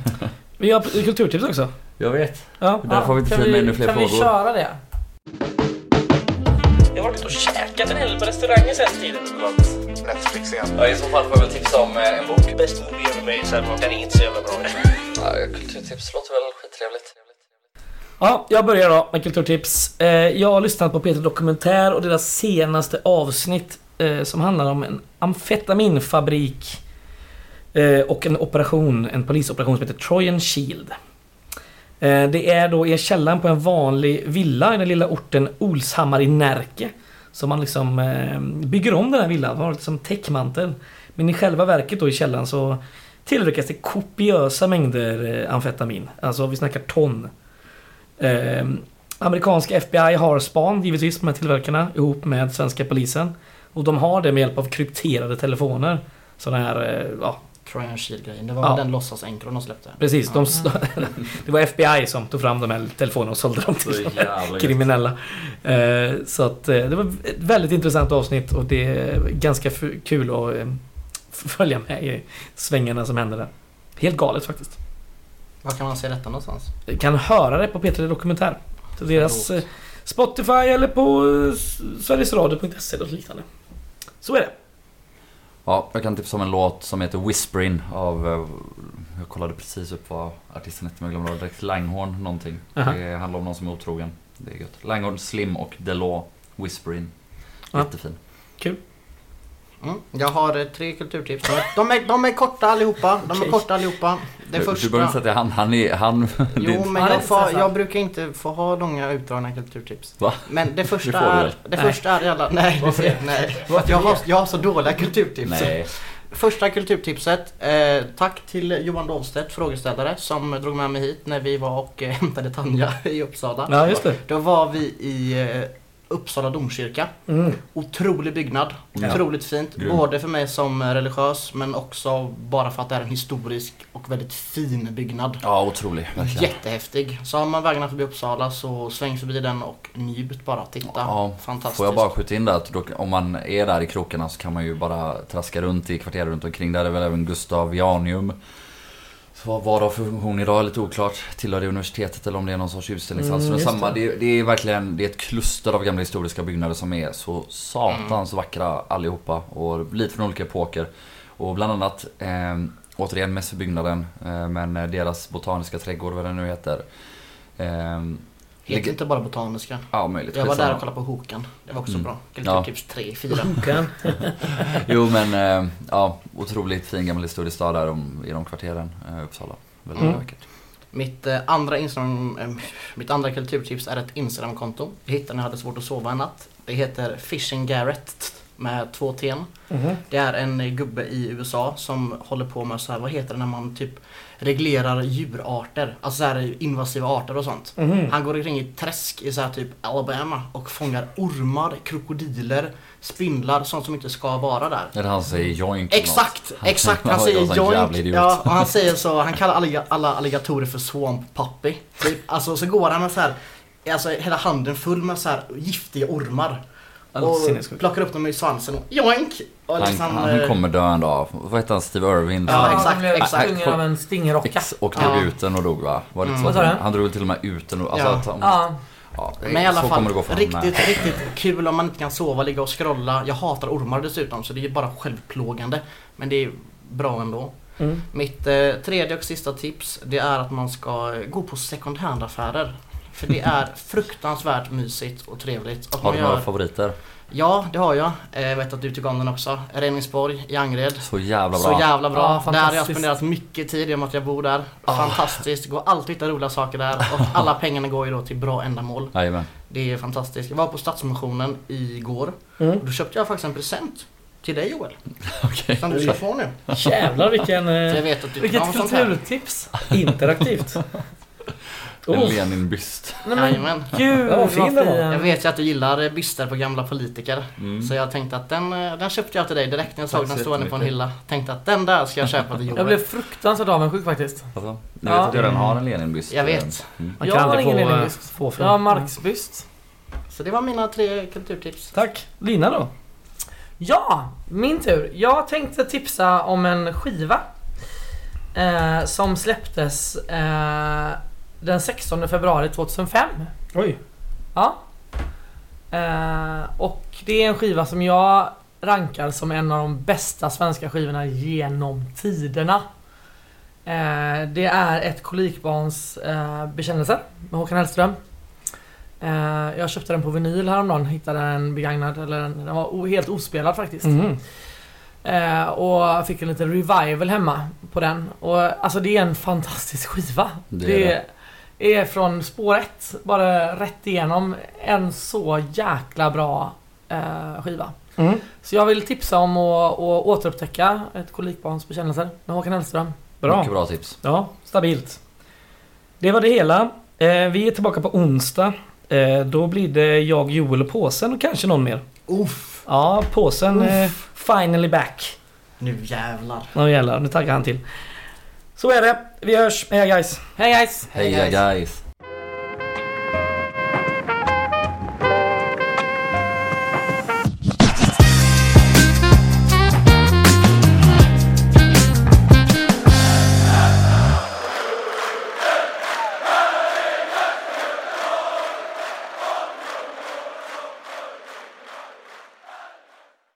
Vi har kulturtips också. Jag vet. Ja. Därför har vi inte kan tid med ännu fler Kan vi frågor. köra det? Jag har varit ute och käkat en hel på restauranger sen tiden. Netflix igen. Ja, I så fall får jag väl tipsa om eh, en bok. Best movie ever made, så den är inte så jävla bra. Ja, kulturtips låter väl skittrevligt. Ja, jag börjar då med kulturtips. Eh, Jag har lyssnat på Peter Dokumentär och deras senaste avsnitt eh, som handlar om en amfetaminfabrik och en operation, en polisoperation som heter Trojan Shield. Eh, det är då i källaren på en vanlig villa i den lilla orten Olshammar i Närke. Så man liksom eh, bygger om den här villan, har liksom täckmantel. Men i själva verket då i källaren så tillverkas det kopiösa mängder eh, amfetamin. Alltså vi snackar ton. Eh, amerikanska FBI har span givetvis på de här tillverkarna ihop med svenska polisen. Och de har det med hjälp av krypterade telefoner. Sådana här, ja Trojan Shield-grejen. Det var Ja. den låtsasenkron de släppte. precis. De, det var FBI som tog fram de här telefonerna och sålde dem till Så kriminella. Eh, så att eh, det var ett väldigt intressant avsnitt och det är ganska kul att eh, f- följa med i svängarna som händer där. Helt galet faktiskt. Var kan man se detta någonstans? Du kan höra det på P3 Dokumentär. Deras eh, Spotify eller på eh, sverigesradio.se och liknande. Så är det. Ja, jag kan tipsa om en låt som heter Whispering av... eh, Jag kollade precis upp vad artisten hette men jag glömde direkt. Langhorn någonting. Aha. Det handlar om någon som är otrogen. Det är gött. Langhorn, Slim och Delaw Whispering. Jättefin. Mm. Jag har eh, tre kulturtips. De är, de är, de är korta allihopa. De är korta allihopa. Det Du, första... du behöver inte säga att han, han är... Han, Jo, men jag, får, jag brukar inte få ha långa utdragna kulturtips. Va? Men det första Det är... Det Nej. första är jävla... Nej, Varför det, nej. För att jag, har, jag har så dåliga kulturtips. Nej. Första kulturtipset. Eh, tack till Johan Dahlstedt, frågeställare, som drog med mig hit när vi var och eh, hämtade Tanja i Uppsala. Ja, just det. Då var vi i eh, Uppsala domkyrka. Mm. Otrolig byggnad. Ja. Otroligt fint. Grym. Både för mig som religiös men också bara för att det är en historisk och väldigt fin byggnad. Ja, otrolig. Verkligen. Jättehäftig. Så har man vägarna förbi Uppsala så sväng förbi den och njut bara. Titta. Ja, Fantastiskt. Får jag bara skjuta in där att då, om man är där i krokarna så kan man ju bara traska runt i kvarteret runt omkring. Där är väl även Gustav Janium. Vad vad har funktion idag är lite oklart. Tillhör det universitetet eller om det är någon sorts utställningshall. Mm, samma, det. det. Det, är verkligen det är ett kluster av gamla historiska byggnader som är så satans vackra allihopa. Och lite från olika epoker. Och bland annat, eh, återigen Mässobyggnaden, eh, men deras botaniska trädgård, vad den nu heter. Eh, Heter inte bara botaniska. Ja, möjligt. Jag var där Skitsamma. och kollade på Hokan. Det var också Mm. bra. Ja. Kulturtips 3, 4. Kan. Jo men eh, ja, otroligt fin gammal historisk stad där om, i de kvarteren, eh, Uppsala. Väldigt Mm. vackert. Mitt, eh, andra Instagram, mitt andra kulturtips är ett Instagramkonto. Jag hittade när jag hade svårt att sova en natt. Det heter Fishing Garrett med två T'n. Mhm. Det är en gubbe i USA som håller på med så här, vad heter det när man typ reglerar djurarter? Alltså så här invasiva arter och sånt. Mhm. Han går omkring i träsk i så här typ Alabama och fångar ormar, krokodiler, spindlar, sånt som inte ska vara där. Eller han säger joink eller Exakt, exakt. Han säger idiot. Ja, och han säger så, han kallar alliga, alla alligatorer för swamp puppy. Typ. Alltså så går han med så här, alltså hela handen full med så här giftiga ormar. Alltså, Och plockar upp dem i svansen och joink! Och Han, liksom, han eh, kommer dö en dag. Vad heter han? Steve Irwin? Ja, exakt, Han blev exakt. stungen av en stingrocka. Ex åkte Ja. ut den och dog va? Var det Mm. så? Du? Han drog till och med ut den och... Alltså, Ja. att han, Ja. ja, Men i alla fall, riktigt, riktigt kul om man inte kan sova, ligga och scrolla. Jag hatar ormar dessutom så det är bara självplågande. Men det är bra ändå. Mm. Mitt eh, tredje och sista tips det är att man ska gå på second hand affärer. För det är fruktansvärt mysigt och trevligt. Och Har du några gör- favoriter? Ja, det har jag. Eh, Jag vet att du tycker om den också. Reningsborg i Angered. Så jävla Så bra. jävla bra. Ja, där har jag spenderat mycket tid i och med att jag bor där. Ah. Fantastiskt. Går alltid att hitta roliga saker där. Och alla pengarna går ju då till bra ändamål. Jajamän. Det är fantastiskt. Jag var på Stadsmissionen igår. Mm. Och då köpte jag faktiskt en present. Till dig Joel. Okej. Som du ska få nu. Jävlar vilken jag eh, vet att du Vilket kulturtips! interaktivt. En Oh. Lenin-byst. Nej men Jajamän. gud Ja, vad fin den var. Jag vet ju att du gillar eh, byster på gamla politiker. Mm. Så jag tänkte att den, eh, den köpte jag till dig direkt när jag Tack såg den stående på en hylla. Tänkte att den där ska jag köpa till Joel. Jag blev fruktansvärt avundsjuk faktiskt. Alltså, du Ja. vet att jag redan har en Lenin-byst? Jag vet. Mm. Man Jag kan har aldrig ingen få, eh, Leninbyst. få. Jag har Marxbyst. Så det var mina tre kulturtips. Tack. Lina då? Ja, min tur. Jag tänkte tipsa om en skiva. Eh, som släpptes eh, den 16 februari 2005. Oj. Ja. Eh, och det är en skiva som jag rankar som en av de bästa svenska skivorna genom tiderna. Eh, det är ett kolikbarns eh, bekännelse med Håkan Hellström. Eh, jag köpte den på vinyl häromdagen, hittade den begagnad, eller den den var helt ospelad faktiskt. Mhm. Eh, och fick en liten revival hemma på den. Och alltså det är en fantastisk skiva. Det Det är är, från spår ett, bara rätt igenom, en så jäkla bra eh, skiva. Mm. Så jag vill tipsa om att, att återupptäcka ett kolikbarns bekännelser med Håkan Hellström. Bra. Mycket bra tips. Ja, stabilt. Det var det hela. Eh, vi är tillbaka på onsdag. Eh, då blir det jag, Joel och påsen och kanske någon mer. Uff, Ja, påsen eh, finally back. nu jävlar. Nu jävlar, nu taggar han till. Så är det. Vi hörs. Hej guys. Hej guys! Hej guys.